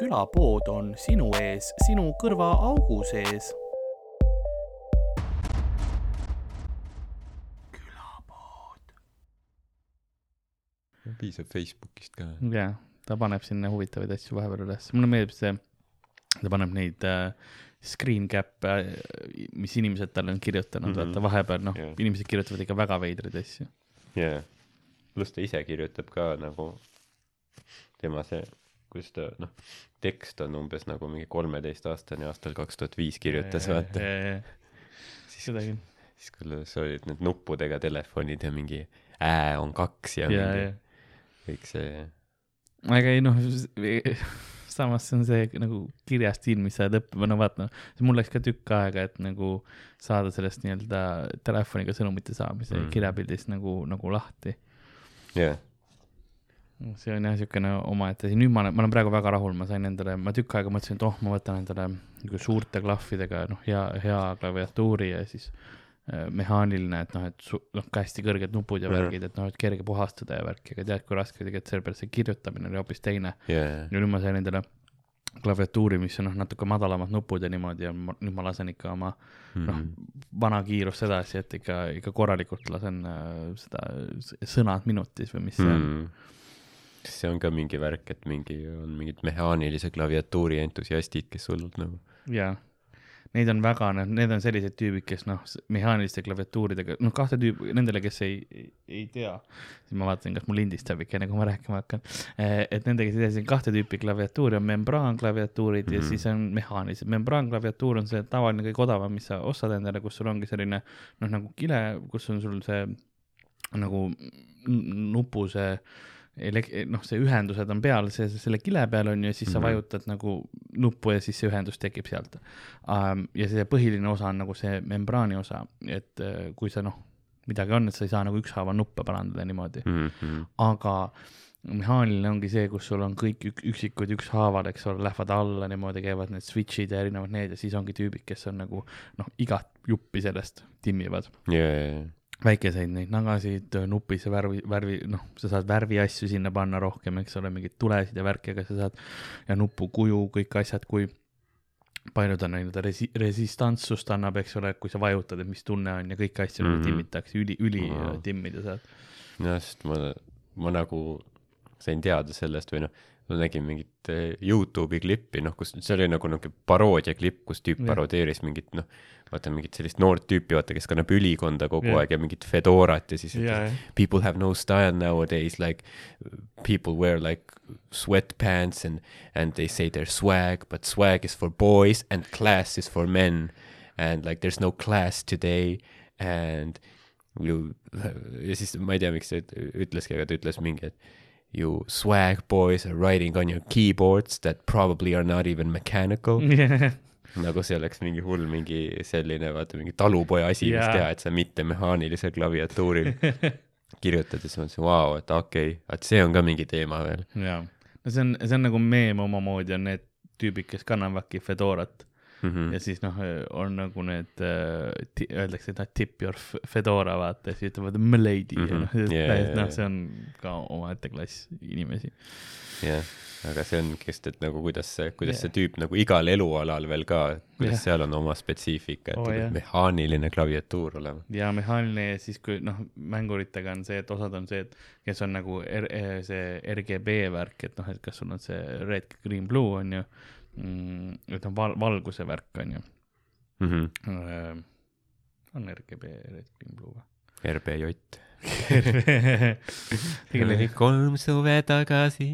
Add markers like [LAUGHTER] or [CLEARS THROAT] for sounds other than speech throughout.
külapood on sinu ees, sinu kõrvaaugu sees. piisab Facebookist ka. jaa, ta paneb sinna huvitavaid asju vahepeal üles, mulle meeldib see, ta paneb neid äh, screen cap'e äh,, mis inimesed talle on kirjutanud mm. -hmm. vaata vahepeal noh Jah. yeah., inimesed kirjutavad ikka väga veidraid asju. jaa. pluss ta ise kirjutab ka nagu, tema see, kus ta noh, tekst on umbes nagu mingi kolmeteistaastane aastal kaks tuhat viis kirjutas, vaata. küll. siis kuidas olid need nuppudega telefonid ja mingi ä on kaks ja ja, ja, kõik see. aga ei noh, samas see on see nagu kirjastiil, mis sa oled õppima, no vaata, mul läks ka tükk aega, et nagu saada sellest nii-öelda telefoniga sõnumite saamise mm. Kirjapildist nagu, nagu lahti. jah, see on jah niisugune omaette asi, nüüd ma olen, ma olen praegu väga rahul, ma sain endale, ma tükk aega mõtlesin, et oh, ma võtan endale nagu suurte klahvidega, noh, hea, hea klaviatuuri ja siis äh, mehaaniline, et noh, et su- noh, ka hästi kõrged nupud ja Mhm. värgid, et noh, et kerge puhastada ja värki, aga tead, kui raske tegelikult selle peale see kirjutamine oli hoopis teine. jaa, ja nüüd ma sain endale klaviatuuri, mis on noh, natuke madalamad nupud ja niimoodi ja ma, nüüd ma lasen ikka oma noh Mhm., vana kiirust edasi, et ikka, ikka korralikult lasen äh, seda sõnad minutis või mis see on. hmm. See on ka mingi värk, et mingi on mingid mehaanilise klaviatuuri entusiastid, kes hullult nagu jaa, neid on väga, need on sellised tüübid, kes noh, mehaaniliste klaviatuuridega, noh, kahte tüüpi, nendele, kes ei, ei, ei tea, siis ma vaatan, kas mul lindistab ikka, enne kui ma rääkima hakkan. et nendega siis on kahte tüüpi klaviatuuri, on membraanklaviatuurid mm -hmm. ja Mhm. siis on mehaanilised. membraanklaviatuur on see tavaline kõige odavam, mis sa ostad endale, kus sul ongi selline noh, nagu kile, kus on sul see nagu nupu see noh, see ühendused on peal, see, selle kile peal on ju, ja siis sa Mhm. vajutad nagu nuppu ja siis see ühendus tekib sealt um,. ja see põhiline osa on nagu see membraani osa, et äh, kui sa noh, midagi on, et sa ei saa nagu ükshaaval nuppe parandada niimoodi, mm. -hmm. aga mehaaniline ongi see, kus sul on kõik ük, üksikud ükshaaval, eks ole, lähevad alla niimoodi, käivad need switch'id ja erinevad need ja siis ongi tüübid, kes on nagu noh, igat juppi sellest timmivad jaa, väikeseid neid nagasid, nupis ja värvi, värvi, noh, sa saad värviasju sinna panna rohkem, eks ole, mingeid tulesid ja värki, aga sa saad ja nupukuju, kõik asjad, kui palju ta nii-öelda resi-, resistantsust annab, eks ole, kui sa vajutad, et mis tunne on ja kõiki asju mm Mhm. -hmm. timmitakse, üli, üli wow. timmida saad. jah, sest ma, ma nagu sain teada sellest või noh, ma nägin mingit eh, Youtube'i klippi, noh, kus see oli nagu niisugune paroodiaklipp, kus tüüp parodeeris mingit noh, vaata mingit sellist noort tüüpi, vaata, kes kannab ülikonda kogu Jah. aeg ja mingit fedorat ja siis ja, ütles ja, people have no style nowadays like people wear like sweatpants and and they say they're swag but swag is for boys and class is for men. And like there's no class today. And you [LAUGHS] ja siis ma ei tea, miks ta üt- ütleski, aga ta ütles mingi, et you swag boys are writing on your keyboards that probably are not even mechanical. [LAUGHS] Nagu see oleks mingi hull mingi selline vaata mingi talupoja asi, mis Jaa. teha, et sa mitte mehaanilisel klaviatuuril kirjutad ja siis ma mõtlesin, vau, et okei. Okay,, et see on ka mingi teema veel. ja, no see on, see on nagu meem omamoodi on need tüübid, kes kannavadki fedorat Mm -hmm. ja siis noh, on nagu need, öeldakse, et tip your fedora vaata siis ütlevad milady mm -hmm. ja Mhm. noh Yeah, yeah, noh, yeah. see on ka omaette klass inimesi. jah, aga see on kest, et nagu kuidas see, kuidas Jah. see tüüp nagu igal elualal veel ka, kuidas Jah. seal on oma spetsiifika, et oh, jah. mehaaniline klaviatuur olema. ja mehaaniline ja siis, kui noh, mänguritega on see, et osad on see, et kes on nagu R see RGB värk, et noh, et kas sul on see red, green, blue on ju mm,, et on val valguse värk on ju Mm -hmm. on RGB, red, green, blue või? RBJ. [LAUGHS] tegelikult kolm suve tagasi.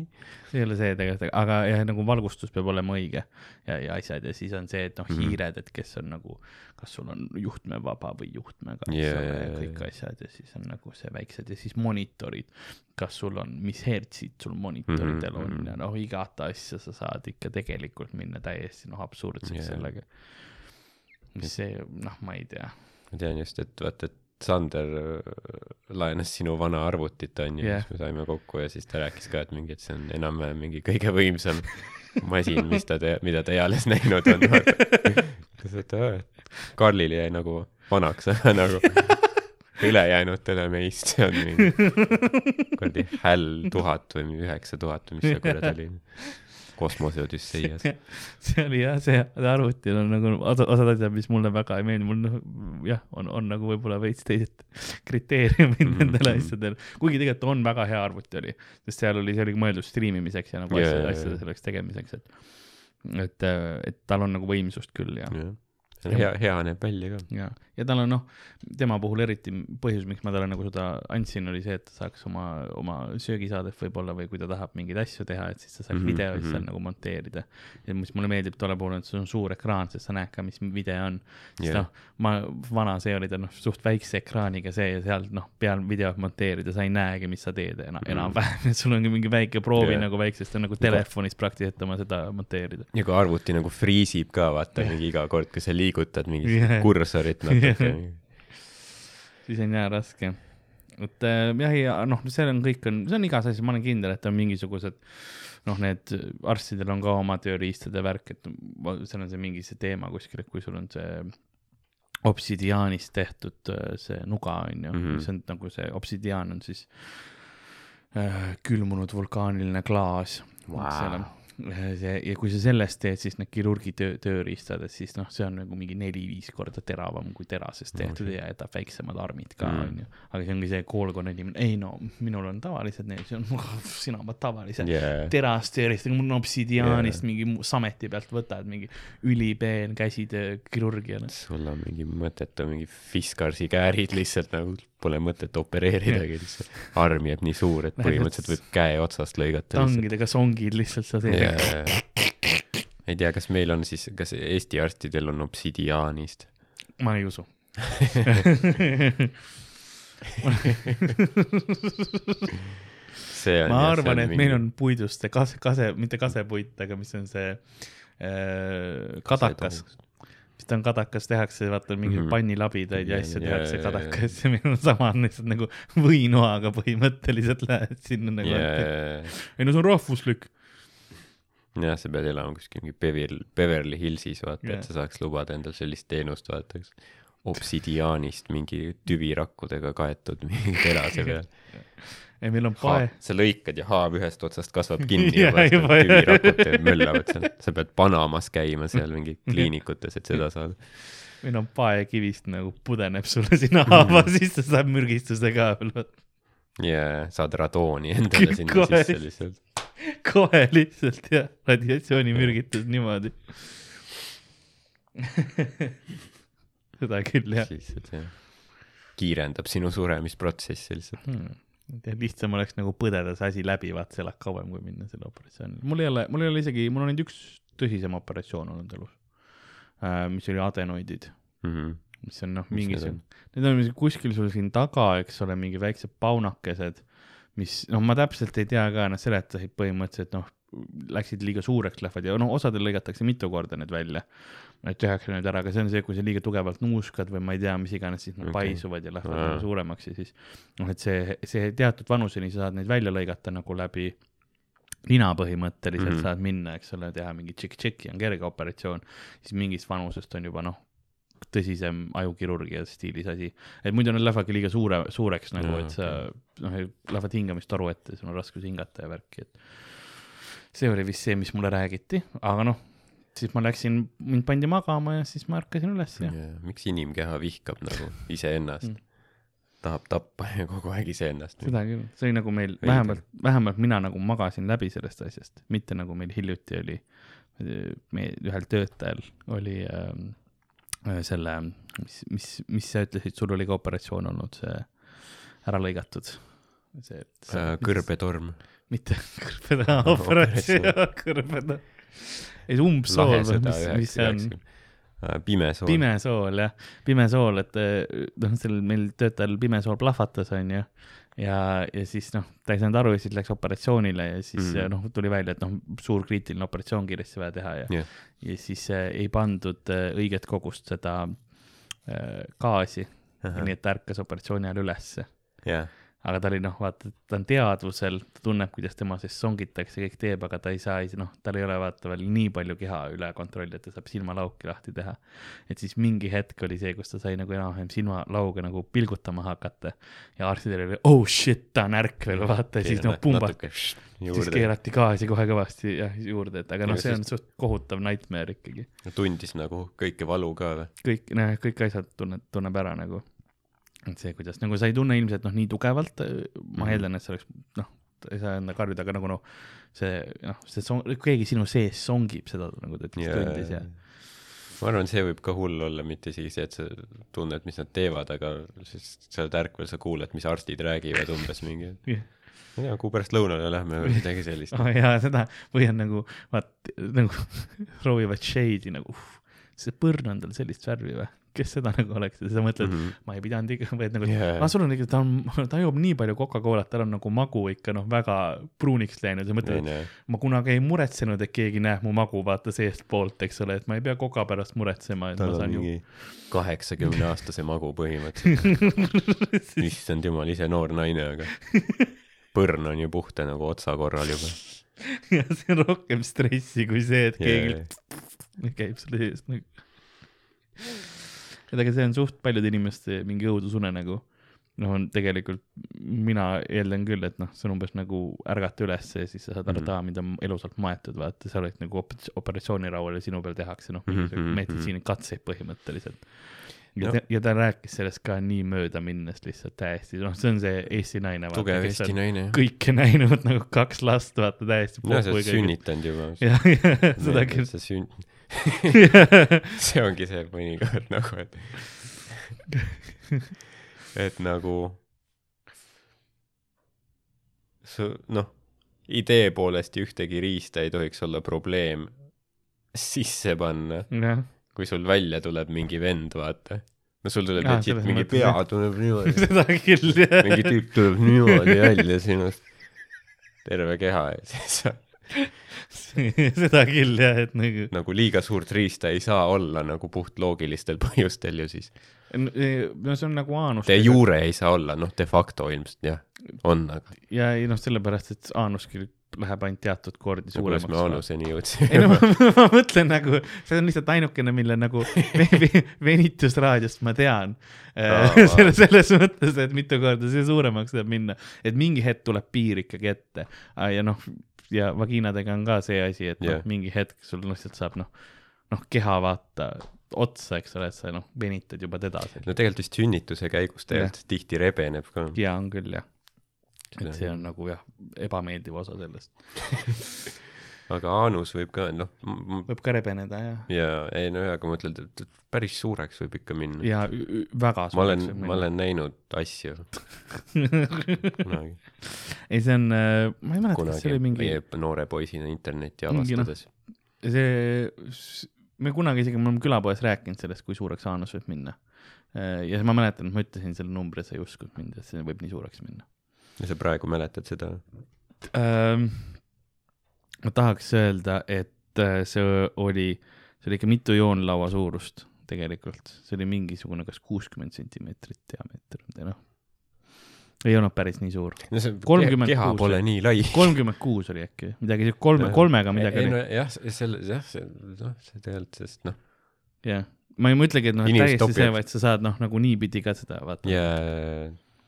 see ei ole see tegelikult, aga jah, nagu valgustus peab olema õige ja, ja asjad ja siis on see, et noh, Mhm. hiired, et kes on nagu, kas sul on juhtmevaba või juhtmega jaa, ja jaa, kõik asjad ja siis on nagu see väiksed ja siis monitorid. kas sul on, mis hertsid sul monitoridel Mhm, on mhm. ja noh, igat asja sa saad ikka tegelikult minna täiesti noh, absurdseks Jaa. sellega. mis see, noh, ma ei tea. ma tean just, et vaata, et Sander äh, laenas sinu vana arvutit onju yeah., siis me saime kokku ja siis ta rääkis ka, et mingi, et see on enam-vähem mingi kõige võimsam [LAUGHS] masin, mis ta, mida ta eales näinud on. [LAUGHS] Karlil jäi nagu vanaks, nagu ülejäänutele meist, see on mingi kuradi häll tuhat või üheksa tuhat või mis see kurat oli. Kosmose Odüsseias. see oli jah, see arvutil on nagu osa- osad asjad, mis mulle väga ei meeldi, mul noh, jah, on, on nagu võib-olla veits teised kriteeriumid mm -hmm. nendel mhm. asjadel, kuigi tegelikult on väga hea arvuti oli, sest seal oli, see oli mõeldud striimimiseks ja nagu Jaa, asjade, jaa, asjade jaa. selleks tegemiseks, et et, et tal on nagu võimsust küll ja, hea, hea näeb välja ka. ja, ja tal on noh, tema puhul eriti põhjus, miks ma talle nagu seda andsin, oli see, et ta saaks oma, oma söögisaadet võib-olla või kui ta tahab mingeid asju teha, et siis ta saaks mm Mhm, -hmm, videoid seal mhm. nagu monteerida. ja mis mulle meeldib tolle puhul, et sul on suur ekraan, sest sa näed ka, mis video on. sest Jah. noh, ma, vana see oli ta noh, suht väikse ekraaniga see ja seal noh, peal videot monteerida, sa ei näegi, mis sa teed enam, Mhm. enam-vähem, et sul ongi mingi väike proovi Jah. nagu väiksest, on nagu telefonis praktiliselt oma seda monteerida. ja kui arvuti nagu friisib ka, vaata mingi iga kord, kui sa liigutad mingit Jah. kursorit natuke. [LAUGHS] [LAUGHS] siis on jää raske. et äh, jah, ja noh, see on kõik on, see on igas asjas, ma olen kindel, et on mingisugused noh, need arstidel on ka oma tööriistade värk, et seal on see mingi see teema kuskil, et kui sul on see obsidiaanist tehtud äh, see nuga on ju mm. -hmm. see on nagu see obsidiaan on siis äh, külmunud vulkaaniline klaas Vau. See ja kui sa sellest teed, siis need kirurgi töö, tööriistad, et siis noh, see on nagu mingi neli-viis korda teravam kui terasest tehtud ja jätab väiksemad armid ka Mm. onju. aga see ongi see koolkonna inimene, ei no minul on tavalised need, see on, [LAUGHS] sina pead tavalise jaa, terast tööriista, mul on obsidiaanist mingi mu- sameti pealt võtad mingi ülipeen käsitöö kirurgia. sul on mingi mõttetu mingi Fiskarsi käärid lihtsalt nagu pole mõtet opereeridagi lihtsalt. arm jääb nii suur, et põhimõtteliselt võib käe otsast lõigata tangidega songid lihtsalt sa teed. ei tea, kas meil on siis, kas Eesti arstidel on obsidiaanist? ma ei usu. see on ma arvan, et meil on puidust see kase, kase, mitte kasepuit, aga mis on see äh, kadakas. Mis ta on kadakas, tehakse vaata mingi mm. -hmm. pannilabidaid ja asju tehakse kadakas ja meil on sama, on lihtsalt nagu võinoaga põhimõtteliselt lähed sinna nagu yeah.. ei no see on rahvuslik. jah, sa pead elama kuskil mingi Beverly, Beverly Hillsis, vaata Jah. et sa saaks lubada endale sellist teenust, vaata, eks. obsidiaanist mingi tüvirakkudega kaetud [LAUGHS] mingi terase peal. [LAUGHS] ei, meil on pae, sa lõikad ja haav ühest otsast kasvab [LAUGHS] kinni Jaa, ja juba, jah. tüvirakud möllavad seal, sa pead Panamas käima seal mingi [LAUGHS] kliinikutes, et seda saada. meil on paekivist nagu pudeneb sulle [LAUGHS] sinna haava mm., siis sa saad mürgistuse ka veel. ja saad radooni endale sinna Kohe. sisse lihtsalt. kohe lihtsalt jah, radiatsioonimürgitus niimoodi. seda küll jah kiirendab sinu suremisprotsessi lihtsalt. hmm.. Lihtsam oleks nagu põdeda see asi läbi, vaat see elab kauem, kui minna selle operatsioonile. mul ei ole, mul ei ole isegi, mul on ainult üks tõsisem operatsioon olnud elus äh,, mis oli adenoidid, Mhm. mis on noh, mingisugune on?, need on kuskil sul siin taga, eks ole, mingi väiksed paunakesed, mis noh, ma täpselt ei tea ka, nad seletasid põhimõtteliselt noh, läksid liiga suureks lähevad ja noh, osadel lõigatakse mitu korda need välja. Et tehakse need ära, aga see on see, kui sa liiga tugevalt nuuskad või ma ei tea, mis iganes, siis nad okay. paisuvad ja lähevad nagu suuremaks ja siis noh, et see, see teatud vanuseni sa saad neid välja lõigata nagu läbi nina põhimõtteliselt mm. -hmm. saad minna, eks ole, teha mingi tšikk-tšikki on kerge operatsioon, siis mingist vanusest on juba noh, tõsisem ajukirurgia stiilis asi, et muidu nad lähevadki liiga suure, suureks nagu et sa noh, lähevad hingamistoru ette, sul on raskus hingata ja värki, et see oli vist see, mis mulle räägiti, aga noh, siis ma läksin, mind pandi magama ja siis ma ärkasin üles ja miks inimkeha vihkab nagu [LAUGHS] iseennast Mm. tahab tappa ja kogu aeg iseennast. seda küll, see oli nagu meil vähemalt, vähemalt mina nagu magasin läbi sellest asjast, mitte nagu meil hiljuti oli, me ühel töötajal oli ähm, äh, selle, mis, mis, mis sa ütlesid, sul oli ka operatsioon olnud see ära lõigatud. see, Äh, kõrbetorm. mitte [LAUGHS] kõrbeda operatsioon, kõrbeda. ei, see umbsool või mis, mis see on? pimesool. pimesool jah, pimesool, et eh, noh, seal meil töötajal pimesool plahvatas, onju. ja, ja siis noh, ta ei saanud aru ja siis läks operatsioonile ja siis mm. noh, tuli välja, et noh, suur kriitiline operatsioon kiiresti vaja teha ja Jah. ja siis eh, ei pandud eh, õiget kogust seda eh, gaasi, nii et ta ärkas operatsiooni ajal ülesse. jah, aga ta oli noh, vaata, ta on teadvusel, ta tunneb, kuidas tema sees songitakse, kõik teeb, aga ta ei saa, noh, tal ei ole vaata veel nii palju keha üle kontrolli, et ta saab silmalauki lahti teha. et siis mingi hetk oli see, kus ta sai nagu enam-vähem silmalauga nagu pilgutama hakata ja arstidel oli oh shit, ta on ärkvel, vaata ja siis noh, pumbati, siis keerati gaasi kohe kõvasti jah juurde, et aga noh, see on suht kohutav nightmare ikkagi. tundis nagu kõike valu ka või? kõik, kõik asjad tunneb, tunneb ära nagu. Et see, kuidas nagu sa ei tunne ilmselt noh, nii tugevalt, ma Mhm. eeldan, et see oleks noh, ei saa enda karjuda, aga nagu noh, see noh, see song, keegi sinu sees songib seda nagu ta ütles tundis ja ma arvan, see võib ka hull olla, mitte isegi see, et sa tunned, mis nad teevad, aga siis sa oled ärkvel, sa kuuled, mis arstid räägivad umbes mingi, [LAUGHS] Jah. ma ei tea, kuu pärast lõunale lähme või midagi [LAUGHS] sellist. oh, ja seda või on nagu vaat nagu [LAUGHS] proovivad shade'i nagu uh, see põrn on tal sellist värvi või kes seda nagu oleks ja siis sa mõtled mm. -hmm. ma ei pidanud ikka, et nagu Jaa. ah, sul on ikka, ta on, [LAUGHS] ta joob nii palju Coca-Colat, tal on nagu magu ikka noh, väga pruuniks läinud ja mõtled, onju, ma kunagi ei muretsenud, et keegi näeb mu magu vaata seestpoolt, eks ole, et ma ei pea koka pärast muretsema, et tal ma on mingi kaheksakümne aastase magu põhimõtteliselt. [LAUGHS] issand jumal, ise noor naine, aga [LAUGHS] põrn on ju puhta nagu otsakorral juba. ja see on rohkem stressi kui see, et keegi yeah.. Käib selle eest nagu. et aga see on suht paljude inimeste mingi õudusunenägu. noh, on tegelikult, mina eeldan küll, et noh, see on umbes nagu ärgata üles ja siis sa saad aru, Mhm. aa, mind on elusalt maetud, vaata, sa oled nagu op- operatsiooniraual ja sinu peal tehakse noh, Mhm, mingisuguseid mhm, meditsiinikatseid põhimõtteliselt. ja ta, ja ta rääkis sellest ka nii mööda minnes lihtsalt täiesti, noh, see on see Eesti naine. tugev Eesti naine. kõike [LAUGHS] näinud nagu kaks last, vaata täiesti. no sa oled sünnitanud juba. jah, seda küll. sa sünn-, [LAUGHS] see ongi see mõnikord nagu, et et nagu sa noh, idee poolest ühtegi riista ei tohiks olla probleem sisse panna, jah, kui sul välja tuleb mingi vend, vaata. no sul tuleb Aa, legit mingi pea tuleb niimoodi, [LAUGHS] seda küll jah. mingi tüüp tuleb niimoodi välja sinust, terve keha ja siis sa [LAUGHS] seda küll jah, et nagu nagu liiga suurt riista ei saa olla nagu puhtloogilistel [LAUGHS] põhjustel ju siis. no see on nagu aanus. De jure ei saa olla, noh de facto ilmselt jah, on, aga ja ei noh, sellepärast, et aanus küll läheb ainult teatud kordi no kuidas me suuremaks. anuseni ei no jõudsime [LAUGHS] ma, ma mõtlen nagu, see on lihtsalt ainukene, mille nagu ve- ve- venitusraadiost ma tean Aa, uh,. selles, selles mõttes, et mitu korda see suuremaks saab minna, et mingi hetk tuleb piir ikkagi ette ja noh, ja vagiinadega on ka see asi, et noh Jah. mingi hetk sul lihtsalt saab noh, noh keha vaata otsa, eks ole, et sa noh venitad juba teda. no tegelikult vist sünnituse käigus tegelikult tihti rebeneb ka. ja on küll jah, et see on nagu jah, ebameeldiv osa sellest. [LAUGHS] aga anus võib ka noh, võib ka rebeneda jah, ja ei no jaa, aga ma ütlen, et päris suureks võib ikka minna. ja ü- ü- väga ma olen, ma olen näinud asju kunagi, [LAUGHS] ei, see on, ma ei mäleta, kas see oli mingi, noore poisina internetti Mingi, noh, avastades. see, me kunagi isegi, me oleme külapoes rääkinud sellest, kui suureks aanus võib minna. ja ma mäletan, et ma ütlesin selle numbri, sa ei uskunud mind, et see võib nii suureks minna ja sa praegu mäletad seda? ähm,. Ma tahaks öelda, et äh, see oli, see oli ikka mitu joonlaua suurust tegelikult, see oli mingisugune kas kuuskümmend sentimeetrit diameeter või noh, ei olnud päris nii suur. no see 36 keha pole nii lai. kolmkümmend kuus oli äkki, midagi siukest, kolme, kolmega midagi ei oli. no jah, selle, jah, see, noh, see tegelikult, sest noh, jah, ma ei mõtlegi, et noh, et täiesti see, vaid sa saad noh, nagu niipidi ka seda vaata. ja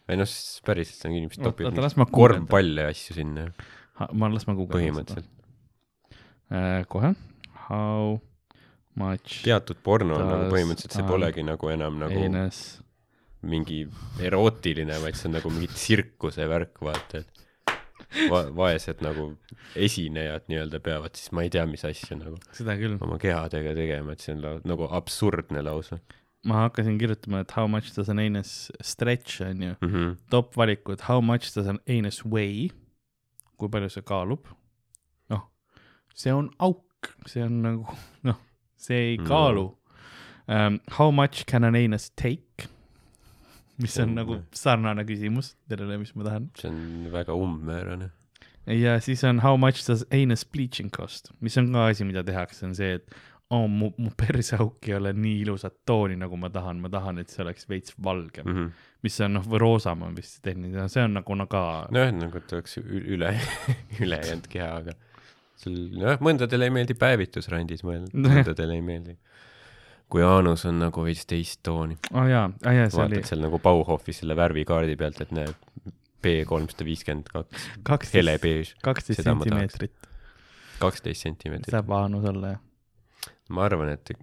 ei noh, päriselt see on inimesed topivad korvpalle ja asju sinna ma, las ma guugeldan põhimõtteliselt. äh,. kohe, how much teatud porno on nagu põhimõtteliselt, see polegi nagu enam nagu anus mingi erootiline, vaid see on nagu mingi tsirkuse värk, vaata, et va-, vaesed nagu esinejad nii-öelda peavad siis ma ei tea, mis asja nagu seda küll. oma kehadega tegema, et see on lau- nagu absurdne lausa ma hakkasin kirjutama, et how much does an anus stretch on ju, mm. -hmm. top valikud, how much does an anus weigh, kui palju see kaalub. noh, see on auk, see on nagu [LAUGHS] noh, see ei kaalu um,. How much can an anus take? mis on on- nagu sarnane küsimus sellele, mis ma tahan. see on väga umbmäärane. ja siis on how much does anus bleaching cost, mis on ka asi, mida tehakse, on see, et oh, mu, mu perseauk ei ole nii ilusat tooni, nagu ma tahan, ma tahan, et see oleks veits valgem mm, -hmm. mis on noh, või roosam on vist tehniliselt, see on nagu no ka nojah, nagu et oleks üle, [LAUGHS] ülejäänud keha, aga sul, noh, mõndadele ei meeldi päevitusrandid, [LAUGHS] mõndadele ei meeldi. kui Jaanus on nagu veits teist tooni, oh,. aa jaa, see oli vaatad seal nagu Bauhofi selle värvikaardi pealt, et näed, B kolmsada viiskümmend kaks, kaksteist, helebeež, kaksteist sentimeetrit kaksteist sentimeetrit. saab Vaanus olla jah. Ma arvan, et,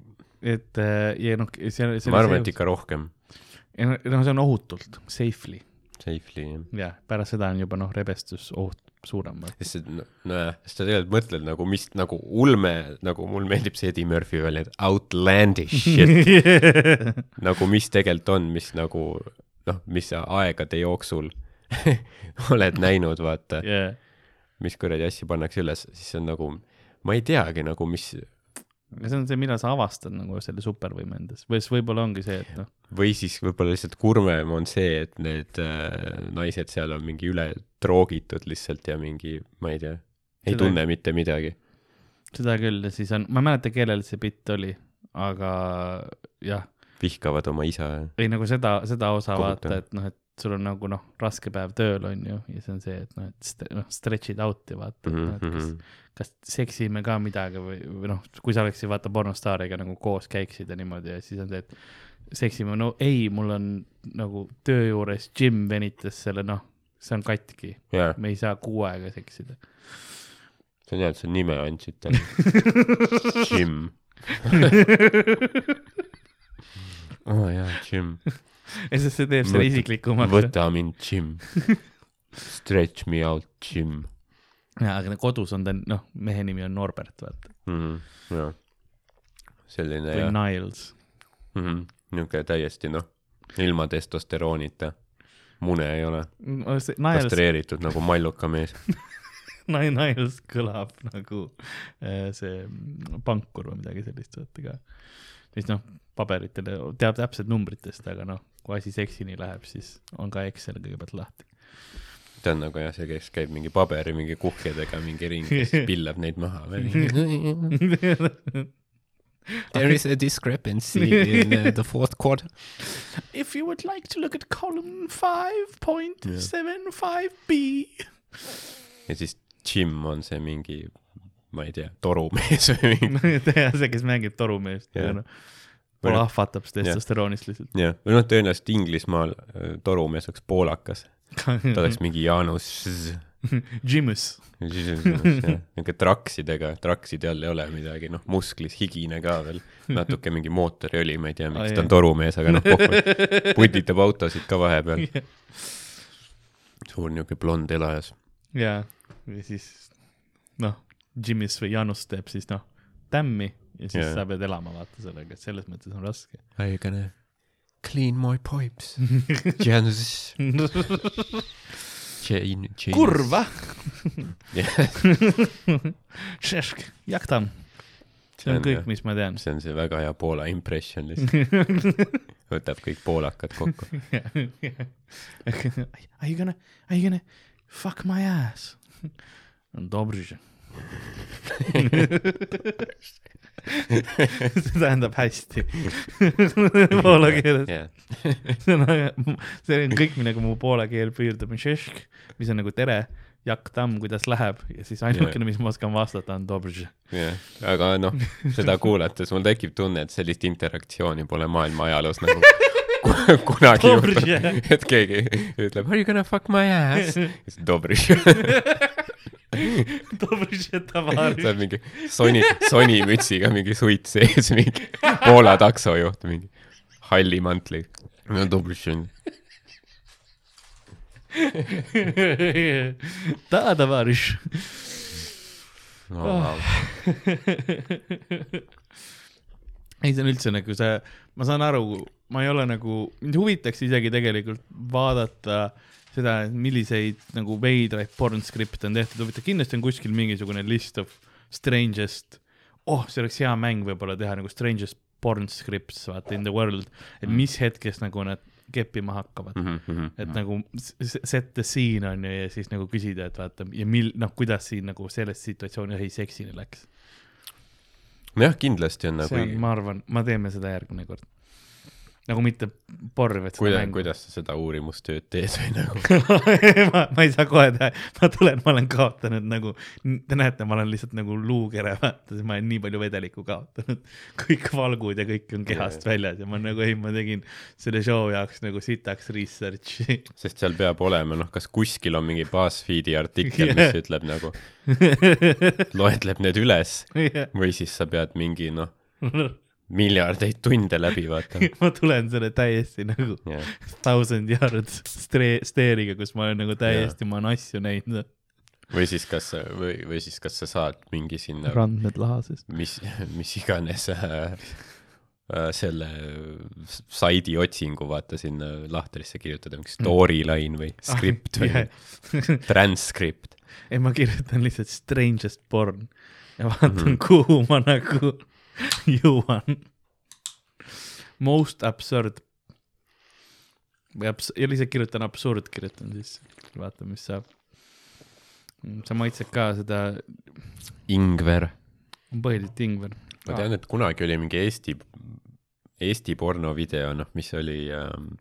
et ja noh, see, see ma arvan, et ikka rohkem, noh, see on ohutult, safely, safely jah. jah, pärast seda on juba noh, rebestus oht suurem. sest see, nojah, sest sa tegelikult mõtled nagu mis, nagu ulme, nagu mul meeldib see Eddie Murphy välja, et outlandish shit [LAUGHS] nagu mis tegelikult on, mis nagu noh, mis sa aegade jooksul [LAUGHS] oled näinud, vaata, yeah. mis kuradi asju pannakse üles, siis see on nagu, ma ei teagi nagu, mis ja see on see, millal sa avastad nagu selle supervõime endas. Või siis võib-olla ongi see, et noh, või siis võib-olla lihtsalt kurvem on see, et need äh, naised seal on mingi üle troogitud lihtsalt ja mingi, ma ei tea, ei Seda- tunne mitte midagi. seda küll ja siis on, ma ei mäleta, kellel see bitt oli, aga jah, vihkavad oma isa. Ei nagu seda, seda osa Kohutav. vaata, et noh, et sul on nagu noh, raske päev tööl on ju ja see on see, et noh, et st- noh, stretch it out'i vaata mm, Mhm, -hmm. et kas mhm. kas seksime ka midagi või, või noh, kui sa oleksid vaata pornostaariga nagu koos käiksid ja niimoodi ja siis on see, et seksime, no ei, mul on nagu töö juures Jim venitas selle, noh, see on katki, jaa, me ei saa kuu aega seksida. see on hea, et sa nime andsid talle. Jim. aa oh, jaa, Jim. Ja siis see teeb selle isiklikumaks. võta mind, Jim. Stretch me out, Jim jaa, aga kodus on ta, noh, mehe nimi on Norbert, vaata, mm. -hmm. jaa. selline või jah Niles. mm -hmm., niisugune täiesti noh, ilma testosteroonita. mune ei ole, Niles, kastreeritud nagu malluka mees. [LAUGHS] Niles kõlab nagu äh, see pankur või midagi sellist, vaata ka. siis noh, paberitele teab täpselt numbritest, aga noh, kui asi seksini läheb, siis on ka Excel kõigepealt lahti. ta on nagu jah, see, kes käib mingi paberi mingi kuhjadega mingi ringi siis [LAUGHS] pillab neid maha. [LAUGHS] There is a discrepancy in uh, the fourth quarter. If you would like to look at column five point seven five B. ja siis Jim on see mingi, ma ei tea, torumees või mingi. [LAUGHS] see, kes mängib torumeest Jah. yeah., noh, poole Või- ahvatab testosteroonist lihtsalt. jah, või noh, tõenäoliselt Inglismaal äh, torumees oleks poolakas. [LAUGHS] ta oleks mingi Jaanus. [LAUGHS] Jimus. niisugune traksidega, trakside all ei ole midagi, noh, musklis higine ka veel, natuke mingi mootoriõli, ma ei tea, miks ta on torumees, aga noh, [LAUGHS] putitab autosid ka vahepeal. suur niisugune blond elajas. ja, ja siis noh, Jimis või Janus teeb siis noh, tämmi ja siis yeah. sa pead elama vaata sellega, et selles mõttes on raske. Are you gonna clean my pipes? Janus. Jane, Jane. kurva, jah, šešk, jaktam. see on kõik, mis ma tean. see on see väga hea Poola impression lihtsalt. [LAUGHS] võtab kõik poolakad kokku. [LAUGHS] Are you gonna, are you gonna fuck my ass? Dobrze. [LAUGHS] see tähendab hästi. [LAUGHS] Poola keeles. jah, see on, see on kõik, millega mu poola keel püürdub, mis on nagu tere, jaktam, kuidas läheb ja siis ainukene, mis ma oskan vastata, on dobrze. jah, aga noh, seda [LAUGHS] kuulates mul tekib tunne, et sellist interaktsiooni pole maailma ajaloos nagu ku- kunagi juhtunud, et keegi ütleb are you gonna fuck my ass, siis dobri. dobrze, sa oled mingi Sony, Sony mütsiga mingi suit sees, mingi Poola taksojuht, mingi halli mantli. no dobri. Da, [LAUGHS] tavaris. Oh, [LAUGHS] ei, see on üldse nagu see, ma saan aru, ma ei ole nagu, mind huvitaks isegi tegelikult vaadata seda, milliseid nagu veidraid pornskripte on tehtud, huvitav, kindlasti on kuskil mingisugune list of strangest, oh, see oleks hea mäng võib-olla teha nagu strangest porn scripts, vaata in the world, et mis hetkest nagu nad keppima hakkavad. Mhm, et nagu s- s- set the scene on ju ja siis nagu küsida, et vaata ja mil-, noh, kuidas siin nagu selles situatsioonis asi seksini läks. nojah, kindlasti on see on, nagu, ma arvan, ma teeme seda järgmine kord. Nagu mitte vaid seda kuidas, kuidas sa seda uurimustööd teed või [LAUGHS] nagu, ma, ma ei saa kohe teha, ma tulen, ma olen kaotanud nagu, te näete, ma olen lihtsalt nagu luukere, vaata, ma olen nii palju vedelikku kaotanud. kõik valgud ja kõik on kehast Jaa. väljas ja ma nagu ei, ma tegin selle show jaoks nagu sitaks research'i. [LAUGHS] sest seal peab olema, noh, kas kuskil on mingi BuzzFeedi artikkel, mis Jah. ütleb nagu, [LAUGHS] loetleb need üles või siis sa pead mingi noh, miljardeid tunde läbi vaatama. [LAUGHS] ma tulen selle täiesti nagu jah, thousand stre- stare'iga, kus ma olen nagu täiesti, ma olen asju näinud. või siis kas või, või siis kas sa saad mingi sinna, randmed lahases. mis, mis iganes äh, äh, selle saidi otsingu vaata sinna lahtrisse kirjutada, mingi storyline või skript või [LAUGHS] ei, transcript. ma kirjutan lihtsalt strangest porn ja vaatan mm. -hmm. kuhu ma nagu [LAUGHS] jõuan. Most absurd. või abs-, lihtsalt kirjutan absurd, kirjutan siis, vaatan, mis saab. sa maitsed ka seda, Ingver. põhiliselt ingver. ma tean, et kunagi oli mingi Eesti, Eesti pornovideo, noh, mis oli ähm,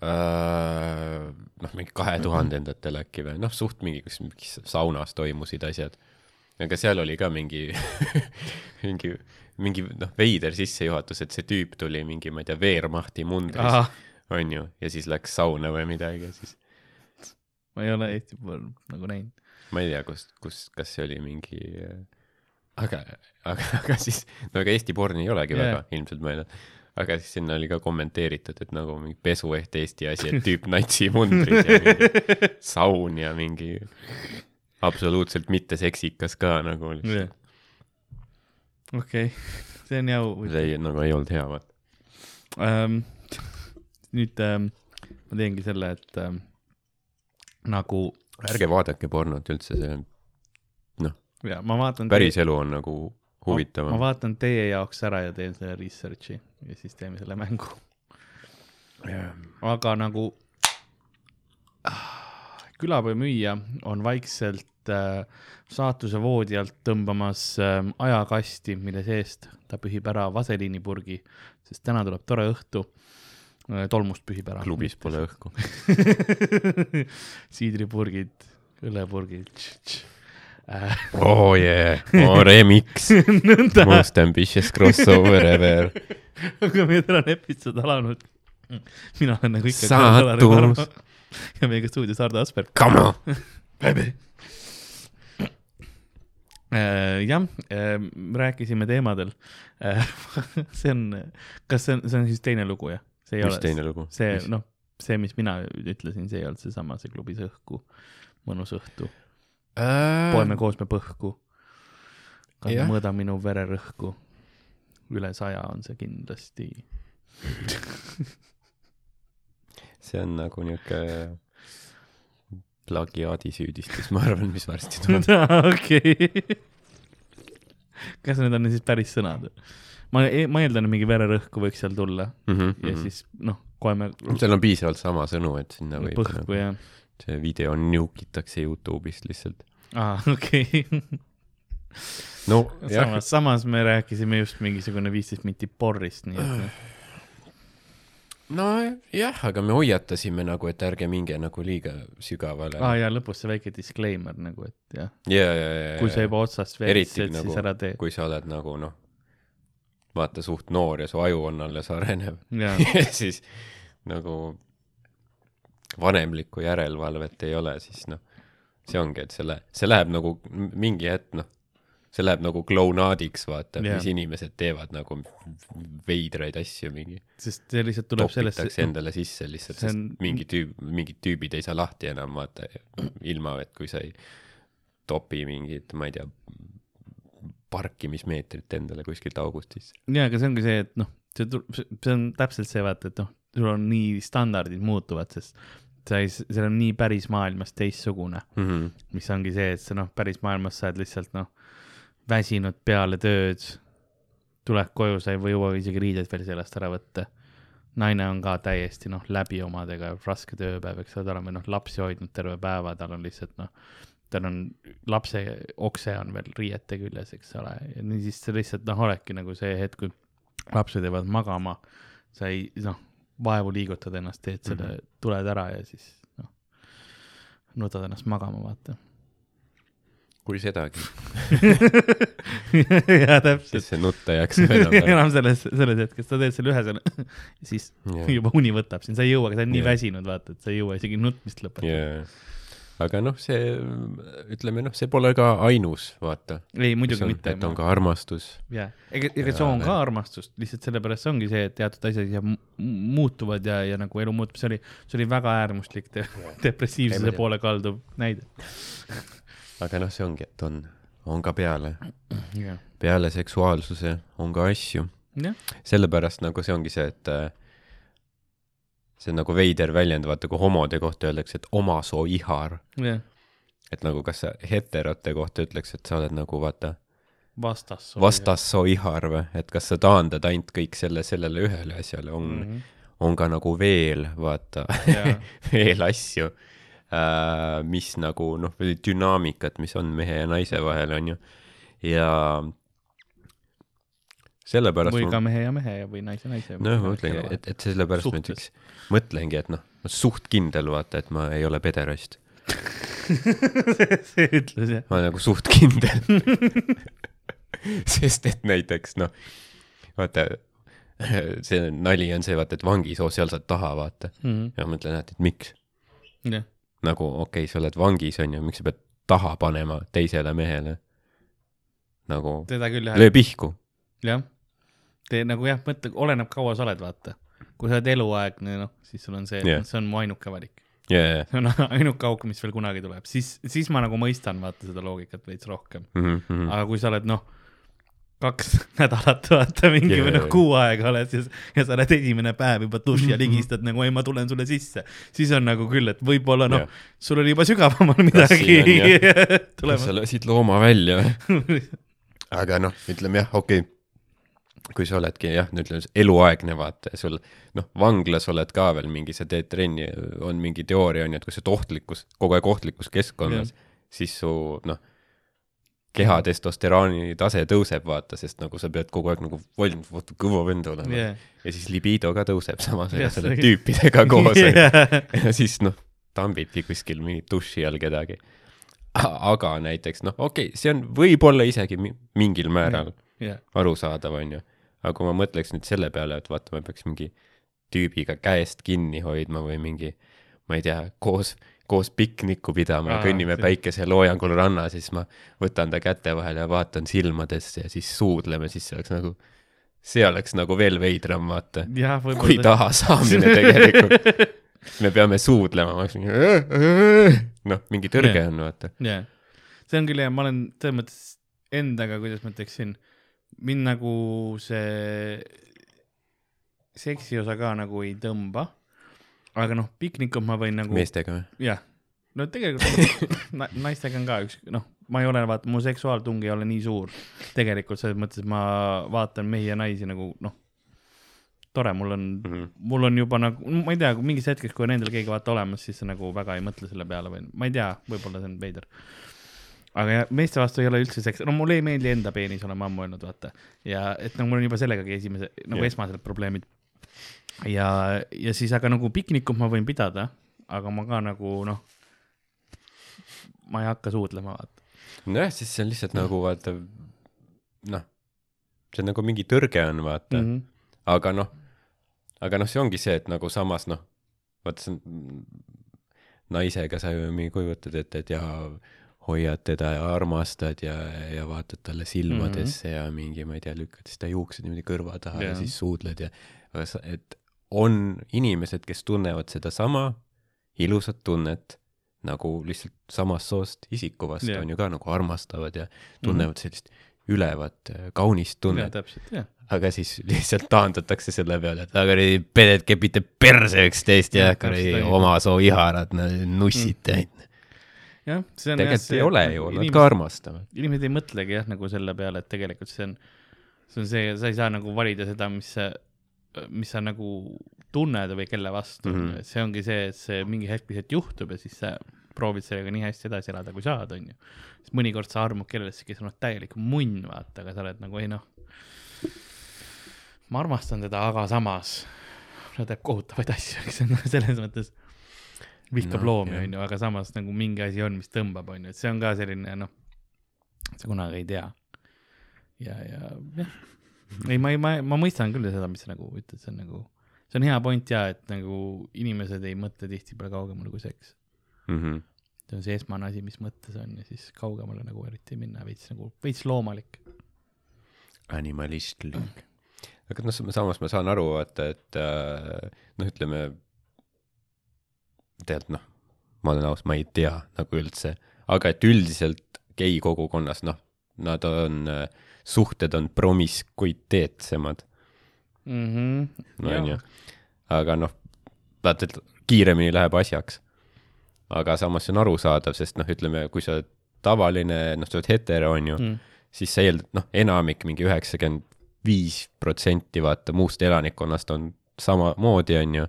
äh, noh, mingi kahe tuhandendatel äkki või noh, suht mingi, kus mingis saunas toimusid asjad. Aga seal oli ka mingi [LAUGHS] mingi, mingi noh, veider sissejuhatus, et see tüüp tuli mingi, ma ei tea, Wehrmachti mundris, Ah, onju, ja siis läks sauna või midagi ja siis ma ei ole Eesti porn nagu näinud. ma ei tea, kus, kus, kas see oli mingi, aga, aga, aga siis, no ega Eesti porni ei olegi yeah. väga ilmselt mõelnud. aga siis sinna oli ka kommenteeritud, et nagu mingi pesueht Eesti asi, et tüüp natsi mundris ja mingi [LAUGHS] saun ja mingi absoluutselt mitte seksikas ka nagu lihtsalt. okei, [LAUGHS] see on jau. see ei, nagu ei olnud hea, vaata. ähm,. nüüd ähm, ma teengi selle, et ähm, nagu ärge vaadake pornot üldse, see ja ma vaatan. päris elu on nagu ma huvitavam. vaatan teie jaoks ära ja teen selle research'i ja siis teeme selle mängu. aga nagu ah, külapäevamüüja on vaikselt saatuse voodi alt tõmbamas äh, ajakasti, mille seest ta pühib ära vaseliinipurgi, sest täna tuleb tore õhtu äh,. tolmust pühib ära. klubis pole õhku. [LAUGHS] siidripurgid, õllepurgid. Äh, oh yeah, oh remix, [LAUGHS] most ambitious crossover ever. [LAUGHS] aga meie tänane episood alanud. mina olen nagu ikka. Saatus.. ja meiega stuudios Hardo Asper. Come on. Baby. jah, rääkisime teemadel. [LAUGHS] see on, kas see on, see on siis teine lugu jah? see ei mis ole, teine lugu? see noh, see, mis mina ütlesin, see ei olnud seesama, see klubis õhku, mõnus õhtu, poeme koos me põhku. Mõõda minu vererõhku. üle saja on see kindlasti. [LAUGHS] see on nagu niuke plagiaadisüüdistus, ma arvan, mis varsti [LAUGHS] tuleb. okei. kas need on siis päris sõnad? ma, ma eeldan, et mingi vererõhku võiks seal tulla ja siis noh, kohe me seal on piisavalt sama sõnu, et sinna võib põhku nagu, ja, see video niukitakse Youtube'ist lihtsalt. aa, okei. no jah, samas, samas me rääkisime just mingisugune viisteist minti porrist, nii et. [SIGHS] nojah, aga me hoiatasime nagu, et ärge minge nagu liiga sügavale aa. ja lõpus see väike disclaimer nagu, et jah, ja, ja, ja, kui sa juba otsast veetsid, nagu siis ära tee. kui sa oled nagu noh, vaata suht noor ja su aju on alles arenev jaa, [LAUGHS] ja siis nagu vanemlikku järelevalvet ei ole, siis noh, see ongi, et selle, see läheb nagu mingi hetk noh, see läheb nagu klounaadiks, vaata yeah., mis inimesed teevad nagu veidraid asju mingi. sest see lihtsalt tuleb sellest, topitakse endale sisse lihtsalt, sest on- mingi tüüp, mingid tüübid ei saa lahti enam vaata, ilma et kui sa ei topi mingit, ma ei tea, parkimismeetrit endale kuskilt august sisse. jaa, aga see ongi see, et noh, see, see on täpselt see, vaata, et noh, sul on nii standardid muutuvad, sest sa ei, see on nii päris maailmas teistsugune, Mm -hmm. mis ongi see, et sa noh, päris maailmas sa oled lihtsalt noh, väsinud peale tööd, tuled koju, sa ei või jõua isegi riided veel seljast ära võtta. naine on ka täiesti noh, läbi omadega, raske tööpäev, eks ole, ta on veel noh, lapsi hoidnud terve päeva, tal on lihtsalt noh, tal on lapse okse on veel riiete küljes, eks ole, ja niisiis sa lihtsalt noh, oledki nagu see hetk, kui lapsed jäävad magama, sa ei noh, vaevu liigutad ennast, teed selle mm, -hmm. tuled ära ja siis noh, nutad ennast magama, vaata. Kui sedagi, [LAUGHS] jaa, täpselt siis. see nutt ei jaksa enam [LAUGHS] enam selles, selles hetkes, sa teed selle ühe selle, [LAUGHS] siis juba uni võtab sind, sa ei jõua, sa oled nii Jah. väsinud, vaata, et sa ei jõua isegi nutmist lõpetada. jaa, aga noh, see, ütleme noh, see pole ka ainus, vaata. ei, muidugi mitte. et on ka armastus. jah, ega, ega see on ka armastust, lihtsalt sellepärast see ongi see, et teatud asjad ja mu- muutuvad ja, ja nagu elu muutub, see oli, see oli väga äärmuslik de depressiivsuse poole kalduv näide. Aga noh, see ongi, et on, on ka peale, [CLEARS THROAT] jah, peale seksuaalsuse on ka asju. jah, sellepärast nagu see ongi see, et äh, see on nagu veider väljend, vaata kui homode kohta öeldakse, et omasoo ihar. jah, et nagu kas sa heterote kohta ütleks, et sa oled nagu vaata vastas. vastassoo ihar või, et kas sa taandad ainult kõik selle sellele ühele asjale, on mm. -hmm. on ka nagu veel vaata jaa, [LAUGHS] veel asju mis nagu noh, dünaamikat, mis on mehe ja naise vahel, on ju. ja sellepärast või ma- ka mehe ja mehe või naise naise. noh, ma mõtlengi, et, et sellepärast ma Suhtes. näiteks mõtlengi, et noh, ma suht kindel, vaata, et ma ei ole pederast. [LAUGHS] see ütlus jah. ma olen nagu suht kindel. [LAUGHS] sest et näiteks noh, vaata, see nali on see, vaata, et vangis, oo, seal saad taha, vaata. ja ma mõtlen, et, et miks, jah, nagu okei okay,, sa oled vangis, on ju, miks sa pead taha panema teisele mehele? nagu teda küll jah. löö pihku. jah, tee nagu jah, mõtle, oleneb kaua sa oled, vaata. kui sa oled eluaegne, noh, siis sul on see yeah., see on mu ainuke valik. jajah. see on [LAUGHS] ainuke auk, mis veel kunagi tuleb, siis, siis ma nagu mõistan, vaata seda loogikat veits rohkem. Mhm, aga kui sa oled noh, kaks [LAUGHS] nädalat vaata mingi Jaa, või noh kuu aega oled ja, ja sa oled esimene päev juba duši ja ligistad nagu ei, ma tulen sulle sisse, siis on nagu küll, et võib-olla noh Jah., sul oli juba sügavamal midagi [LAUGHS] sa. lasid looma välja [LAUGHS] aga noh, ütleme jah, okei okay.. kui sa oledki jah, no ütleme eluaegne vaata ja sul noh, vanglas oled ka veel mingi, sa teed trenni, on mingi teooria on ju, et kui sa oled ohtlikus, kogu aeg ohtlikus keskkonnas, siis su noh, keha testosterooni tase tõuseb, vaata, sest nagu sa pead kogu aeg nagu valmis, vaata kõva vend olema yeah.. ja siis libido ka tõuseb samas yeah,, see- tüüpidega koos yeah. ja siis noh, tambidki kuskil mingi duši all kedagi. aga näiteks noh, okei okay,, see on võib-olla isegi mi- mingil määral jah, arusaadav, onju. aga kui ma mõtleks nüüd selle peale, et vaata, ma peaks mingi tüübiga käest kinni hoidma või mingi, ma ei tea, koos, koos piknikku pidama ja kõnnime päikeseloojangul rannas, siis ma võtan ta käte vahele ja vaatan silmadesse ja siis suudleme, siis see oleks nagu, see oleks nagu veel veidram, vaata. kui võib-olla. tahasaamine tegelikult. me peame suudlema, ma oleks mingi, noh, mingi tõrge Jah. on, vaata. jah, see on küll hea, ma olen selles mõttes endaga, kuidas ma ütleksin, mind nagu see seksi osa ka nagu ei tõmba. Aga noh, piknikut ma võin nagu, meestega või? jah, no tegelikult [LAUGHS] na, naistega on ka üks, noh, ma ei ole, vaata, mu seksuaaltung ei ole nii suur tegelikult selles mõttes, et ma vaatan mehi ja naisi nagu noh, tore, mul on mm. -hmm. mul on juba nagu, ma ei tea, mingis hetkes, kui on endal keegi vaata olemas, siis sa nagu väga ei mõtle selle peale või ma ei tea, võib-olla see on veider. aga meeste vastu ei ole üldse seks, no mulle ei meeldi enda peenis, olen ma ammu öelnud, vaata. ja et no mul on juba sellegagi esimese, nagu yeah. esmased probleemid. ja, ja siis aga nagu piknikut ma võin pidada, aga ma ka nagu noh, ma ei hakka suudlema, vaata. nojah, siis see on lihtsalt nagu vaata, noh, see on nagu mingi tõrge on, vaata mm. -hmm. aga noh, aga noh, see ongi see, et nagu samas noh, vaata see on, naisega sa ju mingi kujutad ette, et jaa, hoiad teda ja armastad ja, ja vaatad talle silmadesse mm -hmm. ja mingi, ma ei tea, lükkad siis ta juuksed niimoodi kõrva taha ja Jaa. siis suudled ja, aga sa, et on inimesed, kes tunnevad sedasama ilusat tunnet nagu lihtsalt samast soost isiku vastu Jah. yeah. on ju ka nagu armastavad ja tunnevad mm -hmm. sellist ülevat äh, kaunist jah, tunnet, jah. aga siis [LAUGHS] lihtsalt taandatakse selle peale, et aga kuradi peded kepite perse üksteist ja Jah, kuradi oma soo iharad, nussite mm.. jah, see on tegelikult ei ole ju, nad ka armastavad. inimesed ei mõtlegi jah, nagu selle peale, et tegelikult see on, see on see, sa ei saa nagu valida seda, mis sa, mis sa nagu tunned või kelle vastu mm. -hmm. see ongi see, et see mingi hetk lihtsalt juhtub ja siis sa proovid sellega nii hästi edasi elada, kui saad, onju. siis mõnikord sa armud kellelegi, kes on täielik munn, vaata, aga sa oled nagu ei noh. ma armastan teda, aga samas ta teeb kohutavaid asju, eks ju, [LAUGHS] selles mõttes vihkab no, loomi, onju, aga samas nagu mingi asi on, mis tõmbab, onju, et see on ka selline noh, sa kunagi ei tea. ja, ja jah, ei, ma ei, ma, ma mõistan küll seda, mis sa nagu ütled, see on nagu, see on hea point ja, et nagu inimesed ei mõtle tihtipeale kaugemale kui seks. mm. -hmm. see on see esmane asi, mis mõttes on ja siis kaugemale nagu eriti ei minna, veits nagu, veits loomalik. animalistlik. aga noh, samas ma saan aru, vaata, et äh, noh, ütleme, tead noh, ma olen aus, ma ei tea nagu üldse, aga et üldiselt gei kogukonnas, noh, nad on, suhted on promiskuiteetsemad, onju. aga noh, vaata, et kiiremini läheb asjaks. aga samas see on arusaadav, sest noh, ütleme, kui sa oled tavaline, noh, sa oled hetero, onju Mm. siis sa eeldad, noh, enamik, mingi üheksakümmend viis protsenti vaata muust elanikkonnast on samamoodi, on ju.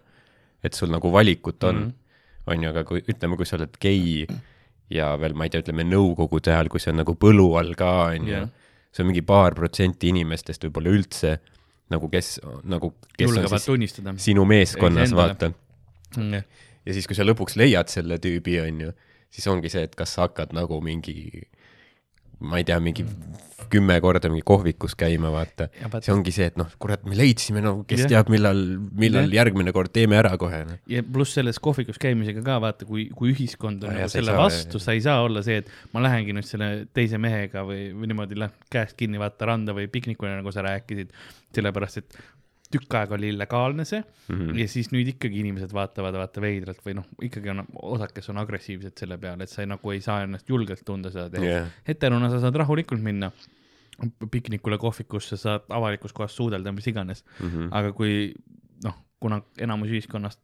et sul nagu valikut on mm, on ju, aga kui ütleme, kui sa oled gei ja veel, ma ei tea, ütleme nõukogude ajal, kui see on nagu põlu all ka, on ju Jah.. See on mingi paar protsenti inimestest võib-olla üldse nagu, kes nagu, kes on julgevad siis tunnistada. sinu meeskonnas, vaata. jah, ja siis, kui sa lõpuks leiad selle tüübi, on ju, siis ongi see, et kas sa hakkad nagu mingi, ma ei tea, mingi kümme korda mingi kohvikus käima, vaata. Ja see ongi see, et noh, kurat, me leidsime, no kes Jah. teab, millal, millal Jah. järgmine kord teeme ära kohe, noh. ja pluss selles kohvikus käimisega ka vaata, kui, kui ühiskond on Ah, nagu selle saa- vastu, sa ei saa olla see, et ma lähengi nüüd selle teise mehega või, või niimoodi lähen käest kinni vaata randa või piknikule, nagu sa rääkisid, sellepärast et tükk aega oli illegaalne see mm. -hmm. ja siis nüüd ikkagi inimesed vaatavad vaata veidralt või noh, ikkagi on osad, kes on agressiivsed selle peale, et sa ei, nagu ei saa ennast julgelt tunda seda tehes yeah.. heterona sa saad rahulikult minna piknikule, kohvikusse, saad avalikus kohas suudelda, mis iganes mm. -hmm. aga kui noh, kuna enamus ühiskonnast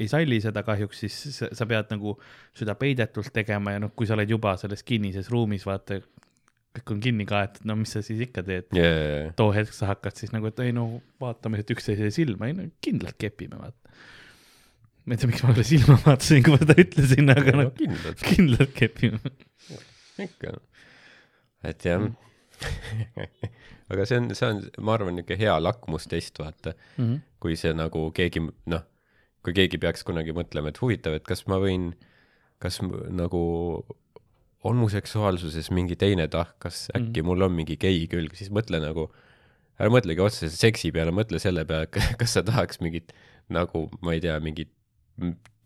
ei salli seda kahjuks, siis sa, sa pead nagu seda peidetult tegema ja noh, kui sa oled juba selles kinnises ruumis, vaata, kõik on kinni kaetud, no mis sa siis ikka teed. jaa, too hetk sa hakkad siis nagu, et ei no vaatame siit üksteisele silma, ei no kindlalt kepime, vaata. ma ei tea, miks ma talle silma vaatasin, kui ma seda ütlesin, aga noh, kindlalt, kindlalt kepime. ikka. et jah, [LAUGHS] aga see on, see on, ma arvan, niisugune hea lakmustest, vaata. Mhm. kui see nagu keegi, noh, kui keegi peaks kunagi mõtlema, et huvitav, et kas ma võin, kas nagu on mu seksuaalsuses mingi teine tahk, kas äkki mul on mingi gei külg, siis mõtle nagu, ära mõtlegi otseselt seksi peale, mõtle selle peale, [LAUGHS] kas sa tahaks mingit nagu, ma ei tea, mingit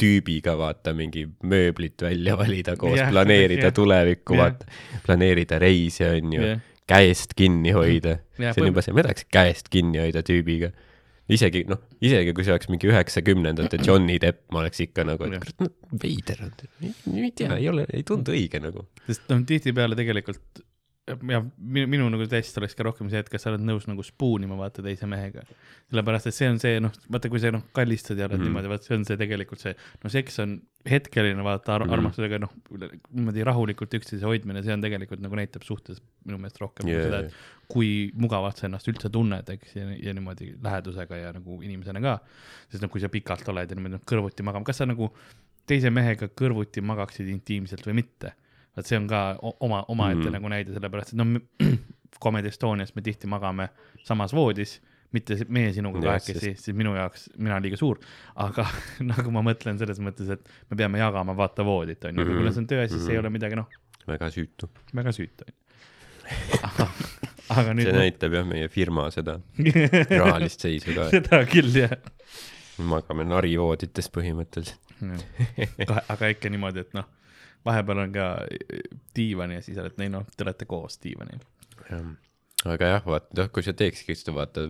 tüübiga vaata mingi mööblit välja valida [LAUGHS] koos yeah,, planeerida yeah. tulevikku yeah., vaata, planeerida reise, on ju yeah., käest kinni hoida yeah,, see on juba see, ma tahaks käest kinni hoida tüübiga. Isegi noh, isegi kui see oleks mingi üheksakümnendate [CLEARS THROAT] Johnny Depp, ma oleks ikka nagu, et kurat, no veider on, ei tea, ei ole, ei tundu õige nagu. sest noh, tihtipeale tegelikult ja minu, minu nagu test oleks ka rohkem see, et kas sa oled nõus nagu spuunima vaata teise mehega. sellepärast, et see on see noh, vaata, kui sa noh kallistad ja oled mm niimoodi, vaat see on see tegelikult see, no seks on hetkeline vaata ar mm armastusega noh, niimoodi rahulikult üksteise hoidmine, see on tegelikult nagu näitab suhtes minu meelest rohkem yeah. Seda, et kui mugavalt sa ennast üldse tunned, eks, ja, ja niimoodi lähedusega ja nagu inimesena ka. sest noh, kui sa pikalt oled ja niimoodi noh, kõrvuti magama, kas sa nagu teise mehega kõrvuti magaksid intiimselt või mitte vot see on ka oma, omaette mm. nagu näide, sellepärast et no [CLEARS THROAT] Comedy Estonias me tihti magame samas voodis, mitte meie sinuga kahekesi, siis minu jaoks, mina liiga suur, aga [LAUGHS] nagu ma mõtlen selles mõttes, et me peame jagama vaata voodit, onju, aga Mhm. see on tööasi, siis ei Mhm. ole midagi noh, väga süütu. väga süütu onju. [LAUGHS] aga see nüüd, näitab jah meie firma seda [LAUGHS] rahalist seisu ka, seda küll jah. magame narivoodites põhimõtteliselt. aga ikka niimoodi, et noh, vahepeal on ka diivan ja siis oled, ei noh, te olete koos diivanil. aga jah, vaata, kui sa teeksidki seda, vaata,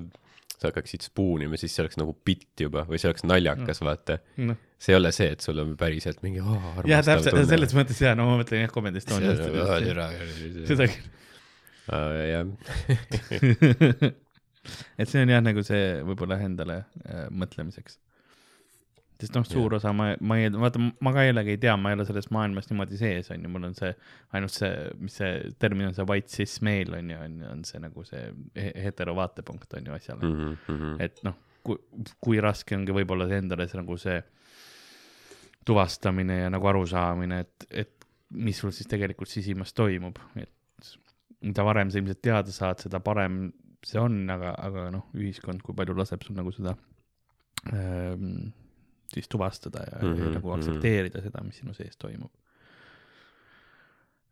sa hakkaksid spuunima, siis see oleks nagu bitt juba või see oleks naljakas, vaata. noh, see ei ole see, et sul on päriselt mingi oh, jah, täpselt, selles mõttes jaa, no ma mõtlen jah, Comedy Estoniast. seda küll. jah, [LAUGHS] et see on jah, nagu see võib-olla endale äh, mõtlemiseks. Sest noh, suur osa ma, ma ei, vaata, ma ka jällegi ei tea, ma ei ole selles maailmas niimoodi sees, on ju, mul on see ainult see, mis see termin on, see white cis male on ju, on ju, on see nagu see he- hetero vaatepunkt on ju asjale mm.. Mhm, et noh, kui, kui raske ongi võib-olla endale see nagu see tuvastamine ja nagu arusaamine, et, et mis sul siis tegelikult sisimas toimub, et mida varem sa ilmselt teada saad, seda parem see on, aga, aga noh, ühiskond, kui palju laseb sul nagu seda ähm, siis tuvastada ja, mm -hmm, Mhm, ja nagu mhm. aktsepteerida seda, mis sinu sees toimub.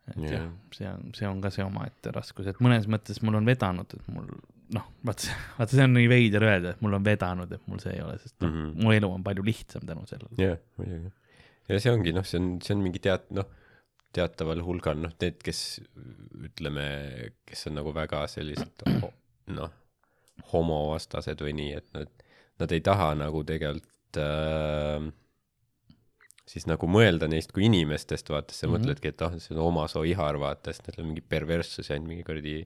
et Jah. jah, see on, see on ka see omaette raskus, et mõnes mõttes mul on vedanud, et mul noh, vaata, vaata, see on nii veider öelda, et mul on vedanud, et mul see ei ole, sest mm Mhm. -hmm. mu elu on palju lihtsam tänu sellele. jah, muidugi. ja see ongi noh, see on, see on mingi teat-, noh, teataval hulgal noh, need, kes ütleme, kes on nagu väga sellised noh, homovastased või nii, et nad, nad ei taha nagu tegelikult äh, siis nagu mõelda neist kui inimestest, vaata, sa mm. -hmm. mõtledki, et ah, see on oma soo ihar, vaata, sest neil on mingi perverssus ja ainult mingi kuradi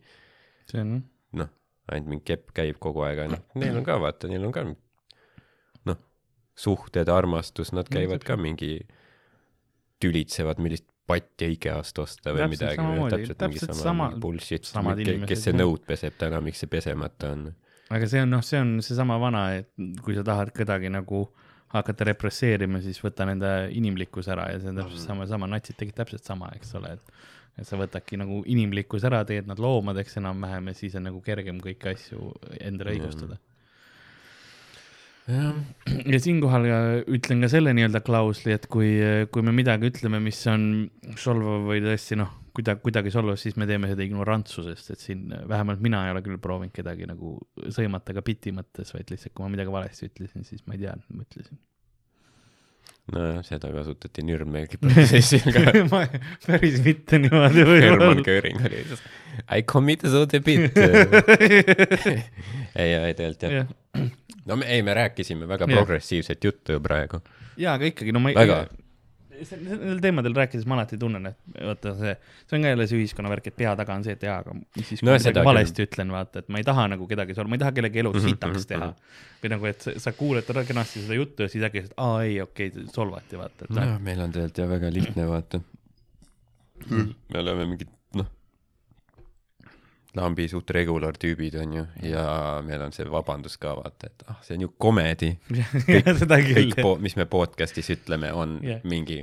see on, noh, ainult mingi kepp käib kogu aeg, aga noh, [CLEARS THROAT] neil on ka vaata, neil on ka noh, suhted, armastus, nad käivad ka täpselt. mingi, tülitsevad, millist patti IKEA-st osta või Täpselt midagi, samamoodi, täpselt mingi täpselt sama, sama- bullshit, kes see jah. nõud peseb täna, miks see pesemata on. Aga see on noh, see on seesama vana, et kui sa tahad kedagi nagu hakata represseerima, siis võta nende inimlikkus ära ja see on täpselt sama, sama, natsid tegid täpselt sama, eks ole, et et sa võtadki nagu inimlikkus ära, teed nad loomadeks enam-vähem ja siis on nagu kergem kõiki asju endale õigustada. jah, ja siinkohal ütlen ka selle nii-öelda klausli, et kui, kui me midagi ütleme, mis on solvav või tõesti noh, kuidagi, kuidagi solvav, siis me teeme seda ignorantsusest, et siin äh, vähemalt mina ei ole küll proovinud kedagi nagu sõimata ka biti mõttes, vaid lihtsalt, kui ma midagi valesti ütlesin, siis ma ei teadnud, ma ütlesin. nojah, seda kasutati Nürnbergi [LAUGHS] protsessil ka. [LAUGHS] ma päris mitte niimoodi [LAUGHS] võib-olla. Göring oli lihtsalt I committed the bit. ei, ei tegelikult jah. no me, ei, me rääkisime väga Jah. progressiivset juttu ju praegu. jaa, aga ikkagi, no ma ei Väga.. Nendel teemadel rääkides ma alati tunnen, et vaata see, see on ka jälle see ühiskonna värk, et pea taga on see, et jaa, aga mis siis, kui No ma seda midagi valesti ütlen, vaata, et ma ei taha nagu kedagi solvata, ma ei taha kellegi elu Mhm, sitaks mhm, teha. või nagu, et sa, sa kuuled täna kenasti seda juttu ja siis äkki, et aa ei, okei okay,, solvati, vaata, et noh, no meil on tegelikult ju väga lihtne, vaata. me oleme mingid, lambi suht regular tüübid, on ju, ja meil on see vabandus ka, vaata, et ah, see on ju komedi. [LAUGHS] küll kõik, po-, mis me podcast'is ütleme, on Jah. mingi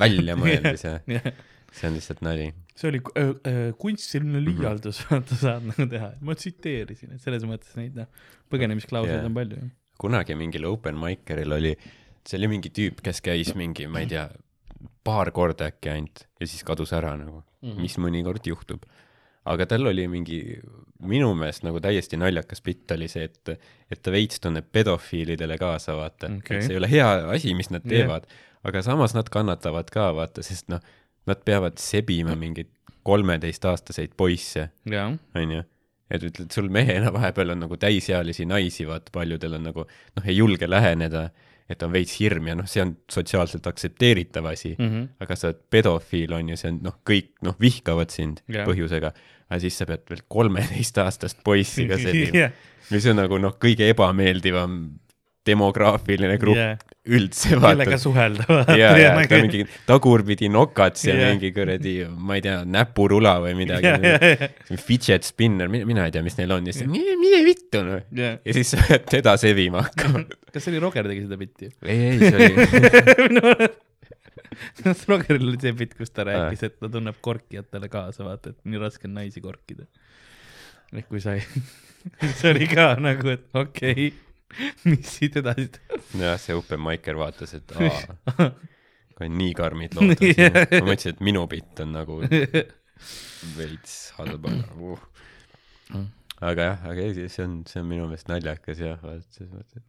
väljamõeldis ja jah, [LAUGHS] see on lihtsalt nali. see oli äh, äh, kunstiline Mhm. liialdus, [LAUGHS] vaata saad nagu teha, ma tsiteerisin, et selles mõttes neid noh, põgenemisklausleid Jah. on palju. kunagi mingil open micer'il oli, see oli mingi tüüp, kes käis mingi, ma ei tea, paar korda äkki ainult ja siis kadus ära nagu mm. -hmm. mis mõnikord juhtub. Aga tal oli mingi, minu meelest nagu täiesti naljakas bitt oli see, et, et ta veits tunneb pedofiilidele kaasa, vaata okay.. see ei ole hea asi, mis nad teevad yeah., aga samas nad kannatavad ka, vaata, sest noh, nad peavad sebima mingeid kolmeteistaastaseid poisse jaa, onju. et ütled, sul mehena vahepeal on nagu täisealisi naisi, vaata paljudel on nagu noh, ei julge läheneda, et on veits hirm ja noh, see on sotsiaalselt aktsepteeritav asi mm. -hmm. aga sa oled pedofiil on ju, see on noh, kõik noh, vihkavad sind yeah. põhjusega, aga siis sa pead veel kolmeteistaastast poissi ka [LAUGHS] sebima Jah. mis on nagu noh, kõige ebameeldivam demograafiline grupp Jah. üldse, kellega suhelda, ja, ja ta mingi tagurpidi nokats ja Jah. mingi kuradi, ma ei tea, näpurula või midagi ja, ja, ja, fidget spinner, mina ei tea, mis neil on ja siis mine, vittu noh. ja. ja siis sa pead teda sebima hakkama. [LAUGHS] kas see oli Roger tegi seda bitti? ei, ei, see oli, [LAUGHS] Rogeril oli see bitt, kus ta rääkis, et ta tunneb korkijatele kaasa, vaata, et nii raske on naisi korkida. ehk kui sai, [LAUGHS] see oli ka nagu, et okei okay,, [LAUGHS] mis siit edasi tuleb. jah, see open micer vaatas, et [LAUGHS] aa, kui on nii karmid [LAUGHS] lood. ma mõtlesin, et minu bitt on nagu veits halb, aga uh.. aga jah, aga ei, see on, see on minu meelest naljakas jah, vaat selles mõttes,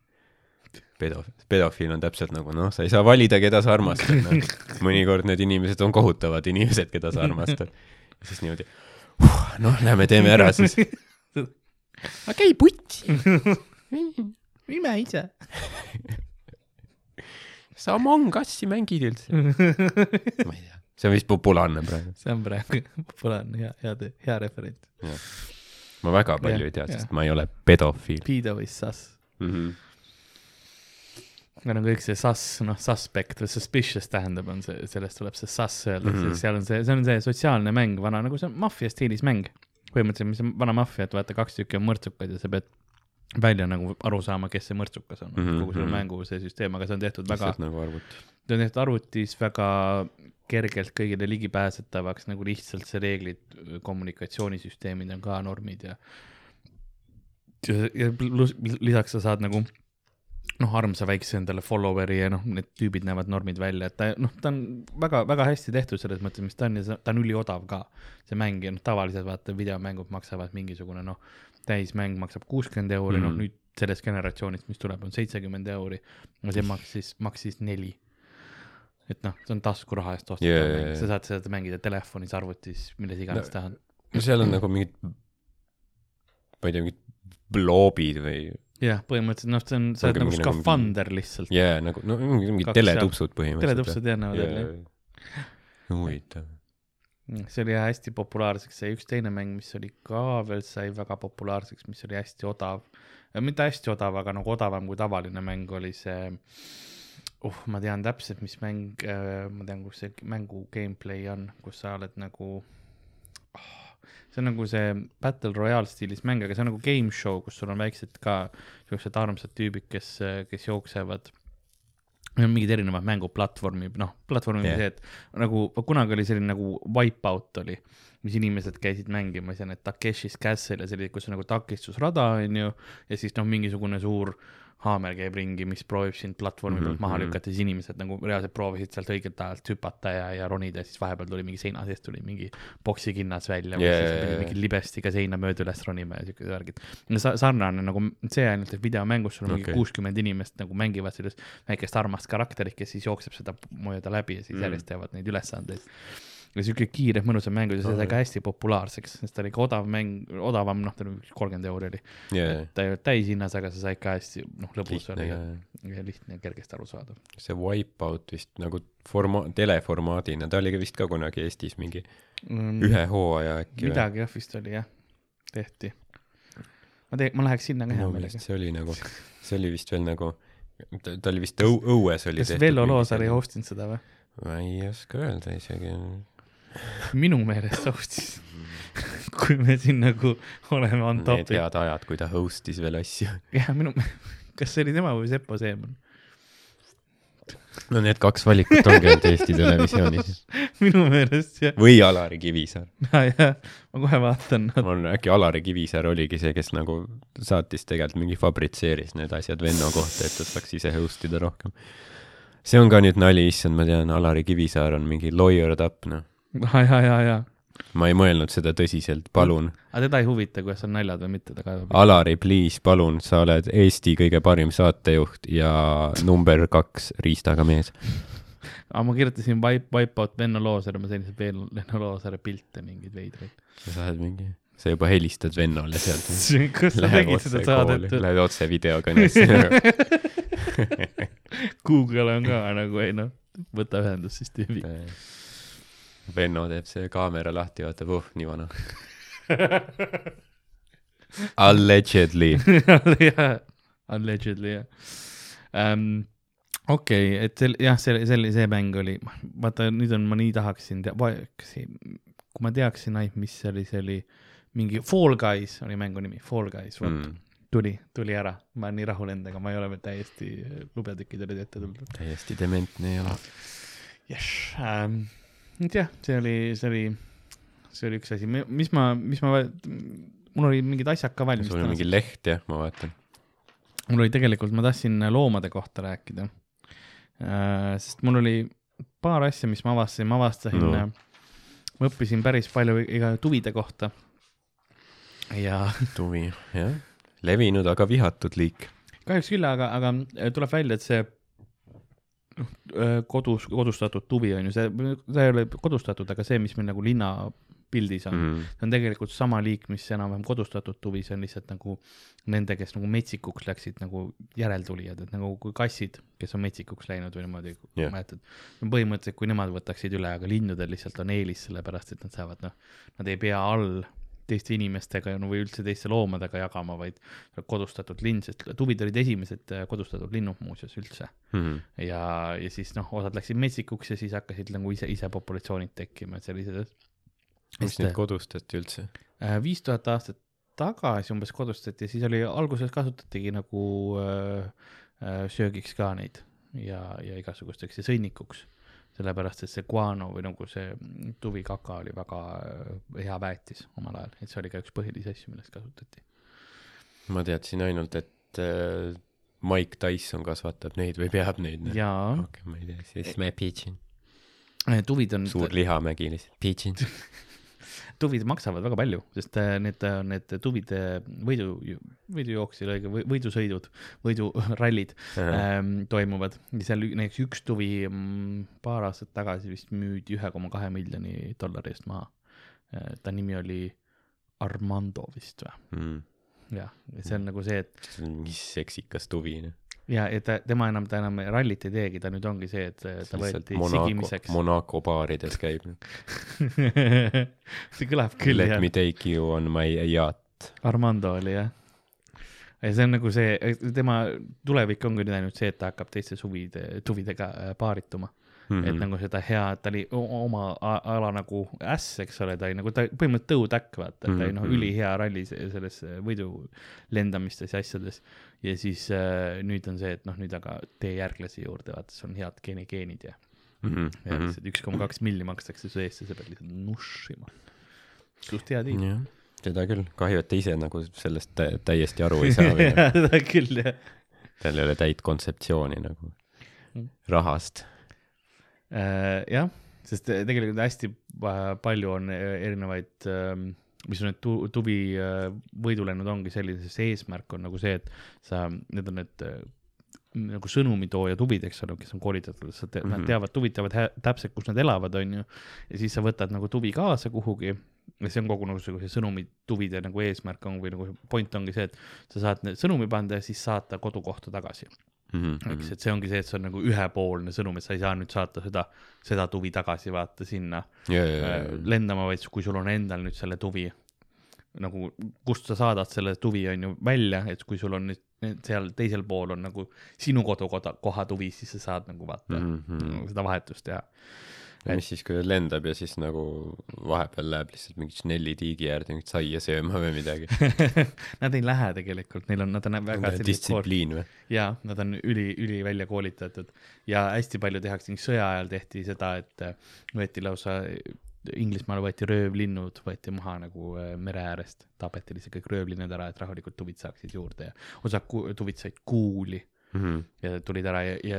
et pedo-, pedofiil on täpselt nagu noh, sa ei saa valida, keda sa armastad no.. mõnikord need inimesed on kohutavad inimesed, keda sa armastad. siis niimoodi uh,, noh, lähme teeme ära siis. aga käi putsi, ime ise. sa Among Us'i mängid üldse. [LAUGHS] ma ei tea, see on vist populaarne praegu. see on praegu [LAUGHS] populaarne, hea, hea, hea referent. ma väga palju Jah, ei tea, sest ma ei ole pedofiil Pedo is sus. mm. -hmm. aga no kõik see sus, noh, suspect või suspicious tähendab, on see, sellest tuleb see sus öeldakse mm. -hmm. seal on see, see on see sotsiaalne mäng, vana nagu see maffia stiilis mäng. põhimõtteliselt, mis on vana maffia, et vaata, kaks tükki on mõrtsukad ja sa pead välja nagu aru saama, kes see mõrtsukas on mm, -hmm, kogu selle mhm. mängu see süsteem, aga see on tehtud väga nagu ta on tehtud arvutis väga kergelt kõigile ligipääsetavaks, nagu lihtsalt see reeglid, kommunikatsioonisüsteemid on ka normid ja ja, ja lisaks sa saad nagu noh, armsa väikse endale follower'i ja noh, need tüübid näevad normid välja, et ta noh, ta on väga-väga hästi tehtud selles mõttes, mis ta on ja see- ta on üliodav ka. see mäng ja noh, tavaliselt vaata videomängud maksavad mingisugune noh, täismäng maksab kuuskümmend euri mm, -hmm. Noh nüüd sellest generatsioonist, mis tuleb, on seitsekümmend euri. see maksis, maksis neli. et noh, see on taskuraha eest ostetav Jaa, yeah, mäng, sa saad seda mängida telefonis, arvutis, milles iganes No, tahad. no seal on nagu mingid, ma ei tea, mingid bloobid või jah, põhimõtteliselt noh, see on, sa oled nagu nagu skafander lihtsalt. jaa, nagu no mingid teletupsud põhimõtteliselt. teletupsud jah näevad välja huvitav. See oli hästi populaarseks, see üks teine mäng, mis oli ka veel, sai väga populaarseks, mis oli hästi odav. mitte hästi odav, aga nagu odavam kui tavaline mäng oli see, uh, ma tean täpselt, mis mäng, ma tean, kus see mängu gameplay on, kus sa oled nagu oh, see on nagu see Battle Royale stiilis mäng, aga see on nagu game show, kus sul on väiksed ka siuksed armsad tüübid, kes, kes jooksevad. Need on mingid erinevad mänguplatvormi, noh, platvorm on Jah. yeah. see, et nagu kunagi oli selline nagu Wipeout oli, mis inimesed käisid mängimas ja need Takeshi's Castle ja sellised, kus on nagu takistusrada, onju, ja siis noh, mingisugune suur haamer käib ringi, mis proovib sind platvormi pealt Mhm, maha mhm. lükata, siis inimesed nagu reaalselt proovisid sealt õigelt ajalt hüpata ja, ja ronida siis vahepeal tuli mingi seina seest tuli mingi poksikinnas välja või Jaa, siis jaa. mingi libestiga seina mööda üles ronima ja siuksed värgid. Sa, sarnane nagu see ainult, et videomängus sul on mingi Okei. kuuskümmend inimest nagu mängivad sellist väikest armast karakterit, kes siis jookseb seda mööda läbi ja siis Mm. mm. järjest teevad neid ülesandeid. Ja siuke kiire mõnusam mäng ja see sai ka hästi populaarseks, sest ta oli ka odav mäng, odavam, noh, ta oli kolmkümmend euri oli. jaa, ta ei olnud täishinnas, aga sa said ka hästi, noh, lõbus lihtne oli ja ja, lihtne ja kergesti arusaadav. see Wipeout vist nagu forma-, teleformaadina, ta oli ka vist ka kunagi Eestis mingi ühe hooaja äkki? Mm. midagi jah vist oli jah, tehti. ma tee-, ma läheks sinna ka hea meelega see oli nagu, see oli vist veel nagu, ta, ta oli vist õu-, õues oli kas Vello Loosaar ei host inud seda või? ma ei oska öelda isegi. Minu meelest host'is. kui me siin nagu oleme on Need top'i. head ajad, kui ta host'is veel asju. jah, minu, kas see oli tema või Seppo Seeman? no need kaks valikut ongi ainult Eesti Televisioonis. minu meelest jah, või Alari Kivisaar. jah, ma kohe vaatan. on äkki Alari Kivisaar oligi see, kes nagu saatis tegelikult mingi fabritseeris need asjad Venno kohta, et ta saaks ise host ida rohkem. see on ka nüüd nali, issand, ma tean, Alari Kivisaar on mingi lawyered up, noh. [LAUGHS] ja, ja, ja, ja. ma ei mõelnud seda tõsiselt, palun. aga teda ei huvita, kuidas on naljad või mitte, ta kaevab. Alari, please, palun, sa oled Eesti kõige parim saatejuht ja number kaks riistaga mees. aga ma kirjutasin Wipe, Wipeout Venno Loosaare, ma sain Venno Loosaare pilte mingeid veidraid. sa saad mingi, sa juba helistad vennale sealt. [LAUGHS] kas sa tegid seda saadet? Lähed otse videokõnesse. [LAUGHS] Google on ka nagu ei noh, võta ühendust siis tüübiga. Venno teeb see kaamera lahti, vaatab, oh, nii vana. [LAUGHS] Allegedly. [LAUGHS] jah, allegedly jah um,. okei okay,, et sel-, jah, see, see, see mäng oli, vaata nüüd on, ma nii tahaksin tea-, kas see, kui ma teaksin ainult, mis see oli, see oli mingi Fall Guys oli mängu nimi, Fall Guys, vot mm. Tuli, tuli ära, ma olen nii rahul endaga, ma ei ole veel täiesti, lubjatükid olid ette tulnud. täiesti dementne ei ole. jess ähm,, jah, see oli, see oli, see oli üks asi, mis ma, mis ma, mul olid mingid asjad ka valmis sul on mingi leht jah, ma vaatan. mul oli tegelikult, ma tahtsin loomade kohta rääkida. sest mul oli paar asja, mis ma avastasin, ma avastasin No. no., ma õppisin päris palju iga tuvide kohta. ja [LAUGHS] tuvi, jah. levinud, aga vihatud liik. kahjuks küll, aga, aga tuleb välja, et see noh, kodus, kodustatud tuvi on ju see, see ei ole kodustatud, aga see, mis meil nagu linnapildis on mm., Mm. see on tegelikult sama liik, mis enam-vähem kodustatud tuvi, see on lihtsalt nagu nende, kes nagu metsikuks läksid nagu järeltulijad, et nagu kui kassid, kes on metsikuks läinud või niimoodi yeah., mäletad. põhimõtteliselt, kui nemad võtaksid üle, aga linnudel lihtsalt on eelis, sellepärast et nad saavad noh, nad ei pea all teiste inimestega no, või üldse teiste loomadega jagama, vaid kodustatud linn, sest tuvid olid esimesed äh, kodustatud linnud muuseas üldse. Mm. ja, ja siis noh, osad läksid metsikuks ja siis hakkasid nagu ise, ise populatsioonid tekkima, et sellised mis neid kodustati üldse? äh, viis tuhat aastat tagasi umbes kodustati ja siis oli alguses kasutatigi nagu äh, äh, söögiks ka neid ja, ja igasugusteks ja sõnnikuks. sellepärast, et see guano või nagu see tuvikaka oli väga äh, hea väetis omal ajal, et see oli ka üks põhilisi asju, millest kasutati. ma teadsin ainult, et äh, Mike Tyson kasvatab neid või peab neid. jaa, okei, ma ei tea, siis me pigeon. tuvid on, suur lihamägi lihtsalt, pigeon. [LAUGHS] tuvid maksavad väga palju, sest äh, need, need tuvide võidu, võidujooksjal, võidusõidud, võidurallid ähm, toimuvad seal näiteks üks tuvi mm, paar aastat tagasi vist müüdi ühe koma kahe miljoni dollari eest maha. ta nimi oli Armando vist või? Mm. jah, see on nagu see, et mingi seksikas tuvi, noh. ja, ja ta, tema enam, ta enam rallit ei teegi, ta nüüd ongi see, et ta võeti sigimiseks. Monaco baarides käib. [LAUGHS] see kõlab küll Let jah me, take you on my yacht. Armando oli jah. ja see on nagu see, tema tulevik ongi nüüd ainult see, et ta hakkab teiste suvide, tuvidega äh, paarituma mm. Mhm. -hmm. et nagu seda head, ta oli oma ala nagu äss, eks ole, ta oli nagu, ta põhimõtteliselt tõutäkk, vaata, ta oli noh, Mhm. ülihea ralli se- selles äh, võidu lendamistes ja asjades. ja siis äh, nüüd on see, et noh, nüüd aga tee järglasi juurde, vaata, sul on head geeni, geenid ja, Mhm, ja lihtsalt üks koma kaks milli makstakse su eest ja sa pead lihtsalt nušima. suht hea diil. jah, seda küll, kahju, et ta ise nagu sellest tä- täiesti aru ei [LAUGHS] saa seda küll jah. tal ei ole täit kontseptsiooni nagu Mm. rahast. Äh, jah, sest tegelikult hästi pa- palju on äh, erinevaid, mis on need tu-, tuvi äh, võidulennud ongi selline, see eesmärk on nagu see, et sa, need on need äh, nagu sõnumitooja tuvid, eks ole, kes on koolitatud, sa te, mm, -hmm. nad Mhm. teavad, tuvid teavad täpselt, kus nad elavad, on ju. ja siis sa võtad nagu tuvi kaasa kuhugi ja see on kogu nagu see sõnumi tuvide nagu eesmärk on või nagu point ongi see, et sa saad sõnumi panda ja siis saata kodukohta tagasi Mhm, eks, et see ongi see, et see on nagu ühepoolne sõnum, et sa ei saa nüüd saata seda, seda tuvi tagasi vaata sinna äh, lendama, vaid kui sul on endal nüüd selle tuvi nagu, kust sa saadad selle tuvi on ju välja, et kui sul on nüüd seal teisel pool on nagu sinu kodukoha, koha tuvi, siis sa saad nagu vaata mm Mhm. -hmm. seda vahetust teha. Ja mis siis, kui ta lendab ja siis nagu vahepeal läheb lihtsalt mingi Snelli tiigi äärde mingit saia sööma või midagi. [LAUGHS] Nad ei lähe tegelikult, neil on, nad on väga distsipliin või? jaa, nad on üli, üli välja koolitatud ja hästi palju tehakse, sõja ajal tehti seda, et äh, võeti lausa, Inglismaal võeti röövlinnud, võeti maha nagu äh, mere äärest, tapeti lihtsalt kõik röövlinnad ära, et rahulikult tuvid saaksid juurde ja osad ku- tuvid said kuuli Mhm. ja tulid ära ja, ja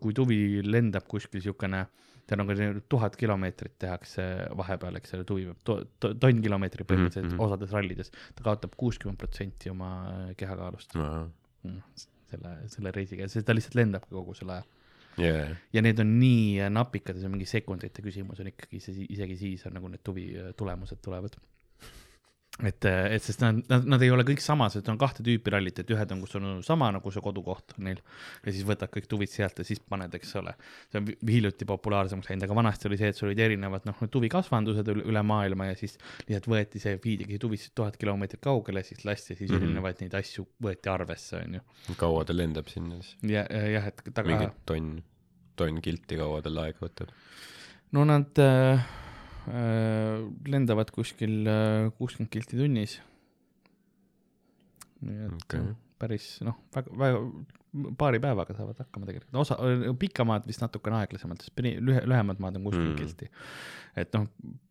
kui tuvi lendab kuskil siukene, tal on ka tuhat kilomeetrit tehakse vahepeal, eks ole, tuvi peab to, to, tonn kilomeetrit põhimõtteliselt mm -hmm. osades rallides, ta kaotab kuuskümmend protsenti oma kehakaalust mm, selle, selle reisiga, sest ta lihtsalt lendabki kogu selle aja. jaa, ja need on nii napikad, see on mingi sekundite küsimus on ikkagi isegi siis on nagu need tuvi tulemused tulevad. et, et sest nad, nad, nad ei ole kõik samased, on kahte tüüpi rallit, et ühed on, kus on sama nagu see kodukoht neil ja siis võtad kõik tuvid sealt ja siis paned, eks ole. see on hiljuti populaarsemaks läinud, aga vanasti oli see, et sul olid erinevad noh, need tuvikasvandused üle, maailma ja siis lihtsalt võeti see, viidigi tuvisid tuhat kilomeetrit kaugele, siis lasti siis mm. -hmm. erinevaid neid asju võeti arvesse, onju. kaua ta lendab sinna siis? ja, jah, et taga mingi tonn, tonn kilti, kaua tal aega võtab? no nad äh, lendavad kuskil äh, kuuskümmend kilti tunnis. nii et okay. päris noh, väga, väga paari päevaga saavad hakkama tegelikult, osa, pikamaad vist natukene aeglasemalt, sest lühe, lühemad maad on kuuskümmend Mm. kilti. et noh,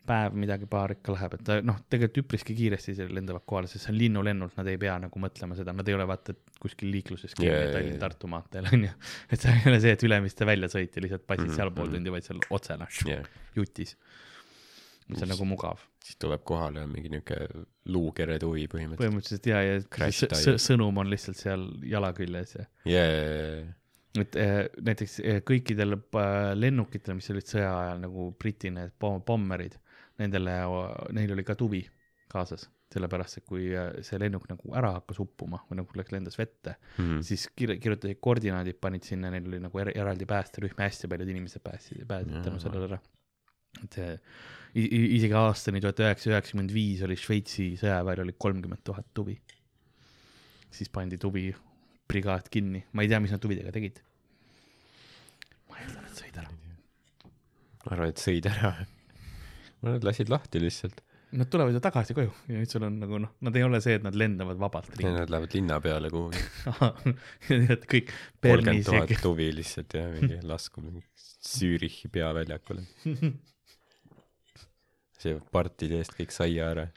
päev midagi paar ikka läheb, et ta noh, tegelikult üpriski kiiresti lendavad kohale, sest see on linnulennult, nad ei pea nagu mõtlema seda, nad ei ole vaata et kuskil liikluses kinni yeah. Tallinn-Tartu maanteel onju. et see ei ole see, et Ülemiste välja sõit ja lihtsalt passid mm -hmm. sealpool mhm. tundi, vaid seal otse noh, jah, jutis. Mis on nagu mugav, siis tuleb kohale mingi niuke luukeretuvi põhimõtteliselt. põhimõtteliselt ja, ja sõnum on lihtsalt seal jala küljes ja jaa, et eh, näiteks eh, kõikidel äh, lennukitel, mis olid sõja ajal nagu Briti need pom- pommerid, nendele, neil oli ka tuvi kaasas, sellepärast et kui see lennuk nagu ära hakkas uppuma või nagu läks, lendas vette, Mhm. siis kir-, kirjutasid koordinaadid, panid sinna, neil oli nagu er eraldi päästerühm ja hästi paljud inimesed päästsid, pääsesid tänu sellele ära. Et see isegi aastani tuhat üheksasada üheksakümmend viis oli Šveitsi sõjaväel oli kolmkümmend tuhat tuvi. siis pandi tuvi brigaad kinni, ma ei tea, mis nad tuvidega tegid. ma eeldan, et sõid ära. [LAUGHS] ma arvan, et sõid ära. et lasid lahti lihtsalt. Nad tulevad ju tagasi koju ja nüüd sul on nagu noh, nad ei ole see, et nad lendavad vabalt nad lähevad linna peale kuhugi. [LAUGHS] kõik kolmkümmend tuhat tuvi lihtsalt ja mingi lasku mingi Zürichi peaväljakule. [LAUGHS] see partide eest kõik saia ära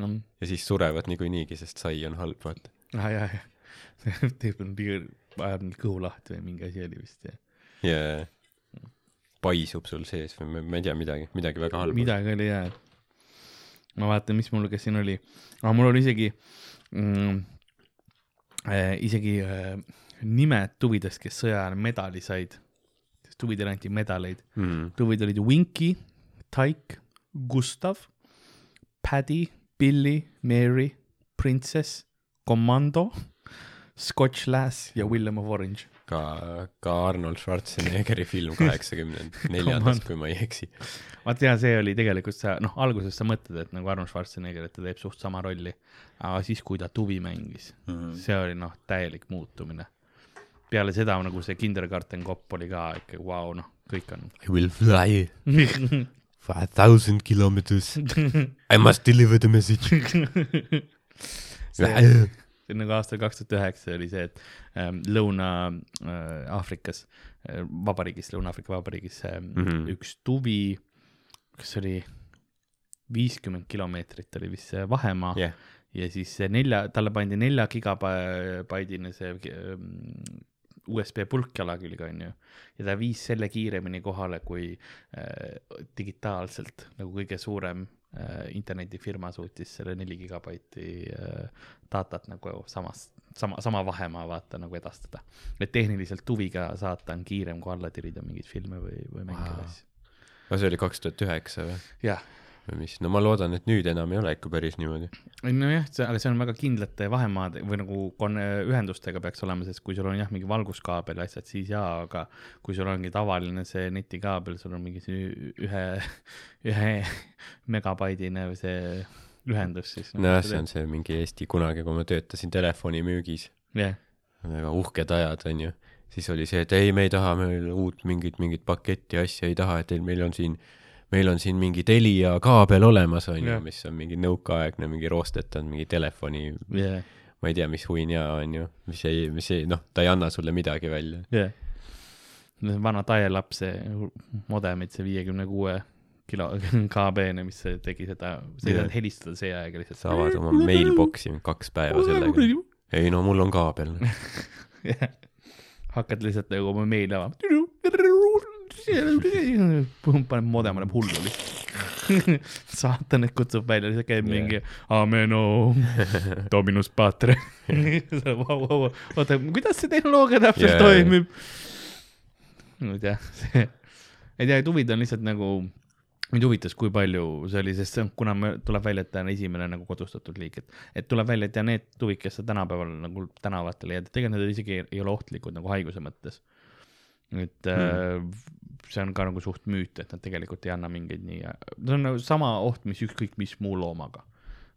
no,. ja siis surevad niikuinii, sest sai on halb, vaata. ah,. jah, jah. tüüp on liiga, ajab neil kõhu lahti või mingi asi oli vist ja ja paisub sul sees või ma, ma ei tea midagi, midagi väga halba. midagi oli jah. ma vaatan, mis mul, kes siin oli ah,. mul oli isegi mm,, äh, isegi äh, nimed tuvidest, kes sõja ajal medali said. sest tuvidele anti medaleid. mm.. tuvid olid Winky, Taik, Gustav, Paddy, Billy, Mary, Princess, Commando, Scotch Lass ja William of Orange. ka, ka Arnold Schwarzeneggeri film kaheksakümnend neljandast, kui ma ei eksi. vaata ja see oli tegelikult sa, noh, alguses sa mõtled, et nagu Arnold Schwarzenegger, et ta teeb suht sama rolli, aga siis, kui ta tuvi mängis, see oli noh, täielik muutumine. peale seda nagu see Kindergarten kopp oli ka ikka vau wow,, noh, kõik on I will fly [LAUGHS] for a thousand kilometers. I must deliver the message. [LAUGHS] see see on nagu aastal kaks tuhat üheksa oli see, et ähm, Lõuna-Aafrikas äh,, vabariigis, Lõuna-Aafrika Vabariigis ähm, mm. -hmm. üks tuvi, kas oli viiskümmend kilomeetrit oli vist see vahemaa jah, ja siis see nelja, talle pandi nelja gigabaidine see ähm, USB pulk jala külge onju ja ta viis selle kiiremini kohale kui äh, digitaalselt nagu kõige suurem äh, internetifirma suutis selle neli gigabaiti äh, datat nagu samas, sama, sama vahemaa vaata nagu edastada. et tehniliselt tuviga saata on kiirem kui alla tirida mingeid filme või, või mänge või asju. aga see oli kaks tuhat üheksa või? jah, või mis, no ma loodan, et nüüd enam ei ole ikka päris niimoodi. nojah, aga see on väga kindlate vahemaade või nagu kon-, ühendustega peaks olema, sest kui sul on jah, mingi valguskaabel ja asjad, siis jaa, aga kui sul ongi tavaline see netikaabel, sul on mingi see ühe, ühe megabaidine või see ühendus, siis. noh, nojah, see on see mingi Eesti kunagi, kui ma töötasin telefonimüügis, jah, väga uhked ajad onju, siis oli see, et ei, me ei taha meil uut mingit, mingit paketti asja ei taha, et meil on siin, meil on siin mingi Telia kaabel olemas onju Jah., mis on mingi nõukaaegne mingi roostetatud mingi telefoni, jah, ma ei tea, mis huinja onju, mis ei, mis ei, noh, ta ei anna sulle midagi välja. jah. vana dial-up see modemid, see viiekümne kuue kilo [LAUGHS] KB-ne, mis see tegi seda, sa ei saanud helistada see aeg lihtsalt. sa avad oma mailbox'i kaks päeva sellega. ei no mul on kaabel. [LAUGHS] Hakkad lihtsalt nagu oma meili avama. Paneb modem läheb hullu lihtsalt. saatan, et kutsub välja, lihtsalt käib Jah. mingi ameno, dominus patre. [LAUGHS] oota, kuidas see tehnoloogia täpselt Jah. toimib? ma ei tea, see, ei tea, tuvid on lihtsalt nagu, mind huvitas, kui palju see oli, sest see on, kuna me, tuleb välja, et ta on esimene nagu kodustatud liik, et, et tuleb välja, et ja need tuvid, kes sa tänapäeval nagu tänavatele jääd, tegelikult need isegi ei, ei ole ohtlikud nagu haiguse mõttes. et hmm. See on ka nagu suht müüt, et nad tegelikult ei anna mingeid nii, see on nagu sama oht, mis ükskõik mis muu loomaga.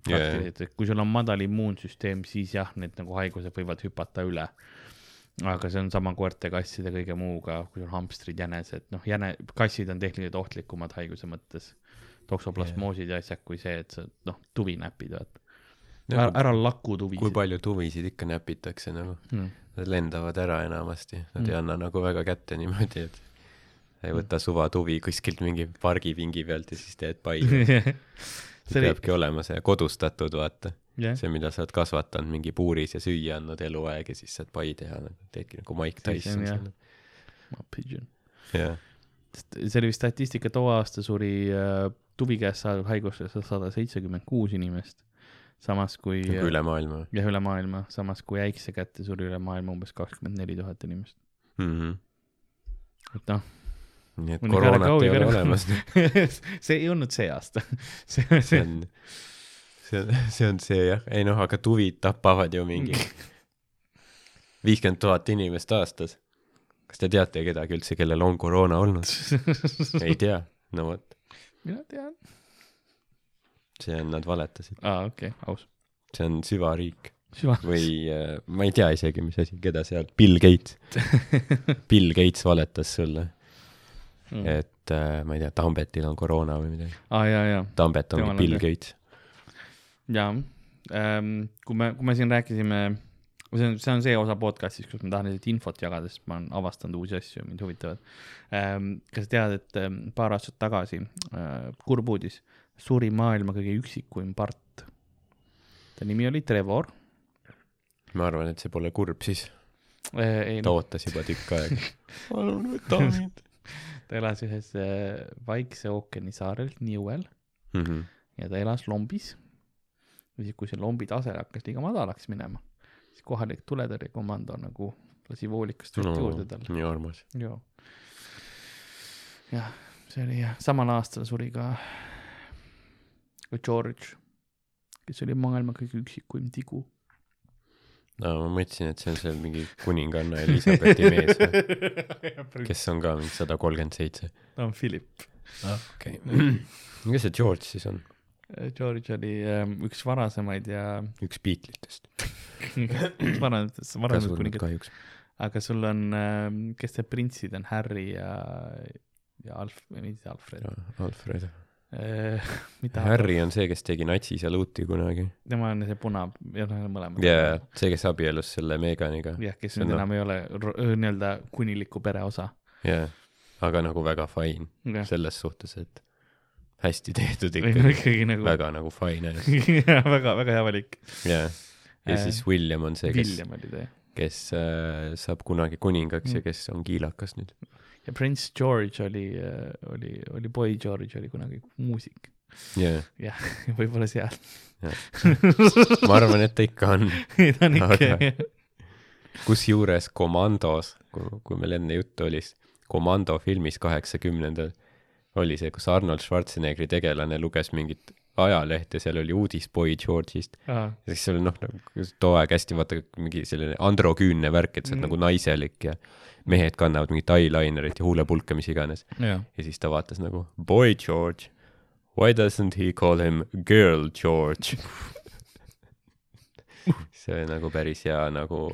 Praktiliselt, et kui sul on madal immuunsüsteem, siis jah, need nagu haigused võivad hüpata üle. aga see on sama koerte, kasside, kõige muuga, kui sul hamstrid, jänesed, noh, jäne, kassid on tehniliselt ohtlikumad haiguse mõttes. toksoplasmoosid ja asjad kui see, et sa noh, tuvi näpid, vaata. ära, ära laku tuvi. kui palju tuvisid ikka näpitakse nagu, mm.? nad lendavad ära enamasti, nad Mm. ei anna nagu väga kätte niimoodi, et ei võta suva tuvi kuskilt mingi pargipingi pealt ja siis teed pai. [LAUGHS] see oli, peabki olema see kodustatud, vaata. jah, see, mida sa oled kasvatanud mingi puuris ja süüa andnud eluaeg ja siis saad pai teha, nagu teedki nagu Mike Tyson selle. pigeon. jah, see oli vist statistika, too aasta suri äh, tuvi käest saadud haigusse sada seitsekümmend kuus inimest. samas kui üle maailma jah, üle maailma, samas kui äikse kätte suri üle maailma umbes kakskümmend neli tuhat inimest. mm. -hmm. et noh, nii et koroonat ei ole olemas. [LAUGHS] see ei olnud see aasta. [LAUGHS] see, see see, on, see on, see on see jah, ei noh, aga tuvid tapavad ju mingi [LAUGHS] viiskümmend tuhat inimest aastas. kas te teate kedagi üldse, kellel on koroona olnud? ei tea, no vot, mina tean. see on, nad valetasid, aa, okei okay,, aus. see on süvariik süva. või äh, ma ei tea isegi, mis asi, keda seal, Bill Gates, Bill Gates valetas sulle, Mm. et äh, ma ei tea, Tambetil on koroona või midagi. ah,, Tambet ongi Bill. Gates. jaa ähm,. kui me, kui me siin rääkisime, see on, see on see osa podcast'ist, kus ma tahan lihtsalt infot jagada, sest ma olen avastanud uusi asju mind huvitavad ähm,. kas sa tead, et ähm, paar aastat tagasi äh,, kurb uudis, suri maailma kõige üksikuim part. ta nimi oli Trevor ma arvan, et see pole kurb siis, äh,. ei ta, ootas juba tükk aega. [LAUGHS] palun võta mind. [LAUGHS] ta elas ühes äh, Vaikse ookeani saarel Newell Mhm. ja ta elas lombis. ja siis, kui see lombi tase hakkas liiga madalaks minema, siis kohalik tuletõrjekomando nagu lasi voolikast vett juurde talle. nii armas. jah, see oli jah, samal aastal suri ka ka George, kes oli maailma kõige üksikuim tigu. No ma mõtlesin, et see on see mingi kuninganna Elizabethi mees või, [LAUGHS] kes on ka mingi sada kolmkümmend seitse. ta on Philip. okei. [CLEARS THROAT] kes see George siis on? George oli ähm, üks varasemaid ja üks Beatlesitest. [CLEARS THROAT] üks varasematest, varasematest kuningat, kahjuks. aga sul on ähm,, kes need printsid on, Harry ja, ja Alf, mitte Alfred. Alfred. [LAUGHS] mida Harry on see, kes tegi natsisaluuti kunagi. tema on see puna, jah, nad on mõlemad. jaa, see, kes abiellus selle Meganiga. jah, kes nüüd noh- enam ei ole nii-öelda kuningliku pere osa. jaa, aga nagu väga fine jah, selles suhtes, et hästi [LAUGHS] tehtud ikkagi, ikka. ikkagi nagu väga nagu fine [LAUGHS] jah, väga, väga hea valik. jaa. ja Äh, siis William on see, kes, jah. kes äh, saab kunagi kuningaks Mm. ja kes on kiilakas nüüd. Ja Prince George oli, oli, oli Boy George oli kunagi muusik. jaa, võib-olla seal. ma arvan, et ta ikka on. [LAUGHS] ta on ikka Aga- kusjuures Commandos, kui meil enne juttu oli, siis Commando filmis kaheksakümnendal oli see, kus Arnold Schwarzeneggri tegelane luges mingit ajalehte, seal oli uudis Boy George'ist ja siis seal noh, nagu too aeg hästi vaata mingi selline androküünne värk, et sa oled Mm. nagu naiselik ja mehed kannavad mingit eyelinerit ja huulepulka, mis iganes. ja siis ta vaatas nagu Boy George, why doesn't he call him girl George? [LAUGHS] see on nagu päris hea nagu,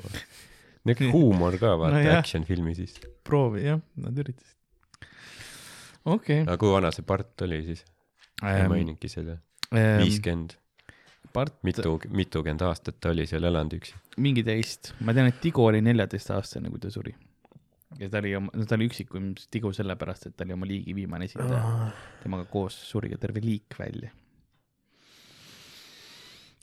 niisugune huumor ka vaata No action filmi siis. proovi jah, nad üritasid. okei aga kui vana see part oli siis? ei okay.. maininudki seda. Viiskümmend, part, mitu, mitukümmend aastat ta oli seal elanud üksi. mingi teist, ma tean, et Tigo oli neljateistaastane, kui ta suri. ja ta oli oma, no ta oli üksikuim Tigo sellepärast, et ta oli oma liigi viimane esindaja. temaga koos suri ka terve liik välja.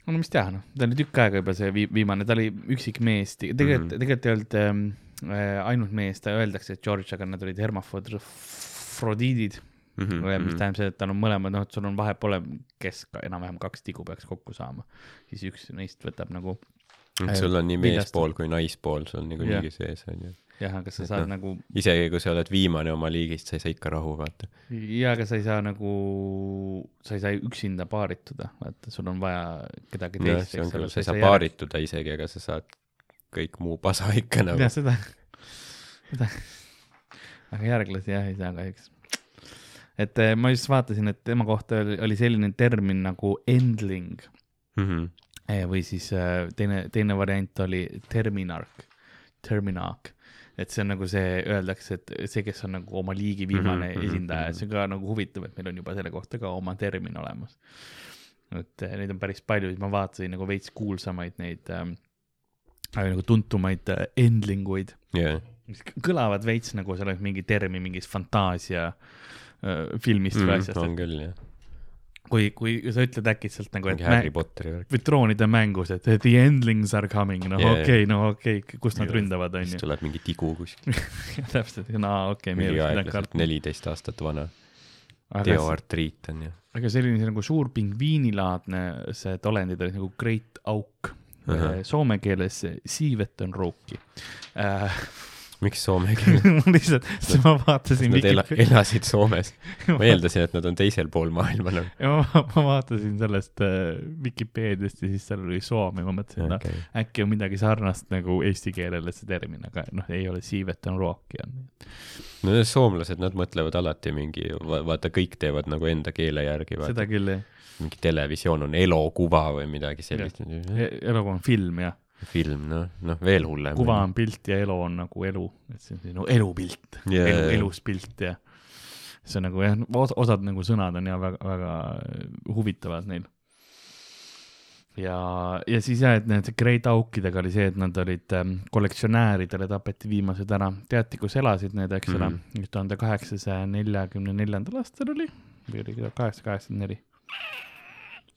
no mis teha, noh, ta oli tükk aega juba see vi- viimane, ta oli üksik mees, tegelikult mm. -hmm. tegelikult ei olnud ähm, äh, ainult mees, ta öeldakse, et George, aga nad olid hermafrodiidid mm, Mhm, -hmm. mis tähendab seda, et tal on mõlemad, noh, et sul on vahet pole, kes enam-vähem kaks tigu peaks kokku saama. siis üks neist võtab nagu sul on nii meespool kui naispool sul niikuinii sees onju. jah, aga sa Et saad noh, nagu isegi kui sa oled viimane oma liigist, sa ei saa ikka rahu vaata. ja aga sa ei saa nagu, sa ei saa üksinda paarituda, vaata, sul on vaja kedagi jah, teist, sa ei saa. paarituda isegi, aga sa saad kõik muu pasa ikka nagu jah, seda, seda, aga järglasi jah ei saa kahjuks. Et eh, ma just vaatasin, et tema kohta oli, oli selline termin nagu endling mm. eh, või siis eh, teine, teine variant oli terminark, terminark et see on nagu see, öeldakse, et see, kes on nagu oma liigi viimane mm -hmm, esindaja, mhm. see on ka nagu huvitav, et meil on juba selle kohta ka oma termin olemas. et neid on päris palju, ma vaatasin nagu veits kuulsamaid neid ähm, äh, nagu tuntumaid äh, endlinguid, jah, mis kõlavad veits nagu see oleks mingi termin mingist fantaasia äh, filmist või asjast, Mm, on et küll jah, kui, kui sa ütled äkitselt nagu, et Harry Potteri värk. või troonide mängus, et the endlings are coming, noh yeah. okei okay,, no okei okay,, kust nad ründavad, siis onju. tuleb mingi tigu kuskil, [LAUGHS] täpselt, no okei okay,, me ei mingi oleks midagi aeglaselt kartma. neliteist aastat vana, aga, teoartriit on ju. aga selline nagu suur pingviinilaadne see olendid olid nagu great auk Ahah. soome keeles siiveton ruuki äh,. Miks soome [LAUGHS] keel? lihtsalt, siis ma vaatasin Nad ela-, elasid Soomes. [LAUGHS] ma eeldasin, et nad on teisel pool maailma nagu. ja ma, ma vaatasin sellest äh, Vikipeediast ja siis seal oli Soome, ma mõtlesin, et noh, Okay. äkki on midagi sarnast nagu eesti keelele see termin, aga noh, ei ole siiveton rooki on. no need soomlased, nad mõtlevad alati mingi, vaata kõik teevad nagu enda keele järgi, seda küll jah, mingi televisioon on elokuva või midagi sellist. elu on film jah, film, noh, noh veel hullem. kuva on pilt ja elu on nagu elu, et see on no, elupilt Jaa, elu, elus pilt ja see on nagu jah, osad nagu sõnad on ja väga, väga huvitavad neil. ja, ja siis jah, et need Great Aukidega oli see, et nad olid ähm, kollektsionääridele tapeti viimased ära, teati, kus elasid need, eks ole mm -hmm., tuhande kaheksasaja neljakümne neljandal aastal oli või oli kaheksasada kaheksakümmend neli,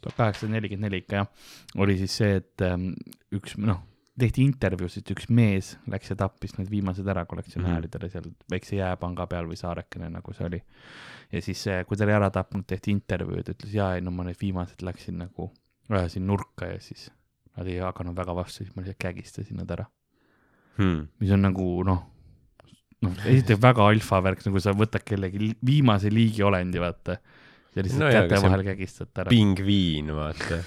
tuhat kaheksasada nelikümmend neli ikka jah, oli siis see, et ähm, üks noh, tehti intervjuusid, üks mees läks ja tappis need viimased ära kollektsionääridele seal väikse jääpanga peal või saarekene, nagu see oli. ja siis, kui ta oli ära tapnud, tehti intervjuu, ta ütles jaa, ei no ma need viimased läksin nagu, ajasin nurka ja siis nad ei hakanud väga vastu, siis ma lihtsalt kägistasin nad ära, hmm.. mis on nagu noh, noh, esiteks väga alfa värk, nagu sa võtad kellegi viimase liigiolendi, vaata. Ja lihtsalt No jaa, käte vahel kägistad ta ära. pingviin, vaata.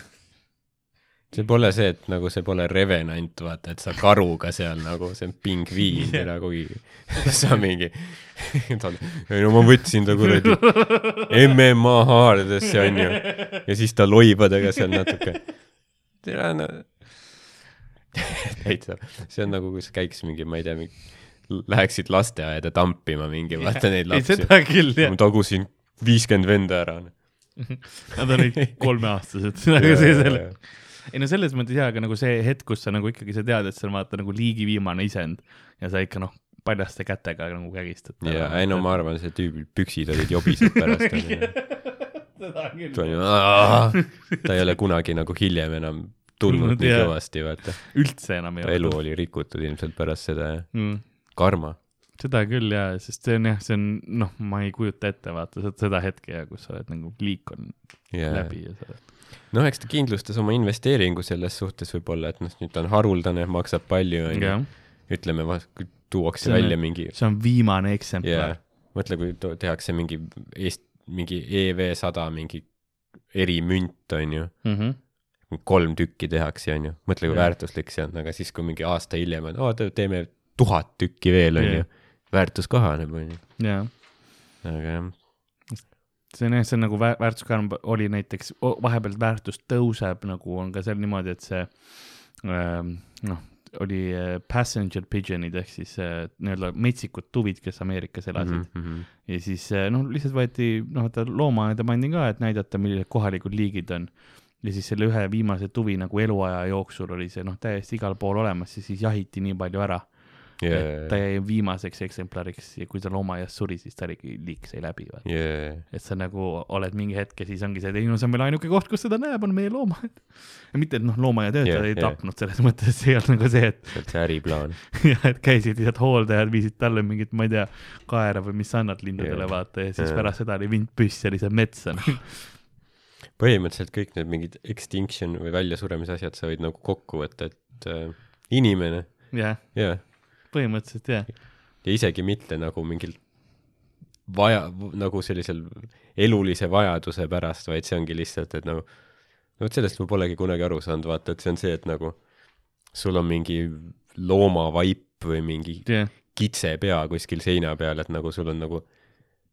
see pole see, et nagu see pole revenant, vaata, et sa karuga seal nagu, see on pingviin Jah. yeah. nagu, sa mingi, [LAUGHS] ei no ma võtsin ta kuradi MMA haardesse onju ja siis ta loibadega seal natuke. tere, no. [LAUGHS] täitsa, see on nagu, kui sa käiks mingi, ma ei tea, läheksid lasteaeda tampima mingi, vaata neid ei, lapsi. seda küll jah ma, tagusin viiskümmend venda ära. [LAUGHS] nad olid kolmeaastased, [LAUGHS] aga see selle, ei no selles mõttes jaa, aga nagu see hetk, kus sa nagu ikkagi sa tead, et see on vaata nagu liigi viimane isend ja sa ikka noh, paljaste kätega nagu kägistad. ja, ei no ma arvan, see tüübil püksid olid jobised pärast. [LAUGHS] ta ei ole kunagi nagu hiljem enam tulnud nii Jaa. kõvasti, vaata. üldse enam ei ta elu oli rikutud ilmselt pärast seda, jah. mm.. karma. Seda küll jaa, sest see on jah, see on noh, ma ei kujuta ette vaata seda, hetke ja kus sa oled nagu liik on ja, läbi ja sa oled. noh, eks ta kindlustas oma investeeringu selles suhtes võib-olla, et noh, nüüd ta on haruldane, maksab palju, onju. jah, ütleme, tuuakse See on- välja mingi, see on viimane eksemplar., mõtle, kui tehakse mingi Eest-, mingi EV sada mingi erimünt, onju Mm -hmm. kolm tükki tehakse, onju, mõtle, kui Jah. väärtuslik see on, aga siis, kui mingi aasta hiljem on, oo, teeme tuhat tükki veel, onju Jah., väärtus kahaneb, onju, jaa, aga jah, see on jah, see on nagu vä- väärtuskarm oli näiteks, vahepeal väärtus tõuseb, nagu on ka seal niimoodi, et see ähm, noh, oli äh, passenger pigeon'id ehk siis äh, nii-öelda metsikud tuvid, kes Ameerikas elasid mm. mm. -hmm. -hmm. ja siis äh, noh, lihtsalt võeti noh, vaata loomaaeda pandi ka, et näidata, millised kohalikud liigid on. ja siis selle ühe viimase tuvi nagu eluaja jooksul oli see noh, täiesti igal pool olemas ja siis jahiti nii palju ära yeah., et ta yeah, jäi viimaseks eksemplariks ja kui ta loomaaias suri, siis ta oligi, liik sai läbi, vaata. yeah. et sa nagu oled mingi hetk ja siis ongi see, et ei no see on meil ainuke koht, kus seda näeb, on meie loomaaed. ja mitte, et noh, loomaaiatöötajad Jah, yeah, ei jah. tapnud selles mõttes, see ei olnud nagu see, et sealt see äriplaan. [LAUGHS] jah, et käisid lihtsalt hooldajad, viisid talle mingit, ma ei tea, kaera või mis sa annad lindudele Jah. vaata ja siis Jah. pärast seda oli vint püss ja lihtsalt metsa. [LAUGHS] põhimõtteliselt kõik need mingid extinction või väljasuremise asjad sa võid nagu kokku võtta, et äh, inimene, jah, jah, põhimõtteliselt jah, ja isegi mitte nagu mingil vaja, nagu sellisel elulise vajaduse pärast, vaid see ongi lihtsalt, et nagu, no vot sellest ma polegi kunagi aru saanud, vaata, et see on see, et nagu sul on mingi loomavaip või mingi jah, kitsepea kuskil seina peal, et nagu sul on nagu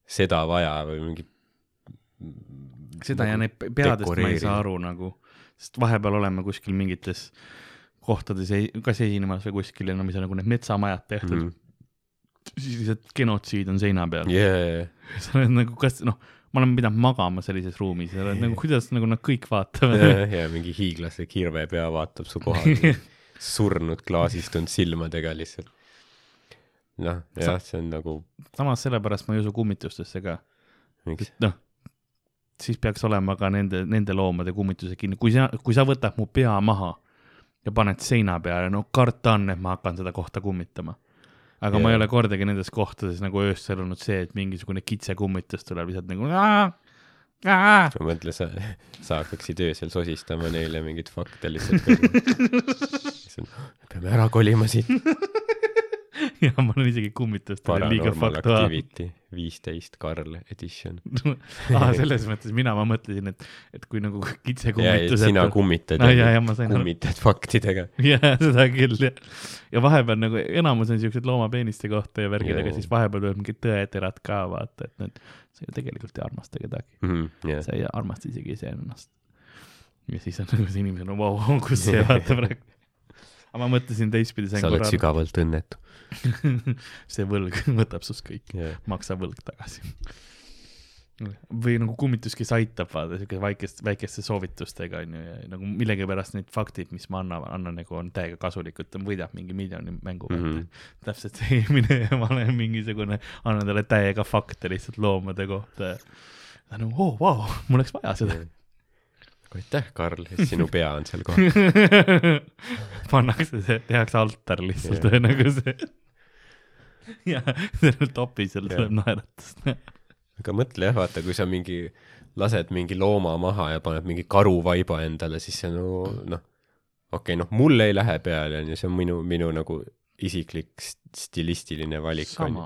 seda vaja või mingi seda ja nagu need peadest ma ei saa aru nagu, sest vahepeal oleme kuskil mingites kohtades, kas esinemas või kuskil no mis on nagu need metsamajad tehtud. Mm., mm, siis lihtsalt genotsiid on seina peal. Yeah. sa oled nagu, kas noh, ma olen pidanud magama sellises ruumis ja oled nagu, kuidas nagu nad kõik vaatavad. Ja, ja mingi hiiglase kirvepea vaatab su kohal [LAUGHS] surnud klaasistunud silmadega lihtsalt. noh, jah, see on nagu samas sellepärast ma ei usu kummitustesse ka, noh, siis peaks olema ka nende, nende loomade kummituse kinni, kui sa, kui sa võtad mu pea maha ja paned seina peale, no karta on, et ma hakkan seda kohta kummitama. aga yeah. ma ei ole kordagi nendes kohtades nagu öösel olnud see, et mingisugune kitsekummitus tuleb lihtsalt nagu aa, aa. ma mõtlen, sa, sa hakkaksid öösel sosistama neile mingeid fakte lihtsalt [LAUGHS] peame ära kolima siit. [LAUGHS] ja ma olen isegi kummitustele liiga faktuaalne. Viisteist Karl edition. [LAUGHS] aa, selles mõttes mina, ma mõtlesin, et, et kui nagu ja, kitsekummitused. sina kummitad jaa, jaa, ma sain aru. kummitad faktidega. jah, seda küll jah. ja vahepeal nagu enamus on siuksed loomapeeniste kohta ja värgid, aga Jaa. siis vahepeal tuleb mingid tõeterad ka vaata, et need, sa ju tegelikult ei armasta kedagi, jah, sa ei armasta isegi iseennast. ja siis on nagu see inimene, no vau, kus see [LAUGHS] vaata praegu. Aga ma mõtlesin teistpidi, sa oled korra sügavalt õnnetu. [LAUGHS] see võlg [LAUGHS] võtab sust kõik, jah, maksa võlg tagasi. või nagu kummitus, kes aitab, vaata siuke väikest, väikeste soovitustega onju ja nagu millegipärast need faktid, mis ma annan, annan nagu on täiega kasulikud, ta võidab mingi miljoni mängu pealt mm. -hmm. täpselt see [LAUGHS] eelmine ja ma olen mingisugune, annan talle täiega fakte lihtsalt loomade kohta ja ta on nagu, oo, vau, mul oleks vaja seda aitäh, Karl, et sinu pea on seal kohal. [LAUGHS] Pannakse see, tehakse altar lihtsalt yeah. nagu see. Ja selle topi seal tuleb naeratust. Aga mõtle jah, vaata, kui sa mingi, lased mingi looma maha ja paned mingi karuvaiba endale, siis see no noh, okei okay,, noh, mul ei lähe peale, onju, see on minu, minu nagu isiklik stilistiline valik, onju.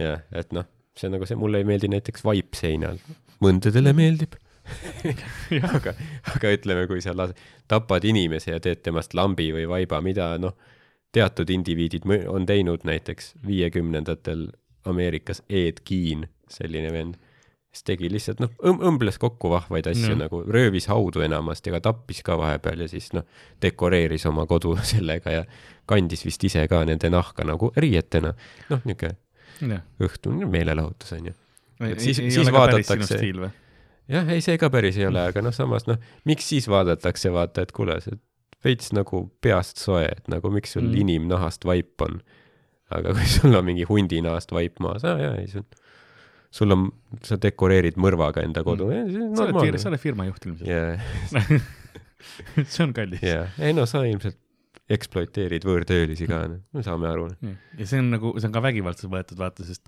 jah, et noh, see on nagu see, mulle ei meeldi näiteks vaip seinal, mõndadele meeldib [LAUGHS] aga, aga ütleme, kui sa las-, tapad inimese ja teed temast lambi või vaiba, mida noh, teatud indiviidid on teinud näiteks viiekümnendatel Ameerikas Ed Gein selline vend, kes tegi lihtsalt noh, õmbles kokku vahvaid asju no. nagu, röövis haudu enamasti, aga tappis ka vahepeal ja siis noh, dekoreeris oma kodu [LAUGHS] sellega ja kandis vist ise ka nende nahka nagu riietena. noh, niisugune õhtune meelelahutus onju. et siis, siis vaadatakse. Jah, ei, see ka päris ei ole, aga noh, samas noh, miks siis vaadatakse, vaata, et kuule, see veits nagu peast soe, et nagu miks sul mm. inimnahast vaip on. aga kui [LAUGHS] sul on mingi hundinahast vaip maas, aa jaa, ei see on sul on, sa dekoreerid mõrvaga enda kodu mm., sa oled, sa oled firma juht ilmselt yeah. [LAUGHS] see on kallis. jah yeah., ei no sa ilmselt ekspluateerid võõrtöölisi ka, noh, me saame aru. ja see on nagu, see on ka vägivaldselt võetud, vaata, sest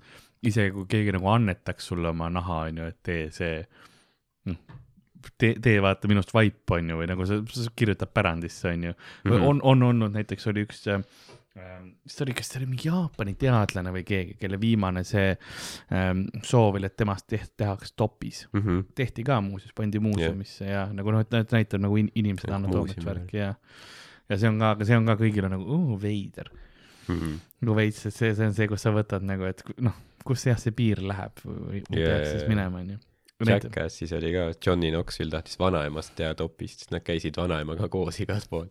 isegi kui keegi nagu annetaks sulle oma naha, onju, et tee see, noh, tee, tee vaata minust vaip, onju, või nagu see, see kirjutab pärandisse, onju. Mhm. on, on olnud, näiteks oli üks äh, siis ta oli, kas ta oli mingi Jaapani teadlane või keegi, kelle viimane see ähm, soov oli, et temast teht, tehakse topis mm. -hmm. tehti ka muuseas, pandi muuseumisse yeah. ja nagu noh, et näitab nagu in, inimesed annavad värki ja, ja see on ka, aga see on ka kõigile nagu uh, veider mm. -hmm. nagu veits, et see, see on see, kus sa võtad nagu, et noh, kus jah, see piir läheb või yeah, peaks siis minema, onju. Jackassis oli ka, Johnny Knoxville tahtis vanaemast teha topist, siis nad käisid vanaemaga koos igal pool.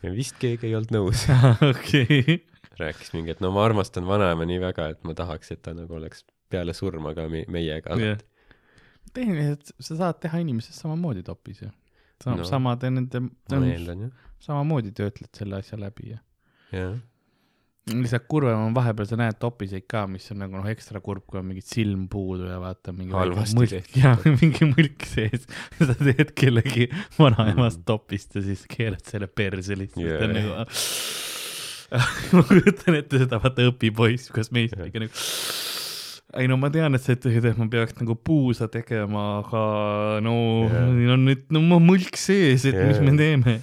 Ja vist keegi ei olnud nõus. [LAUGHS] Okei. rääkis mingi, et no ma armastan vanaema nii väga, et ma tahaks, et ta nagu oleks peale surma ka me meiega yeah.. tehniliselt sa saad teha inimesest samamoodi topis ju. sama no,, sama tee nende, samamoodi töötled selle asja läbi ja. jah lihtsalt kurvem on vahepeal sa näed topiseid ka, mis on nagu noh, ekstra kurb, kui on mingit silm puudu ja vaata mingi tehtud. jah, mingi mõlk sees. sa teed kellegi vanaemast mm. topist ja siis keerad selle perse lihtsalt yeah., on nagu [LAUGHS] ma kujutan ette seda, vaata õpipoiss kosmeetika nagu ei no ma tean, et sa ütled, et ma peaks nagu puusa tegema, aga no yeah. on nüüd no mõlk sees, et yeah. mis me teeme.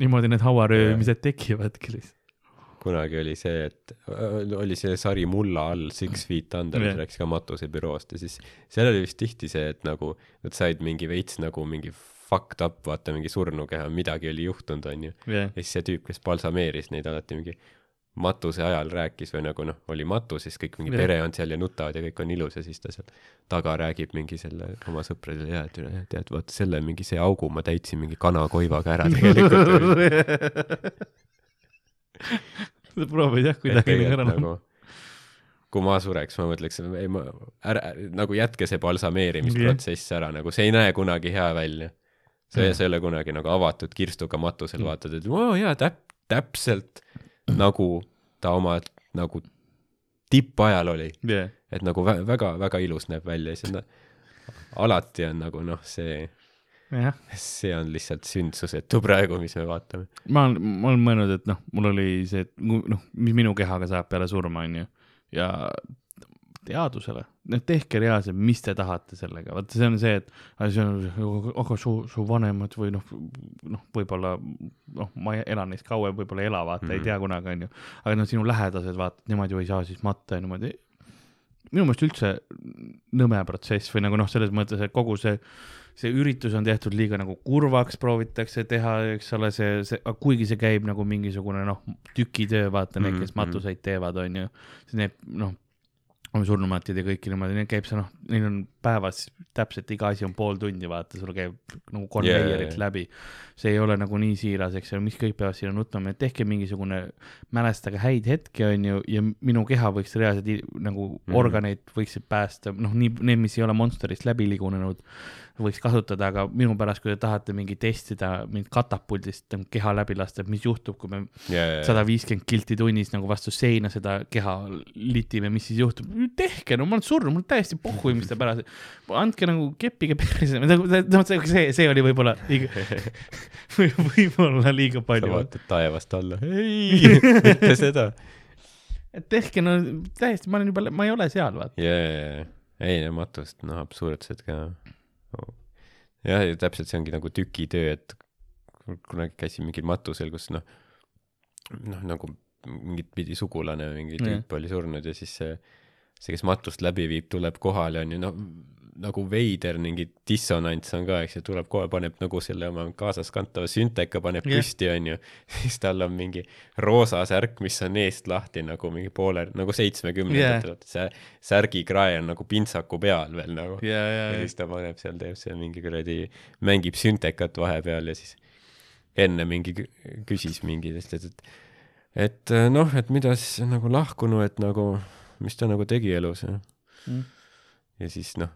niimoodi need hauaröömised yeah. tekivadki lihtsalt kunagi oli see, et oli see sari Mulla all, Six Feet Under yeah., mis rääkis ka matusebüroost ja siis seal oli vist tihti see, et nagu nad said mingi veits nagu mingi fucked up, vaata mingi surnukeha, midagi oli juhtunud, onju yeah.. ja siis see tüüp, kes balsameeris neid alati mingi matuse ajal rääkis või nagu noh, oli matus, siis kõik mingi yeah. pere on seal ja nutavad ja kõik on ilus ja siis ta seal taga räägib mingi selle oma sõpradele, jaa, et tead, vaata selle mingi see augu ma täitsin mingi kanakoivaga ära tegelikult [LAUGHS] [LAUGHS] sa proovid jah kuidagi nagu ära nagu kui ma sureks, ma mõtleks, ei ma, ära, nagu jätke see balsameerimisprotsess ära, nagu see ei näe kunagi hea välja. see, see ei ole kunagi nagu avatud kirstuga matusel mm., vaatad, et oo jaa, täp-, täpselt nagu ta oma nagu tippajal oli. Yeah.. et nagu väga-väga ilus näeb välja ja siis on, alati on nagu noh, see see on lihtsalt sündsusetu praegu, mis me vaatame. ma olen, ma olen mõelnud, et noh, mul oli see, et noh, mis minu kehaga saab peale surma, onju, ja teadusele, noh tehke reaalselt, mis te tahate sellega, vaata see on see, et see on, aga su, su vanemad või noh, noh, võib-olla noh, ma elan neist kauem, võib-olla ei ela, vaata mm, -hmm. ei mhm. tea kunagi, onju. aga noh, sinu lähedased, vaata, nemad ju ei saa siis matta ja niimoodi. minu meelest üldse nõme protsess või nagu noh, selles mõttes, et kogu see see üritus on tehtud liiga nagu kurvaks, proovitakse teha, eks ole, see, see, kuigi see käib nagu mingisugune noh, tükitöö, vaata need, kes mhm, mhm. matuseid teevad, on ju. teeb noh, surnumatid ja kõik niimoodi, neil käib see noh, neil on päevas täpselt iga asi on pool tundi, vaata, sul käib nagu Jaa, yeah, jaa, jaa. läbi. see ei ole nagu nii siiras, eks ole, miks kõik peavad sinna nutma, et tehke mingisugune, mälestage häid hetki, on ju, ja minu keha võiks reaalselt nagu mm. -hmm. organeid võiksid päästa, noh, nii need, mis ei ole Monsterist läbi liigunenud, võiks kasutada, aga minu pärast, kui te tahate mingi testida mind katapuldist keha läbi lasta, et mis juhtub, kui me sada viiskümmend kilti tunnis nagu vastu seina seda keha litime, mis siis juhtub, tehke, no ma olen surnud, mul täiesti pohhu, mis te pärast, andke nagu keppige perse, see, see oli võib-olla liiga, [LAUGHS] võib-olla liiga sa palju. vaatad taevast alla, ei, [LAUGHS] mitte seda. et tehke no täiesti, ma olen juba, ma ei ole seal, vaata. jaa, ei no matust, noh, absurdsed ka. jah, ja täpselt see ongi nagu tükitöö, et kunagi käisin mingil matusel, kus noh, noh nagu mingit pidi sugulane või mingi tüüp oli surnud ja siis see, see, kes matust läbi viib, tuleb kohale, onju, no nagu veider mingi dissonants on ka, eks ju, tuleb kohe, paneb nagu selle oma kaasaskantava sünteka paneb Jah. püsti, onju. [LAUGHS] siis tal on mingi roosa särk, mis on eest lahti nagu mingi poole, nagu seitsmekümnendatel yeah., see särgikrae on nagu pintsaku peal veel nagu. ja, ja ja, siis ta paneb seal, teeb seal mingi kuradi, mängib süntekat vahepeal ja siis enne mingi kü- küsis mingi, et et äh, noh, et mida siis nagu lahkunu, et nagu, mis ta nagu tegi elus ja, Mm. ja siis noh,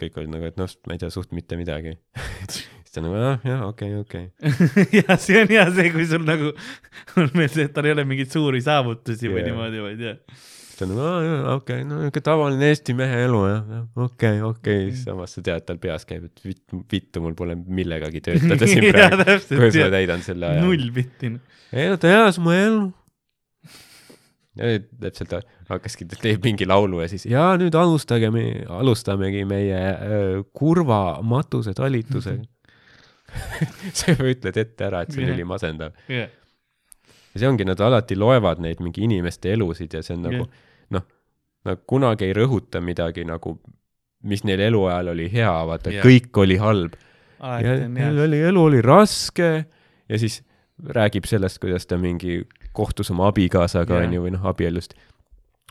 kõik olid nagu, et noh, ma ei tea suht mitte midagi. [LAUGHS] siis ta nagu jah, jah, okei, okei. [LAUGHS] ja see on hea see, kui sul nagu on veel see, et tal ei ole mingeid suuri saavutusi või Jaa. niimoodi, vaid jah. ta nagu aa jaa, okei okay,, no niuke tavaline Eesti mehe elu jah, okei, okei, samas sa tead, tal peas käib, et vittu, vittu, mul pole millegagi töötada siin [LAUGHS] praegu. kuidas ma täidan selle aja? null bitti. ei no ta elas mu elu. Täpselt hakkaski, ta teeb mingi laulu ja siis ja nüüd alustage, alustamegi meie öö, kurva matuse talitusega. [LAUGHS] sa juba ütled ette ära, et see on Jah. ülimasendav. jah, ja see ongi, nad alati loevad neid mingi inimeste elusid ja see on nagu Jah. noh, nad kunagi ei rõhuta midagi nagu, mis neil eluajal oli hea, vaata Jah. kõik oli halb. ja neil oli, elu oli raske ja siis räägib sellest, kuidas ta mingi kohtus oma abikaasaga Jah. onju või noh, abiellust.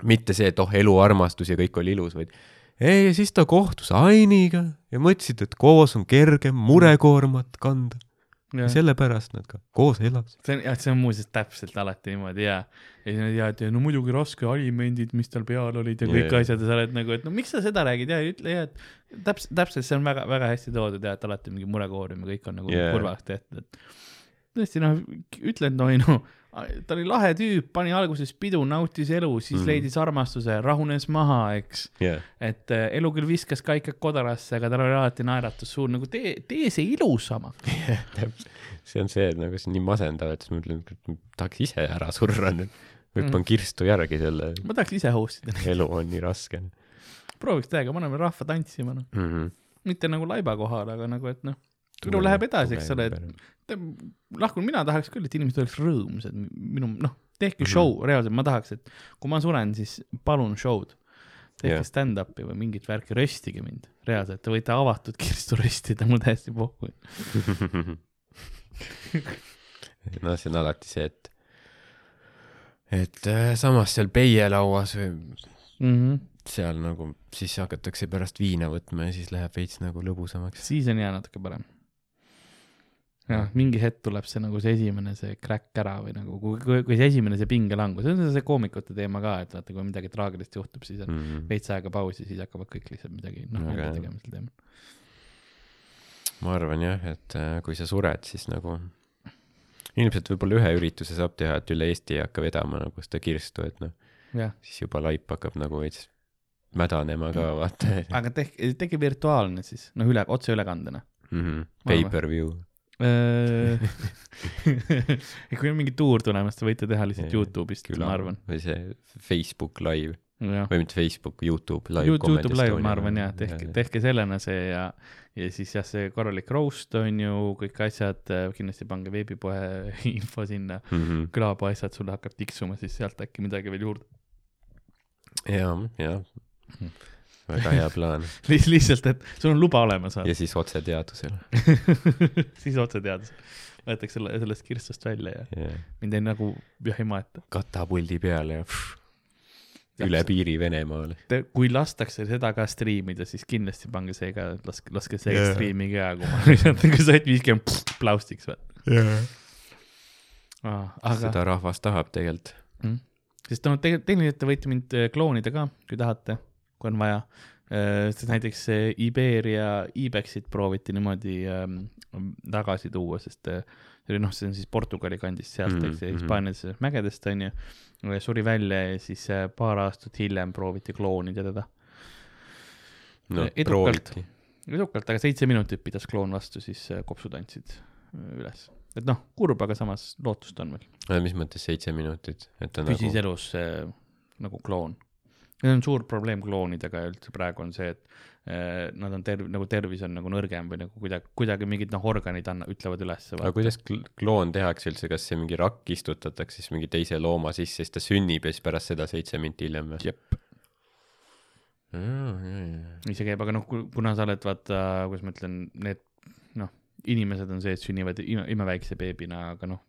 mitte see, et oh, eluarmastus ja kõik oli ilus, vaid ei, ja siis ta kohtus Ainiga ja mõtlesid, et koos on kergem murekoormat kanda. ja sellepärast nad ka koos elasid. see on, jah, see on muuseas täpselt alati niimoodi ja, ja siis nad ja, et ja no muidugi raske alimendid, mis tal peal olid ja kõik Jaa. asjad ja sa oled nagu, et no miks sa seda räägid ja ütle ja, et täpselt, täpselt see on väga, väga hästi toodud ja et alati mingi murekoorum ja kõik on nagu yeah. kurvaks tehtud, et tõesti noh, ütle, et noh, ei noh, ta oli lahe tüüp, pani alguses pidu, nautis elu, siis mm. leidis armastuse, rahunes maha, eks. jah, et äh, elu küll viskas kaikad kodarasse, aga tal oli alati naeratus suur, nagu tee, tee see ilusamaks. [LAUGHS] täpselt. see on see, et nagu see on nii masendav, et siis ma mõtlen, et tahaks ise ära surra nüüd. hüppan Mm. kirstu järgi selle, ma tahaks ise host ida, elu on nii raske prooviks täiega, paneme rahva tantsima, noh. mm. -hmm. mitte nagu laiba kohal, aga nagu, et noh, elu läheb edasi, eks ole, et lahkun mina tahaks küll, et inimesed oleks rõõmsad, minu noh, tehke Mhm. show, reaalselt ma tahaks, et kui ma suren, siis palun show'd. tehke yeah. stand-up'i või mingit värki, röstige mind, reaalselt, te võite avatud kirstu [LAUGHS] röstida, mul täiesti pohhu. [LAUGHS] no see on alati see, et, et äh, samas seal peielauas või Mm -hmm. seal nagu siis hakatakse pärast viina võtma ja siis läheb veits nagu lõbusamaks. siis on hea natuke parem. jah, mingi hetk tuleb see nagu see esimene see crack ära või nagu, kui, kui, kui see esimene see pingelangus, see on see koomikute teema ka, et vaata, kui midagi traagilist juhtub, siis on Mm -hmm. veits aega pausi, siis hakkavad kõik lihtsalt midagi, noh, Väga nalja hea. tegema sel teemal. ma arvan jah, et äh, kui sa sured, siis nagu ilmselt võib-olla ühe ürituse saab teha, et üle Eesti ei hakka vedama nagu seda kirstu, et noh, siis juba laip hakkab nagu veits mädanema ka, vaata aga tehke, tehke virtuaalne siis, noh, üle, otseülekandena. mm. -hmm. Ma arvan. Pay-per-view. [LAUGHS] kui on mingi tuur tulemas, te võite teha lihtsalt Youtube'ist, ma arvan. või see Facebook live jah, või mitte Facebook, Youtube live. Youtube live, ma arvan jah, tehke, tehke sellena see ja, ja siis jah, see korralik roast on ju, kõik asjad, kindlasti pange veebipoe [LAUGHS] info sinna, mm. -hmm. külapoe asjad sulle hakkab tiksuma, siis sealt äkki midagi veel juurde. ja, ja Mhm. Väga hea plaan [LAUGHS] Liht-, lihtsalt, et sul on luba olemas, ja siis otseteadusele [LAUGHS] siis otseteadus. võetakse selle, sellest kirstust välja ja yeah.. mind ei nagu jah ei maeta. katapuldi peale ja pff, üle piiri Venemaale. Te- kui lastakse seda ka striimida, siis kindlasti pange see ka, laske, laske see yeah. striimi ka, [LAUGHS] kui ma lihtsalt nagu said viiskümmend plaustiks või ah,. aga, seda rahvas tahab tegelikult. sest no tegelikult tehniliselt te võite mind äh, kloonida ka, kui tahate, kui on vaja. sest näiteks äh, Iberia Ibexit prooviti niimoodi ähm, tagasi tuua, sest äh, see oli noh, see on siis Portugali kandist sealt Mhm, mm, eks mhm. Hispaanias mägedest onju, suri välja ja siis äh, paar aastat hiljem prooviti kloonida teda no Edukalt. prooviti. edukalt, aga seitse minutit pidas kloon vastu, siis äh, kopsud andsid äh, üles. et noh, kurb, aga samas lootust on veel. mis mõttes seitse minutit, et ta püsis nagu, elus äh, nagu kloon. See on suur probleem kloonidega üldse praegu on see, et äh, nad on terv-, nagu tervis on nagu nõrgem või nagu kuidagi, kuidagi mingid noh, organid anna-, ütlevad ülesse. aga kuidas kl- kloon tehakse üldse, kas see mingi rakk istutatakse siis mingi teise looma sisse, siis ta sünnib ja siis pärast seda seitse minti hiljem või? jep, nii see käib, aga noh, kuna sa oled, vaata, kuidas ma ütlen, need noh, inimesed on see, et sünnivad ime, imeväikse beebina, aga noh,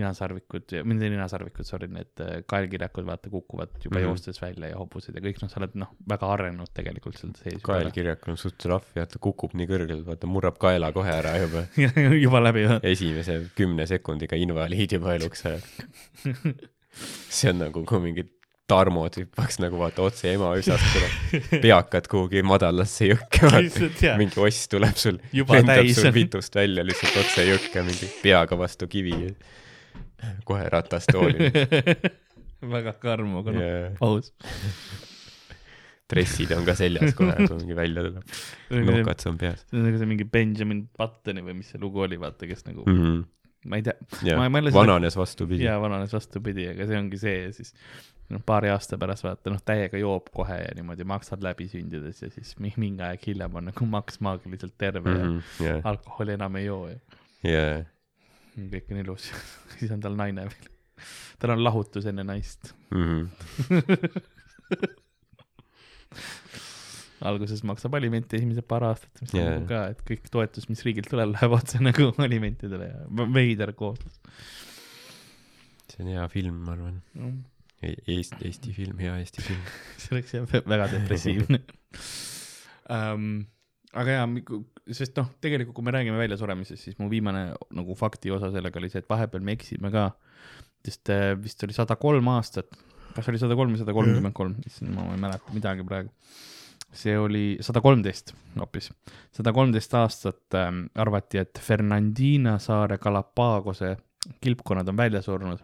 ninasarvikud, mitte ninasarvikud, sorry, need äh, kaelkirjakud, vaata, kukuvad juba mm. -hmm. joostes välja ja hobused ja kõik, noh, sa oled noh, väga arenenud tegelikult seal sees. kaelkirjak on suht rough ja ta kukub nii kõrgelt, vaata murrab kaela kohe ära juba. [LAUGHS] juba läbi, jah. esimese kümne sekundiga invaliid juba eluks ajaks. [LAUGHS] see on nagu, kui mingid tarmod hüppaks nagu vaata otse ema üsast peakad kuhugi madalasse jõkke, mingi oss tuleb sul, lendab sul vitust välja lihtsalt otse jõkke mingi peaga vastu kivi. [LAUGHS] kohe ratastooli [LAUGHS] väga karm, aga noh, ja aus. [LAUGHS] dressid on ka seljas kohe, kui mingi välja tuleb. see nokats on peas on nagu see mingi Benjamin Buttoni või mis see lugu oli, vaata, kes nagu mm. -hmm. ma ei tea, jälle seda- vananes vastupidi. jaa, vananes vastupidi, aga see ongi see ja siis noh, paari aasta pärast vaata noh, täiega joob kohe ja niimoodi maksad läbi sündides ja siis mi- mingi aeg hiljem on nagu maks maagiliselt terve mm -hmm. ja ja, alkoholi enam ei joo ja ja, kõik on ilus. [LAUGHS] siis on tal naine veel. tal on lahutus enne naist. Mhm. [LAUGHS] alguses maksab alimenti esimesed paar aastat, mis yeah. on nagu ka, et kõik toetus, mis riigilt tuleb, läheb otse nagu [LAUGHS] alimentidele ja veider kooslus see on hea film, ma arvan. no,. Eesti, Eesti film, hea Eesti film. see oleks jah vä- väga depressiivne um,. Aga jaa, sest noh, tegelikult kui me räägime väljasuremisest, siis mu viimane nagu fakti osa sellega oli see, et vahepeal me eksime ka. sest äh, vist oli sada kolm aastat, kas oli sada kolm või sada kolmkümmend kolm, issand, ma ei mäleta midagi praegu. see oli sada kolmteist hoopis, sada kolmteist aastat ähm, arvati, et Fernandina saare Galapagose kilpkonnad on välja surnud,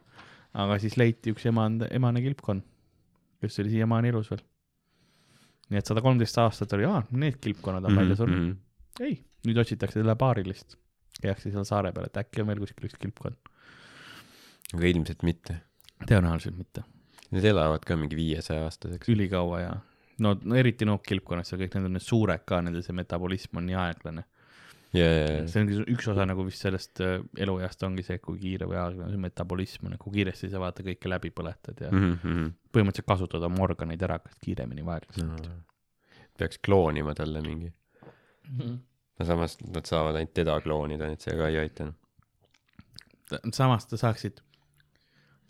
aga siis leiti üks emane, emane kilpkonn, kes oli siiamaani elus veel. Nii et sada kolmteist aastat oli, aa, need kilpkonnad on Mhm, mm -hmm. välja surnud. ei, nüüd otsitakse selle paarilist, käiakse seal saare peal, et äkki on veel kuskil üks kilpkonn. aga ilmselt mitte. tõenäoliselt mitte, Need elavad ka mingi viiesaja aastaseks. ülikaua ja no, eriti nookkilpkonnad, seal kõik need on need suured ka, nende see metabolism on nii aeglane. ja, ja, see ongi üks osa nagu vist sellest äh, elueast ongi see, kui kiire või aeglane metabolism on, kui kiiresti sa vaata kõike läbi põletad ja mm. Mhm, põhimõtteliselt kasutad oma organeid ära kas kiiremini või aeglasemalt peaks kloonima talle mingi. no.. no samas nad saavad ainult teda kloonida, nii et see ka ei aita. noh. samas ta saaksid,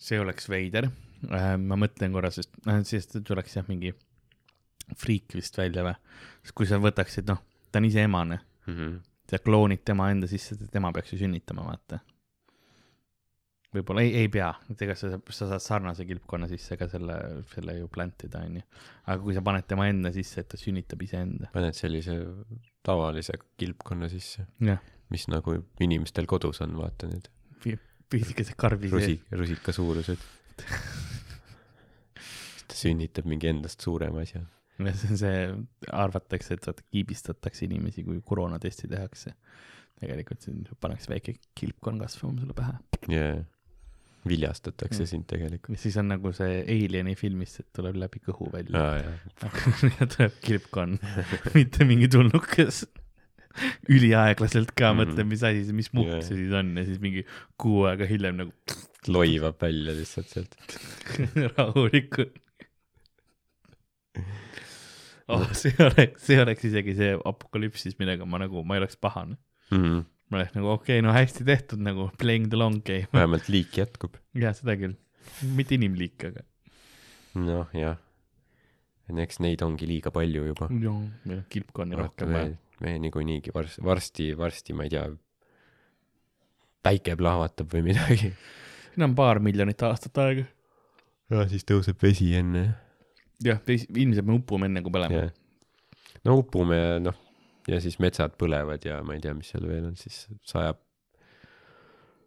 see oleks veider äh,, ma mõtlen korra, sest noh, siis tuleks jah mingi friik vist välja või, sest kui sa võtaksid, noh, ta on ise emane, Mhm. Sa kloonid tema enda sisse, tema peaks ju sünnitama, vaata. võib-olla ei, ei pea, et ega sa, sa saad sarnase kilpkonna sisse ka selle, selle ju plantida, onju. aga kui sa paned tema enda sisse, et ta sünnitab iseenda. paned sellise tavalise kilpkonna sisse, mis nagu inimestel kodus on, vaata need pisikese karbi sees. rusi, rusika suurused. [LAUGHS] ta sünnitab mingi endast suurema asja. See on see, arvatakse, et vaata kiibistatakse inimesi, kui koroonatesti tehakse. tegelikult siin pannakse väike kilpkonn kasvama sulle pähe. jaa, viljastatakse Mm. sind tegelikult. siis on nagu see Alieni filmis, et tuleb läbi kõhu välja. jaa, [LAUGHS] tuleb kilpkonn, [LAUGHS] mitte mingi tulnukas. üliaeglaselt ka Mhm. mõtleb, mis asi see, mis mukk Jaa. see siis on ja siis mingi kuu aega hiljem nagu [LAUGHS] loivab välja lihtsalt sealt. rahulikult [LAUGHS] oh,. see oleks, see oleks isegi see apokalüpsis, millega ma nagu, ma ei oleks pahane. Mhm. ma oleks nagu okei okay,, no hästi tehtud nagu playing the long game. vähemalt liik jätkub. jah, seda küll, mitte inimliik, aga noh, jah, eks neid ongi liiga palju juba. jah, meil on kilpkonni rohkem me vaja., me niikuinii varsti, varsti, varsti, ma ei tea, päike plahvatab või midagi. siin on paar miljonit aastat aega. ja siis tõuseb vesi enne. jah, ilmselt me upume enne kui põlema jah. no upume ja noh, ja siis metsad põlevad ja ma ei tea, mis seal veel on, siis sajab,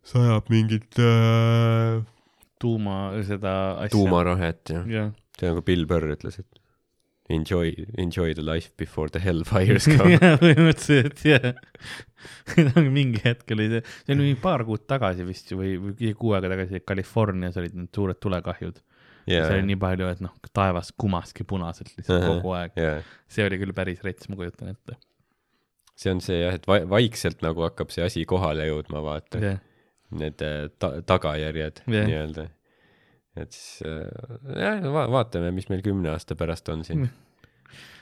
sajab mingit äh, tuuma seda asja. tuumarohet ja jah, see on nagu Bill Burr ütles, et enjoy, enjoy the life before the hellfires [LAUGHS] come. jah, põhimõtteliselt jah. mingi hetk oli see, see oli mingi paar kuud tagasi vist ju või, või kuu aega tagasi Californias olid need suured tulekahjud yeah.. see oli nii palju, et noh, taevas kumaski punaselt lihtsalt Ahah. kogu aeg. jaa, see oli küll päris rets, ma kujutan ette. see on see jah, et va- vaikselt nagu hakkab see asi kohale jõudma, vaata. jah, need äh, ta-, tagajärjed Jah. nii-öelda. et siis äh, jah va, vaatame, mis meil kümne aasta pärast on siin.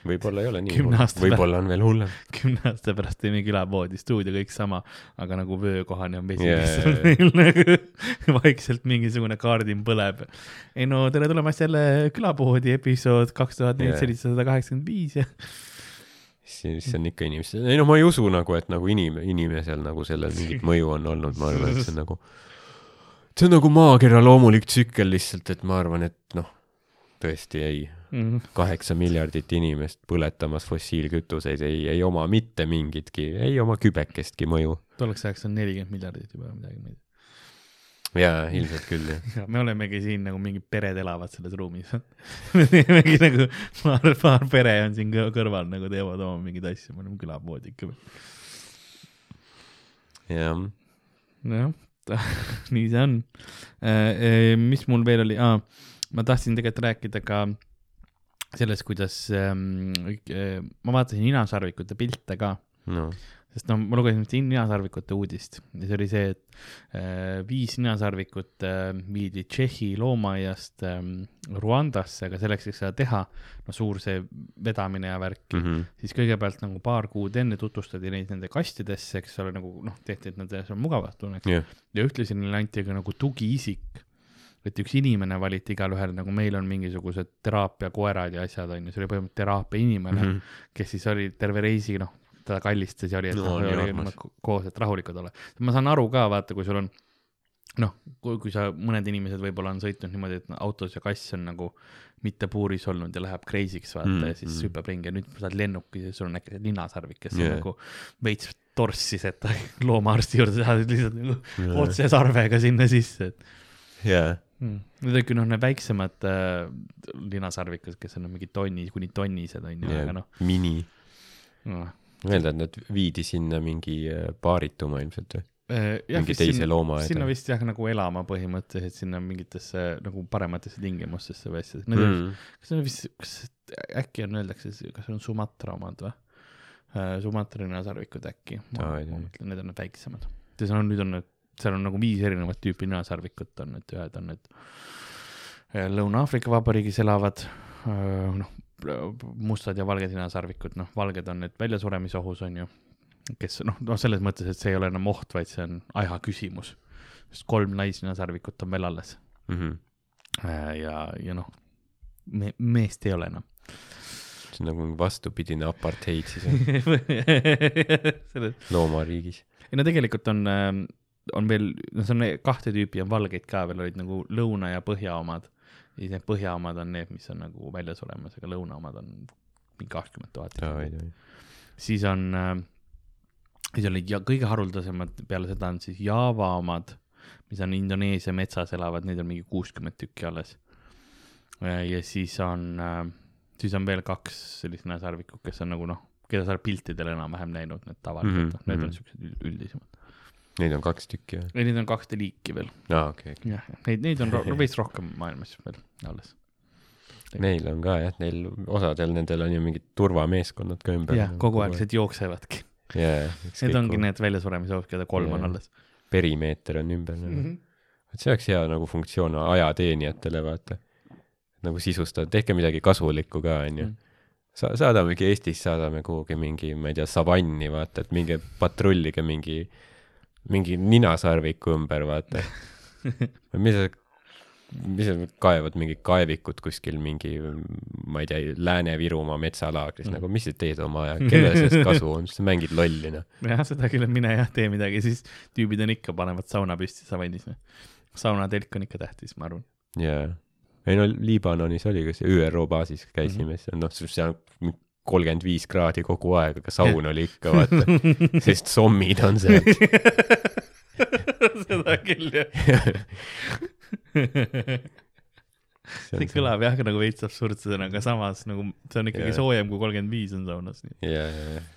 Võib-olla ei ole nii hull. võib-olla on veel hullem. [LAUGHS] kümne aasta pärast teeme külapoodi, stuudio kõik sama, aga nagu vöökohani on vesi [LAUGHS] nagu [LAUGHS] vaikselt mingisugune kaardin põleb. ei no tere tulemast jälle külapoodi episood kaks tuhat nelisada kaheksakümmend viis ja siis on ikka inimesed, ei no ma ei usu nagu, et nagu inim-, inimesel nagu sellel mingit mõju on olnud, ma arvan, et see on nagu, see on nagu maakera loomulik tsükkel lihtsalt, et ma arvan, et noh, tõesti ei, mm, kaheksa miljardit inimest põletamas fossiilkütuseid ei, ei oma mitte mingitki, ei oma kübekestki mõju. tolleks ajaks on nelikümmend miljardit juba midagi. jaa, ilmselt küll jah. [LAUGHS] me olemegi siin nagu mingid pered elavad selles ruumis. [LAUGHS] me teemegi nagu paar, paar pere on siin kõ- kõrval nagu teevad oma mingeid asju, me oleme külapood ikka. jah, nojah, nii see on. mis mul veel oli ah,, ma tahtsin tegelikult rääkida ka sellest, kuidas ähm, äh, ma vaatasin ninasarvikute pilte ka, no sest noh, ma lugesin ühte ninasarvikute uudist ja see oli see, et äh, viis ninasarvikut äh, viidi Tšehhi loomaaiast äh, Ruandasse, aga selleks, et seda teha, no suur see vedamine ja värk mm, mm. -hmm. siis kõigepealt nagu paar kuud enne tutvustati neid nende kastidesse, eks ole, nagu noh, tehti, et nad seal mugavalt tunneks jah, ja ühtlasi neile anti ka nagu tugiisik. Et üks inimene valiti igalühel, nagu meil on mingisugused teraapiakoerad ja asjad on ju, see oli põhimõtteliselt teraapia inimene mm. -hmm. kes siis oli terve reisi, noh, teda kallistas ja oli, et No, noh no,, armas. koos, et rahulikud ole. ma saan aru ka, vaata, kui sul on noh, kui, sa, mõned inimesed võib-olla on sõitnud niimoodi, et autos ja kass on nagu mitte puuris olnud ja läheb crazy'ks vaata mm, Mm, ja siis mm. hüppab ringi ja nüüd sa oled lennukis ja sul on äkki ninasarvik, kes Yeah. on nagu veits torssis, et [LAUGHS] loomaarsti juurde sa saad lihtsalt nagu otse sarvega sinna sisse, et jaa, mm.. Need on küll noh, need väiksemad äh, linasarvikud, kes on mingi tonni kuni tonnised on ju, aga noh mini. no.. ma eeldan, et nad viidi sinna mingi äh, paarituma ilmselt või? Äh, jah, mingi vist teise sinna- loomaaeda sinna. vist jah, nagu elama põhimõtteliselt sinna mingitesse nagu parematesse tingimustesse või asjadesse, need mm., Mm. kas need on vist, kas äkki on, öeldakse, kas see on Sumatra omad või? Sumatra ninasarvikud äkki, ma, mõtlen, need on need väiksemad. see on, nüüd on need, seal on nagu viis erinevat tüüpi ninasarvikut on, et ühed on need äh, Lõuna-Aafrika Vabariigis elavad, noh, mustad ja valged ninasarvikud, noh, valged on need väljasuremisohus, on ju, kes noh, noh, selles mõttes, et see ei ole enam oht, vaid see on aja küsimus. sest kolm naisninasarvikut on veel alles Mhm. Äh, ja, ja noh me,, meest ei ole enam. see on nagu vastupidine apartheid siis [LAUGHS] loomariigis. ei no tegelikult on, on veel, no see on kahte tüüpi on valgeid ka veel olid nagu lõuna ja põhja omad. ja siis need põhja omad on need, mis on nagu välja suremas, aga lõuna omad on mingi kakskümmend tuhat. siis on äh,, siis olid ja kõige haruldasemad peale seda on siis Java omad, mis on Indoneesia metsas elavad, neid on mingi kuuskümmend tükki alles. ja siis on, siis on veel kaks sellist näsarvikut, kes on nagu noh, keda sa oled piltidel enam-vähem näinud, need tavaliselt mm, Mhm, -hmm, need mhm. on siuksed üld- üldisemad. Neid on kaks tükki või? ja neid on kahte liiki veel, aa, okei. jah, neid, neid on ro veits rohkem maailmas veel alles. Neil on ka jah, neil osadel nendel on ju mingid turvameeskonnad ka ümber. jah, kogu aeg lihtsalt jooksevadki. jaa, Need ongi need väljasuremise ohvrid, keda kolm on Jaa. alles perimeeter on ümber mm. -hmm. et see oleks hea nagu funktsioon ajateenijatele, vaata. nagu sisustada, tehke midagi kasulikku ka, onju Mm.. sa-, saadamegi Eestis, saadame kuhugi mingi, ma ei tea, savanni, vaata, et minge patrullige mingi, mingi ninasarviku ümber, vaata. mis sa, mis nad kaevad mingit kaevikut kuskil mingi, ma ei tea, Lääne-Virumaa metsalaagris Mm. mm., nagu mis sa teed oma ajaga, kellele sellest kasu on, sa mängid lolli noh. jah, seda küll, et mine jah, tee midagi, siis tüübid on ikka, panevad sauna püsti savandis. saunatelk on ikka tähtis, ma arvan. jaa. ei no Liibanonis oli ka see ÜRO baasis käisime, siis on noh, seal kolmkümmend viis kraadi kogu aeg, aga saun oli ikka vaata, [LAUGHS] sest sommid on seal. [LAUGHS] seda küll jah. see kõlab jah nagu veits absurdsena, aga samas nagu see on ikkagi Jaa. soojem kui kolmkümmend viis on saunas. ja, ja, ja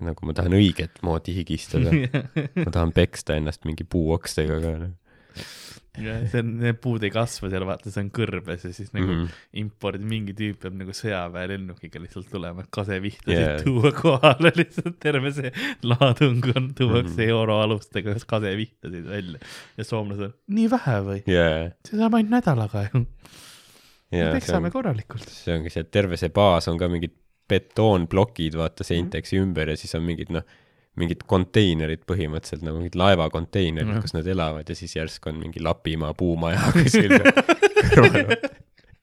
nagu ma tahan õiget moodi higistada, [LAUGHS] ma tahan peksta ennast mingi puuokstega ka noh [LAUGHS] see on, need puud ei kasva seal, vaata, see on kõrbes ja siis nagu mm mm. -hmm. -hmm. impordid, mingi tüüp peab nagu sõjaväelennukiga lihtsalt tulema, kasevihtasid yeah. tuua kohale, [LAUGHS] lihtsalt terve see laadung on, tuuakse Mhm. euroalustega kasevihtasid välja ja soomlased nii vähe või? jaa, see saab ainult nädalaga ju, peksame on, korralikult. see ongi see, et terve see baas on ka mingid betoonplokid, vaata seinteks ümber ja siis on mingid noh, mingid konteinerid põhimõtteliselt nagu mingid laevakonteinerid mm., kus nad elavad ja siis järsku on mingi Lapimaa puumaja [LAUGHS] kuskil kõrval.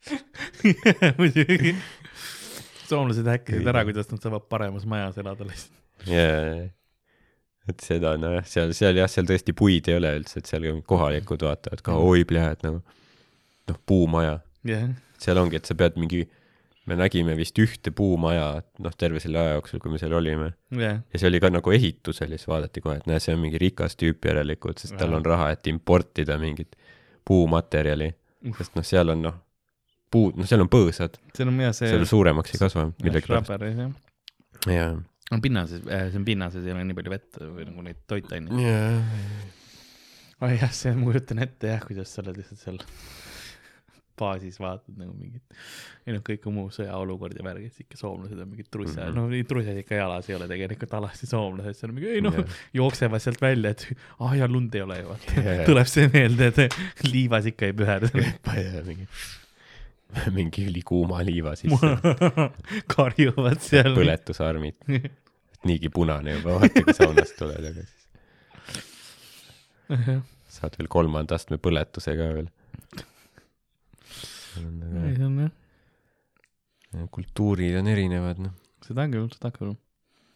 [LAUGHS] muidugi. soomlased häkkisid ära, kuidas nad saavad paremas majas elada lihtsalt. jaa, et seda nojah, seal, seal jah, seal tõesti puid ei ole üldse, et seal kohalikud vaatavad ka, oi pljääd nagu noh, puumaja, jah, seal ongi, et sa pead mingi, me nägime vist ühte puumaja, noh, terve selle aja jooksul, kui me seal olime jah, ja see oli ka nagu ehitusel ja siis vaadati kohe, et näe, see on mingi rikas tüüp järelikult, sest tal on raha, et importida mingit puumaterjali, sest noh, seal on noh, puud, noh, seal on põõsad, seal on jah see. seal suuremaks ei kasva millegipärast. jaa. on pinnases, see on pinnases, ei ole nii palju vett või nagu neid toitaineid. jaa. oh jah, see, ma kujutan ette jah, kuidas sa oled lihtsalt seal baasis vaatad nagu mingit, ei noh, kõik muu sõjaolukord ja värgid, siis ikka soomlased on mingid trussa mm. -hmm. no neid trussasid ikka jalas ei ole tegelikult alasti soomlased, seal mingi, ei noh Jah., jooksevad sealt välja, et ah ja lund ei ole ju, vaata. Jaa. tuleb see meelde, et liivas ikka ei püherde. [LAUGHS] mingi, mingi ülikuuma liiva sisse, [LAUGHS] karjuvad seal. põletusarmid, niigi punane juba, vaata kui saunast tuled, aga siis saad veel kolmanda astme põletuse ka veel. ei, see on jah, kultuurid on erinevad, noh. seda küll, seda küll.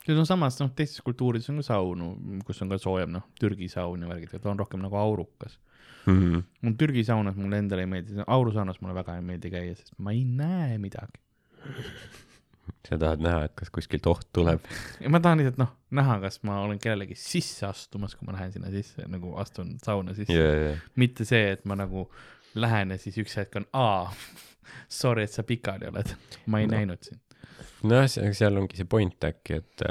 see on samas, noh, teistes kultuurides on ka saunu, kus on ka soojem, noh, Türgi saun ja värgid, ta on rohkem nagu aurukas. Mhm. mul Türgi saunas mulle endale ei meeldi, aurusaunas mulle väga ei meeldi käia, sest ma ei näe midagi. sa tahad näha, et kas kuskilt oht tuleb. ja ma tahan lihtsalt, noh, näha, kas ma olen kellelegi sisse astumas, kui ma lähen sinna sisse, nagu astun sauna sisse ja, ja, mitte see, et ma nagu lähen ja siis üks hetk on, aa, [LAUGHS] sorry, et sa pikali oled, ma ei No. no. näinud sind. nojah, seal ongi see point äkki, et,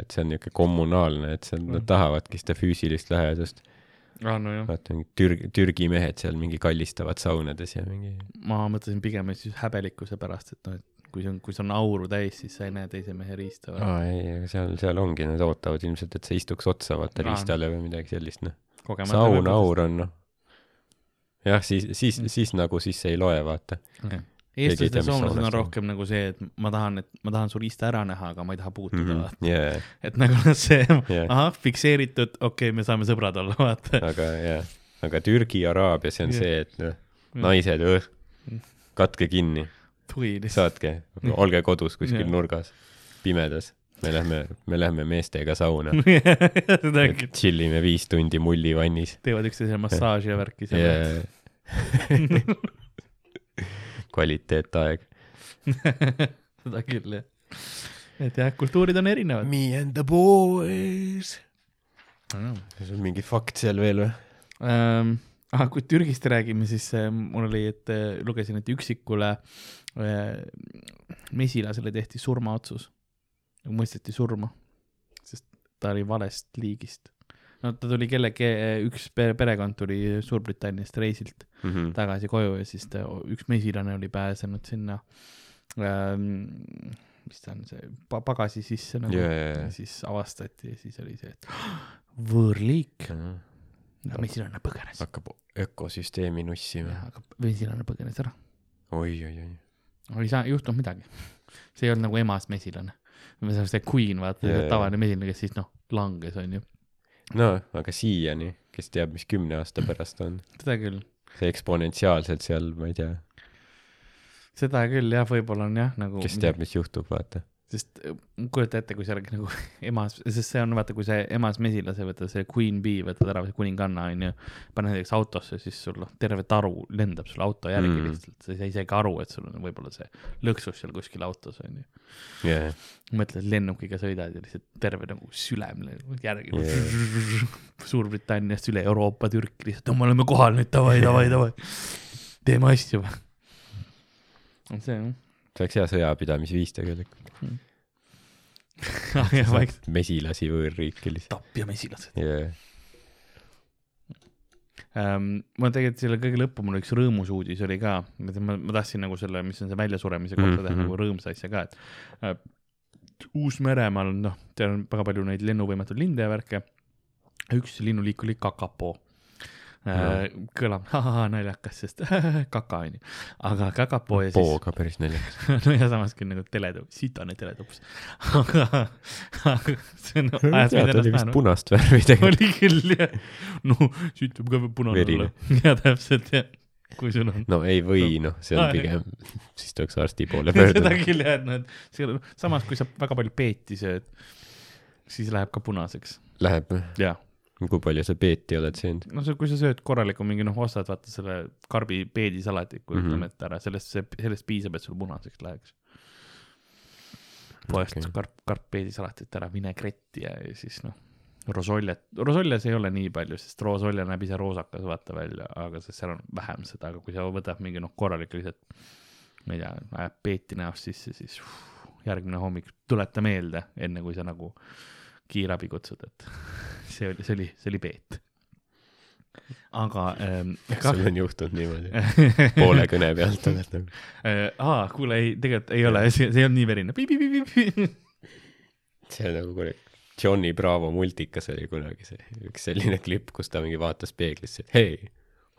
et see on niisugune kommunaalne, et seal nad tahavadki seda füüsilist lähedust. aa, nojah, vaata, mingid Türgi, Türgi mehed seal mingi kallistavad saunades ja mingi. ma mõtlesin pigem siis häbelikkuse pärast, et noh, et kui see on, kui see on auru täis, siis sa ei näe teise mehe riista või aa ei, aga seal, seal ongi, nad ootavad ilmselt, et sa istuks otsa vaata Aa. riistale või midagi sellist, noh. saun, aur on noh. jah, siis, siis, siis nagu siis ei loe, vaata. Ei eestlased ja soomlased on rohkem nagu see, et ma tahan, et ma tahan su riista ära näha, aga ma ei taha puutuda mm, -hmm. jaa, et nagu [LAUGHS] see Jah. ahah, fikseeritud, okei okay,, me saame sõbrad olla, vaata. aga jah, aga Türgi, Araabia, see on Jah. see, et noh, naised, katke kinni, saatke, olge kodus kuskil Jah. nurgas, pimedas. Me lähme, me lähme meestega sauna, [LAUGHS] küll, tšillime viis tundi mullivannis. teevad üksteisele massaaži ja värki seal Yeah. [LAUGHS] kvaliteetaeg. [LAUGHS] seda küll jah. et jah, kultuurid on erinevad. Me and the boys. sul mingi fakt seal veel või? ähm,. ah, kui Türgist räägime, siis äh, mul oli, et äh, lugesin, et üksikule äh, mesilasele tehti surmaotsus. Mõisteti surma, sest ta oli valest liigist. no ta tuli kellegi, üks pere, perekond tuli Suurbritanniast reisilt Mhm. tagasi koju ja siis ta, üks mesilane oli pääsenud sinna ähm,, mis ta on see pa,, pagasi sisse nagu Jaa, jaa, jaa. ja siis avastati ja siis oli see, et võõrliik. mesilane põgenes. hakkab ökosüsteemi nussima. aga mesilane põgenes ära. oi, oi, oi. ei saa, ei juhtunud midagi. [LAUGHS] see ei olnud nagu emas mesilane. See queen, vaata yeah, tavaline mesilane, kes siis noh, langes, onju. no aga siiani, kes teab, mis kümne aasta pärast on, seda küll, see eksponentsiaalselt seal, ma ei tea, seda küll jah, võib-olla on jah nagu. kes teab, mis juhtub, vaata. Sest äh, kujuta ette, kui seal nagu [LAUGHS] emas, sest see on vaata, kui see emas mesilase võtad, see queen bee võtad ära, see kuninganna onju, paned näiteks autosse, siis sul noh, terve taru lendab sulle auto järgi Mm. lihtsalt, sa ei saa isegi aru, et sul on võib-olla see lõksus seal kuskil autos onju. jaa, mõtled, lennukiga sõidad ja lihtsalt terve nagu sülem järgi yeah. [LAUGHS] Suurbritanniast üle Euroopa, Türki lihtsalt, me oleme kohal nüüd, davai, davai, davai. teeme asju. see jah see oleks hea sõjapidamisviis tegelikult. [LAUGHS] vaikselt mesilasi võõrriiki lihtsalt. tapja mesilased jaa, ähm,. ma tegelikult selle kõige lõppu, mul üks rõõmus uudis oli ka, ma, ma tahtsin nagu selle, mis on see väljasuremise kohta mm -hmm. teha Mhm. nagu rõõmsa asja ka, et äh, Uus-Meremaal, noh, seal on väga palju neid lennuvõimetuid linde ja värke. üks linnuliik oli kakapoo äh,. kõlab naljakas, sest [LAUGHS] kaka onju, aga kakapoo ja siis pooga päris naljakas. [LAUGHS] no ja samas küll nagu teletups, sitane teletups. [LAUGHS] aga, aga see on ajas tead, mind oli vist punast värvi tegelikult. oli küll jah, no siit võib ka punane olla. ja täpselt jah, kui sul on. no ei või, noh, see on Aa, pigem, siis tuleks arsti poole seda pöörduda. küll jah, et noh, et see, samas kui sa väga palju peeti sööd, siis läheb ka punaseks. Läheb, jaa, kui palju sa peeti oled söönud? no see, kui sa sööd korraliku mingi noh, ostad vaata selle karbi peedisalatit, kujutame Mhm. ette ära, sellest, sellest piisab, et sul punaseks läheks. poest okay. karp, karp peedisalatit ära, vinegretti ja, siis noh, rosoljet, rosoljes ei ole nii palju, sest rosolje näeb ise roosakas vaata välja, aga sest seal on vähem seda, aga kui sa võtad mingi noh, korralik lihtsalt, ma ei tea, ajab peeti näost sisse, siis uh, järgmine hommik tuleta meelde, enne kui sa nagu kiirabi kutsud, et [LAUGHS] see oli, see oli, see oli peet. aga ähm, sul on juhtunud niimoodi? poole kõne pealt oled nagu. [LAUGHS] äh,. aa, kuule, ei, tegelikult ei ole, see, see ei olnud nii verine. see on nagu kuradi, Johnny Bravo multikas oli kunagi see, üks selline klipp, kus ta mingi vaatas peeglisse, hei,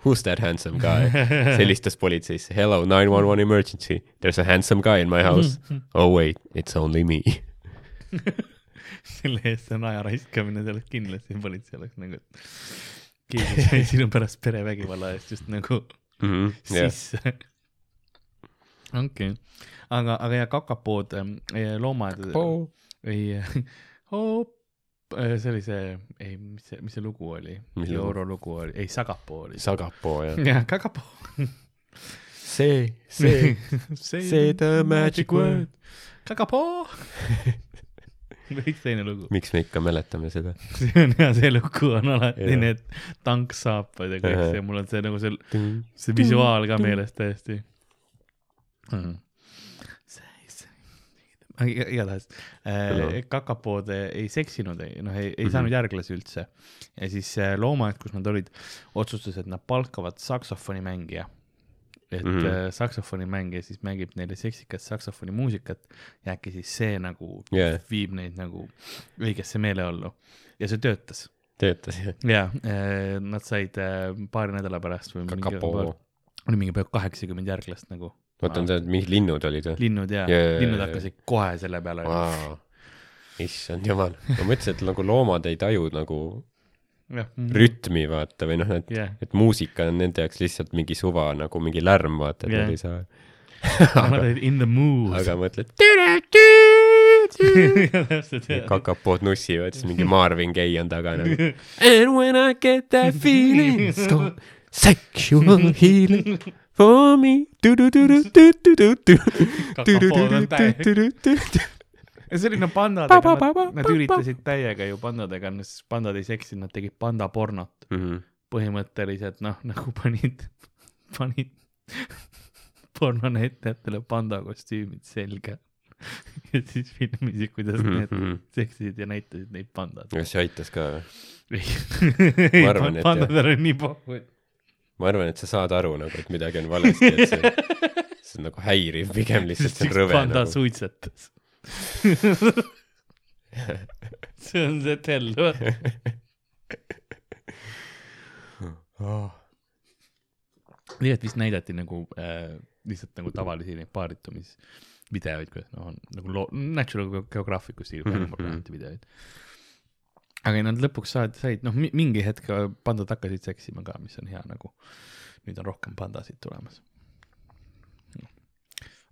who's that handsome guy? [LAUGHS] helistas politseisse, hello, nine one one emergency, there is a handsome guy in my house. oh wait, it's only me. [LAUGHS] selle eest on aja raiskamine, sellest kindlasti politsei oleks nagu, et keegi sai [LAUGHS] sinu pärast perevägivalla eest just nagu jah, sisse. okei, aga, aga ja kakapood, loomad ei, [LAUGHS] see oli see, ei, mis see, mis see lugu oli? Euro lugu oli, ei, Sagapoo oli. Sagapoo jah. jah, kakapoo. see, see, say the magic word. kakapoo. [LAUGHS] veits teine lugu. miks me ikka mäletame seda? [LAUGHS] see on hea, see lugu on alati Jah. need tanksaapad ja kõik see, mul on see nagu see, see visuaal ka meeles täiesti mm.. igatahes äh, kakapood ei seksinud, ei noh, ei, ei Mhm. saanud järglasi üldse. ja siis äh, loomaaed, kus nad olid, otsustasid, et nad palkavad saksofonimängija. Et mm. -hmm. saksofonimängija siis mängib neile seksikat saksofonimuusikat ja äkki siis see nagu Jaa. viib neid nagu õigesse meeleollu ja see töötas töötas jah? ja äh, nad said äh, paari nädala pärast või mingi, oli mingi peaaegu kaheksakümmend järglast nagu oota, on see, mingid linnud olid või? linnud ja Jaa, jaa, linnud jaa, hakkasid kohe selle peale Vau. issand jumal, ma mõtlesin, et nagu loomad ei taju nagu rütmi vaata või noh, et, jah et muusika on nende jaoks lihtsalt mingi suva nagu mingi lärm vaata, et Jah. nad ei saa. [LAUGHS] mood aga mõtled, täpselt jah kakapood nussivad, siis mingi Marvin Gaye on taga nagu. And when I get that feeling, it's called sexual healing for me. Kakapood on täie- ja see oli no pandadega, Pa, pa, pa, nad, nad üritasid täiega ju pandadega, pandad ei seksinud, nad tegid pandapornot Mhm. põhimõtteliselt noh, nagu panid, panid pornonäitlejatele panda kostüümid selga ja siis filmisid, kuidas need Mhm. seksisid ja näitasid neid pandad. kas see aitas ka või? ei, pandadel on nii pohhu, et ma arvan, et sa saad aru nagu, et midagi on valesti, et see, see on nagu häiriv pigem lihtsalt, see on rõve panda nagu. suitsetas. See on see tell, nii et vist näidati nagu äh, lihtsalt nagu tavalisi neid paaritumisvideoid, kuidas noh, on nagu loo-, Natural Geographicu stiilis Mhm, mm -hmm. videoid. aga ei, nad lõpuks said, said, noh, mingi hetk pandad hakkasid seksima ka, mis on hea nagu. nüüd on rohkem pandasid tulemas.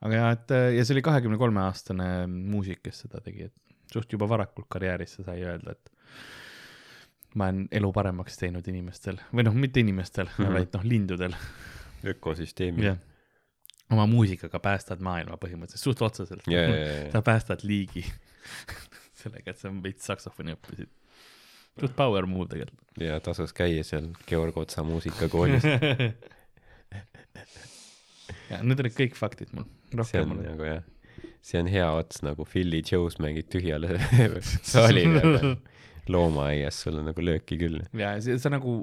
Aga ja, et äh, ja see oli kahekümne kolme aastane muusik, kes seda tegi, et suht juba varakult karjääris sa sai öelda, et ma olen elu paremaks teinud inimestel või noh, mitte inimestel mm. -hmm. vaid noh, lindudel ökosüsteemi. jah. oma muusikaga päästad maailma põhimõtteliselt, suht otseselt ja, ja, ja, sa päästad liigi [LAUGHS] sellega, et sa veits saksofoni õppisid. suht power move tegelikult. ja tasus käia seal Georg Otsa muusikakoolis. [LAUGHS] ja need olid kõik faktid mul, see on ei nagu jah, see on hea ots nagu Philly Joe's mängid tühjale [LAUGHS] saalile, aga loomaaias sul on nagu lööki küll. ja see, see nagu,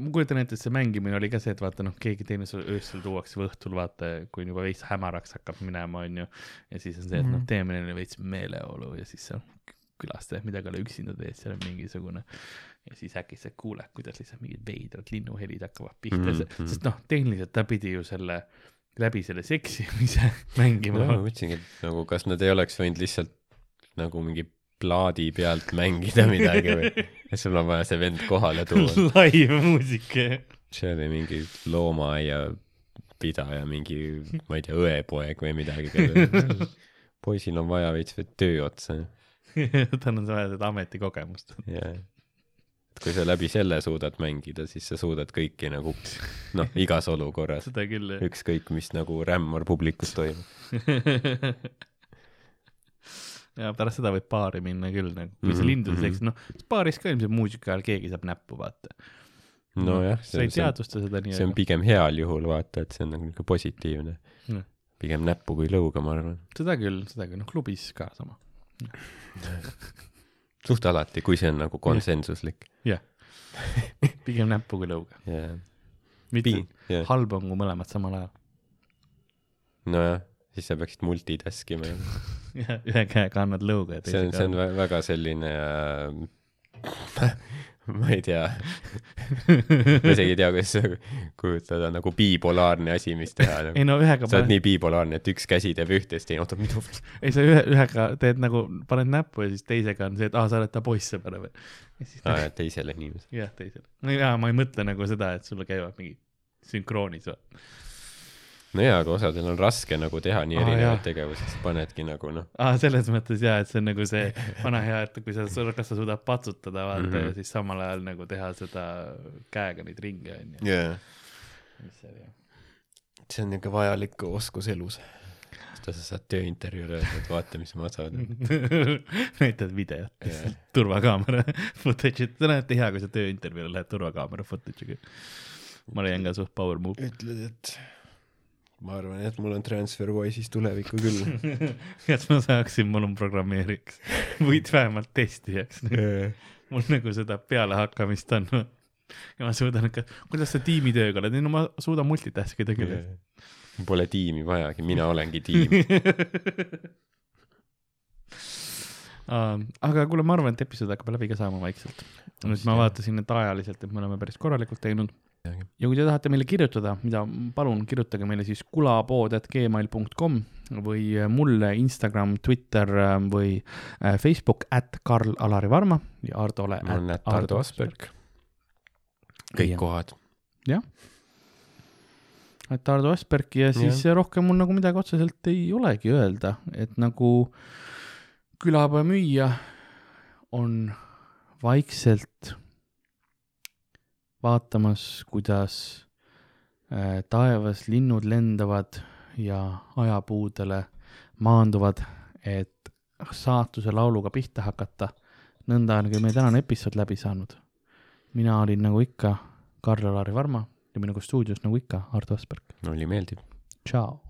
ma kujutan ette, et see mängimine oli ka see, et vaata noh, keegi teine sulle öösel tuuakse või õhtul vaata, kui juba veits hämaraks hakkab minema, onju. ja siis on see, et noh, teeme neile veits meeleolu ja siis sa külas teed midagi, ole üksinda teed, seal on mingisugune. ja siis äkki sa kuuled, kuidas lihtsalt mingid veidrad linnuhelid hakkavad pihta mm, Mhm, -hmm. sest noh, tehniliselt ta pidi ju selle, läbi selle seksimise [LAUGHS] mängima ma mõtlesingi, et nagu kas nad ei oleks võinud lihtsalt nagu mingi plaadi pealt mängida midagi või, [LAUGHS] et sul on vaja see vend kohale tuua. [LAUGHS] live muusika. see oli mingi loomaaia pidaja, mingi, ma ei tea, õepoeg või midagi. poisil on vaja veits töö otsa tal on vaja seda ametikogemust. ja et kui sa läbi selle suudad mängida, siis sa suudad kõiki nagu noh, [LAUGHS] igas olukorras, seda küll jah. ükskõik mis nagu rämmar publikus toimub. [LAUGHS] ja pärast seda võib baari minna küll nagu, kui sa Mhm, lindudes mhm. eksid, noh, baaris ka ilmselt muusika ajal keegi saab näppu vaata. nojah, sa ei teadvusta seda nii see on pigem heal juhul vaata, et see on nagu niisugune positiivne Jah.. pigem näppu kui lõuga, ma arvan. seda küll, seda küll, noh klubis ka sama. [LAUGHS] suht alati, kui see on nagu konsensuslik. [LAUGHS] pigem näppu kui lõuga. jah, mitte jah, halb on, kui mõlemad samal ajal. nojah, siis sa peaksid multitask ima. [LAUGHS] ühe käega annad lõuga ja see on, teise see on vä- väga selline äh, [LAUGHS] [LAUGHS] ma ei tea, ma isegi ei tea, kuidas kujutada nagu bipolaarne asi, mis teha nagu. ei. no ühega sa oled paned, nii bipolaarne, et üks käsi teeb ühte ja siis teine ootab, mida ei sa ühe, ühega teed nagu, paned näppu ja siis teisega on see, et aa, sa oled ta poissõber või. ja siis ah, jah, teisele inimesele. jah, teisele. no jaa, ma ei mõtle nagu seda, et sul käivad mingi sünkroonis või. No jaa, aga osadel on raske nagu teha nii erinevaid tegevusi, siis panedki nagu noh, aa, selles mõttes jaa, et see on nagu see [LAUGHS] vana hea, et kui sa, kas sa suudad patsutada, vaata mm. -hmm. ja siis samal ajal nagu teha seda käega neid ringe, onju. yeah. mis see on niisugune vajalik oskus elus. seda sa saad tööintervjuul öelda, et vaata, mis ma saan. näitad videot Jah., turvakaamera [LAUGHS] footage'it, see on alati hea, kui sa tööintervjuule lähed turvakaamera footage'iga. ma leian ka suht power move. ütled, et ma arvan, et mul on TransferWise'is tulevikku küll. [LAUGHS] et ma saaksin, mul on programmeerijaks või vähemalt testijaks. mul nagu seda pealehakkamist on. ja ma suudan ikka, kuidas sa tiimitööga oled, ei no ma suudan multitask ida küll. Pole tiimi vajagi, mina olengi [LAUGHS] tiim. aga kuule, ma arvan, et episood hakkab läbi ka saama vaikselt. nüüd ma vaatasin, et ajaliselt, et me oleme päris korralikult teinud. Ja kui te tahate meile kirjutada, mida palun kirjutage meile siis kulapood.gmail.com või mulle Instagram, Twitter äh, või äh, Facebook at Karl-Alari Varma ja Hardole mul on at näed Ardo Asperg. kõik Jah. kohad. et Ardo Asperg ja siis ja. rohkem mul nagu midagi otseselt ei olegi öelda, et nagu külapäeva müüja on vaikselt vaatamas, kuidas äh, taevas linnud lendavad ja ajapuudele maanduvad, et saatuse lauluga pihta hakata. nõnda on ka meie tänane episood läbi saanud. mina olin nagu ikka Karl-Alari Varma ja minuga stuudios nagu ikka Ardo Asperg. oli meeldiv. tšau.